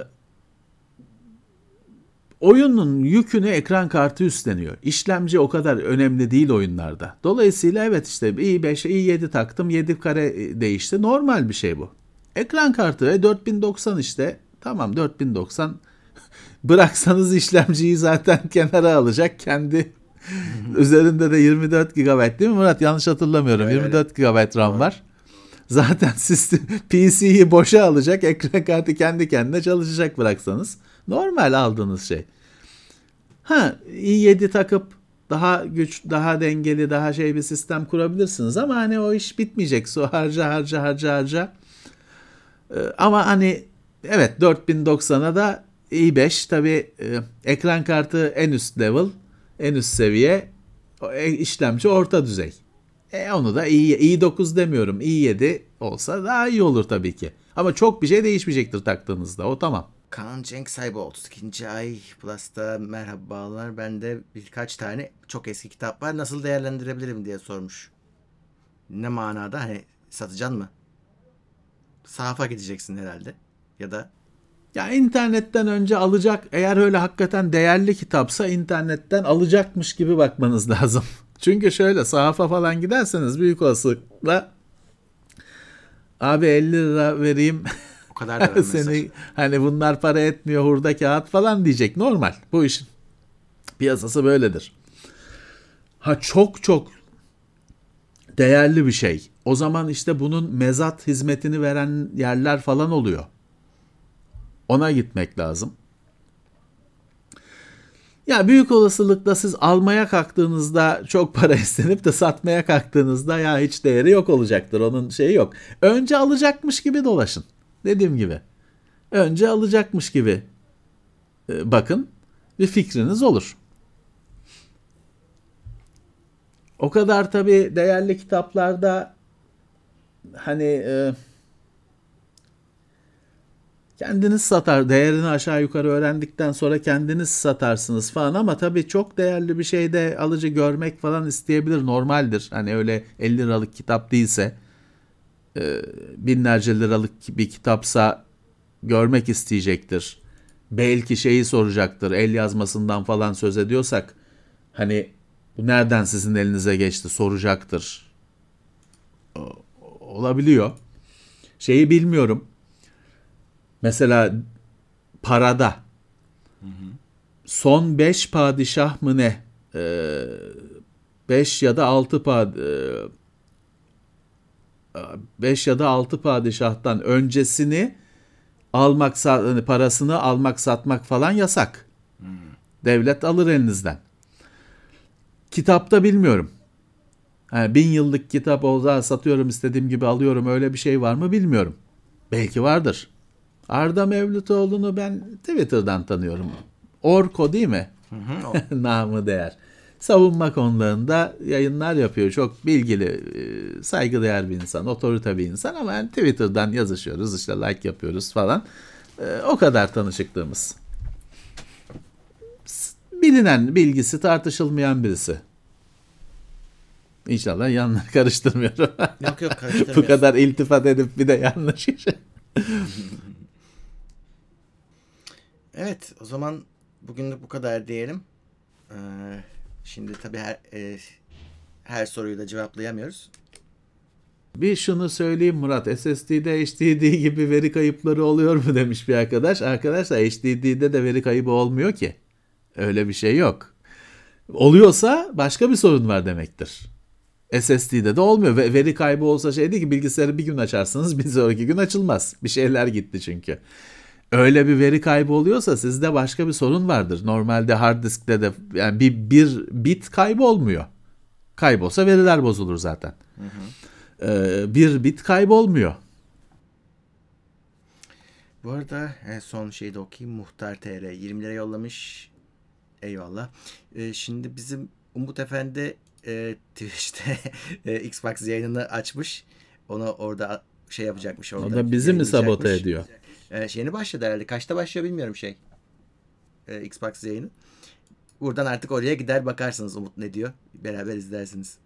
oyunun yükünü ekran kartı üstleniyor. İşlemci o kadar önemli değil oyunlarda. Dolayısıyla evet işte i5, i7 taktım 7 kare değişti. Normal bir şey bu. Ekran kartı e, 4090 işte. Tamam 4090 bıraksanız işlemciyi zaten kenara alacak. Kendi üzerinde de 24 GB değil mi Murat? Yanlış hatırlamıyorum. Öyle, 24 GB RAM var. Zaten sistem PC'yi boşa alacak. Ekran kartı kendi kendine çalışacak bıraksanız. Normal aldığınız şey. Ha i7 takıp daha güç, daha dengeli, daha şey bir sistem kurabilirsiniz ama hani o iş bitmeyecek. Su harca harca harca harca. Ee, ama hani evet 4090'a da i5 tabi ekran kartı en üst level, en üst seviye, e, işlemci orta düzey. E onu da i, i9 demiyorum, i7 olsa daha iyi olur tabii ki. Ama çok bir şey değişmeyecektir taktığınızda. O tamam. Kaan Cenk Sayba 32. ay Plus'ta merhabalar. Bende birkaç tane çok eski kitap var. Nasıl değerlendirebilirim diye sormuş. Ne manada? Hani satacaksın mı? Sahafa gideceksin herhalde. Ya da Ya internetten önce alacak eğer öyle hakikaten değerli kitapsa internetten alacakmış gibi bakmanız lazım. Çünkü şöyle sahafa falan giderseniz büyük olasılıkla abi 50 lira vereyim kadar da seni hani bunlar para etmiyor hurda kağıt falan diyecek normal bu işin piyasası böyledir. Ha çok çok değerli bir şey. O zaman işte bunun mezat hizmetini veren yerler falan oluyor. Ona gitmek lazım. Ya büyük olasılıkla siz almaya kalktığınızda çok para istenip de satmaya kalktığınızda ya hiç değeri yok olacaktır. Onun şeyi yok. Önce alacakmış gibi dolaşın. Dediğim gibi. Önce alacakmış gibi e, bakın bir fikriniz olur. O kadar tabii değerli kitaplarda hani e, kendiniz satar değerini aşağı yukarı öğrendikten sonra kendiniz satarsınız falan ama tabii çok değerli bir şeyde alıcı görmek falan isteyebilir normaldir. Hani öyle 50 liralık kitap değilse binlerce liralık bir kitapsa görmek isteyecektir. Belki şeyi soracaktır el yazmasından falan söz ediyorsak hani bu nereden sizin elinize geçti soracaktır. Olabiliyor. Şeyi bilmiyorum. Mesela parada son 5 padişah mı ne? 5 ya da 6 pad 5 ya da 6 padişahtan öncesini almak hani parasını almak satmak falan yasak. Devlet alır elinizden. Kitapta bilmiyorum. Yani bin yıllık kitap olsa satıyorum istediğim gibi alıyorum öyle bir şey var mı bilmiyorum. Belki vardır. Arda Mevlütoğlu'nu ben Twitter'dan tanıyorum. Orko değil mi? Namı değer. Savunma konularında yayınlar yapıyor. Çok bilgili, e, saygıdeğer bir insan, otorite bir insan ama yani Twitter'dan yazışıyoruz, işte like yapıyoruz falan. E, O kadar tanışıklığımız. Bilinen, bilgisi tartışılmayan birisi. İnşallah yanları karıştırmıyorum. Yok yok Bu karıştırmıyorsun. kadar iltifat edip bir de yanlış. Evet o zaman bugünlük bu kadar diyelim. Ee, şimdi tabii her, e, her soruyu da cevaplayamıyoruz. Bir şunu söyleyeyim Murat. SSD'de HDD gibi veri kayıpları oluyor mu demiş bir arkadaş. Arkadaşlar HDD'de de veri kaybı olmuyor ki. Öyle bir şey yok. Oluyorsa başka bir sorun var demektir. SSD'de de olmuyor. Ve veri kaybı olsa şey değil ki bilgisayarı bir gün açarsınız bir sonraki gün açılmaz. Bir şeyler gitti çünkü. Öyle bir veri kaybı oluyorsa sizde başka bir sorun vardır. Normalde hard diskte de yani bir, bir bit kaybı olmuyor. Kaybolsa veriler bozulur zaten. Ee, bir bit kaybolmuyor. Bu arada e, son şeyi de okuyayım. Muhtar TR 20 lira yollamış. Eyvallah. E, şimdi bizim Umut Efendi e, Twitch'te e, Xbox yayınını açmış. Onu orada şey yapacakmış orada. O da bizi mi sabote ediyor? E, yeni başladı herhalde. Kaçta başlıyor bilmiyorum şey. E, Xbox yayını. Buradan artık oraya gider bakarsınız Umut ne diyor. Beraber izlersiniz.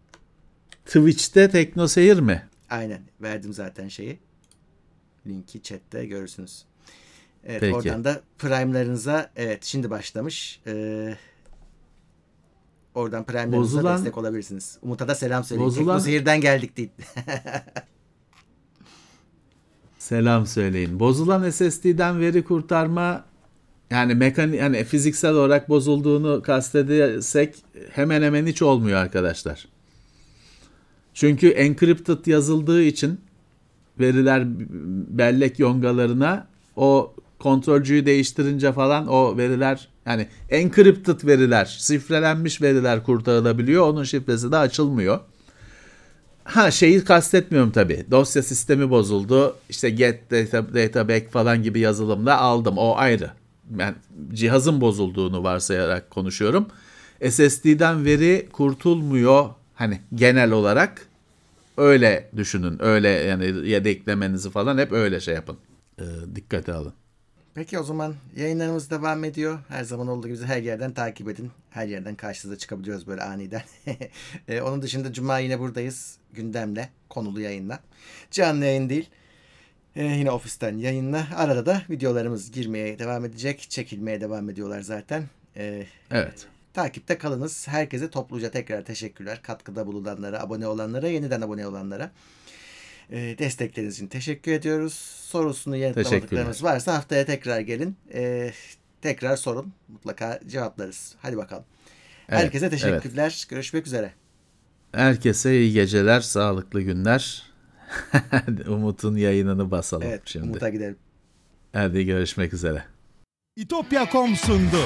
Twitch'te Tekno Seyir mi? Aynen. Verdim zaten şeyi. Linki chatte görürsünüz. Evet Peki. oradan da Prime'larınıza evet şimdi başlamış. Ee, oradan Prime'larınıza Bozulan- destek olabilirsiniz. Umut'a da selam söyleyin. Bozulan- Tekno Seyir'den geldik değil. Selam söyleyin. Bozulan SSD'den veri kurtarma yani mekanik yani fiziksel olarak bozulduğunu kastedersek hemen hemen hiç olmuyor arkadaşlar. Çünkü encrypted yazıldığı için veriler bellek yongalarına o kontrolcüyü değiştirince falan o veriler yani encrypted veriler, şifrelenmiş veriler kurtarılabiliyor. Onun şifresi de açılmıyor. Ha şeyi kastetmiyorum tabii. Dosya sistemi bozuldu. İşte get data, data back falan gibi yazılımda aldım. O ayrı. Ben cihazın bozulduğunu varsayarak konuşuyorum. SSD'den veri kurtulmuyor hani genel olarak. Öyle düşünün. Öyle yani yedeklemenizi falan hep öyle şey yapın. Ee, dikkate alın. Peki o zaman yayınlarımız devam ediyor. Her zaman olduğu gibi her yerden takip edin. Her yerden karşınıza çıkabiliyoruz böyle aniden. Ee, onun dışında Cuma yine buradayız. Gündemle, konulu yayınla. Canlı yayın değil. Ee, yine ofisten yayınla. Arada da videolarımız girmeye devam edecek. Çekilmeye devam ediyorlar zaten. Ee, Evet. takipte kalınız. Herkese topluca tekrar teşekkürler. Katkıda bulunanlara, abone olanlara, yeniden abone olanlara. Ee, destekleriniz için teşekkür ediyoruz. Sorusunu yanıtlamadıklarımız varsa haftaya tekrar gelin. Ee, tekrar sorun. Mutlaka cevaplarız. Hadi bakalım. Evet, Herkese teşekkürler. Görüşmek üzere. Herkese iyi geceler, sağlıklı günler. Umut'un yayınını basalım Evet, şimdi. Umut'a gidelim. Hadi görüşmek üzere. İtopya.com sundu.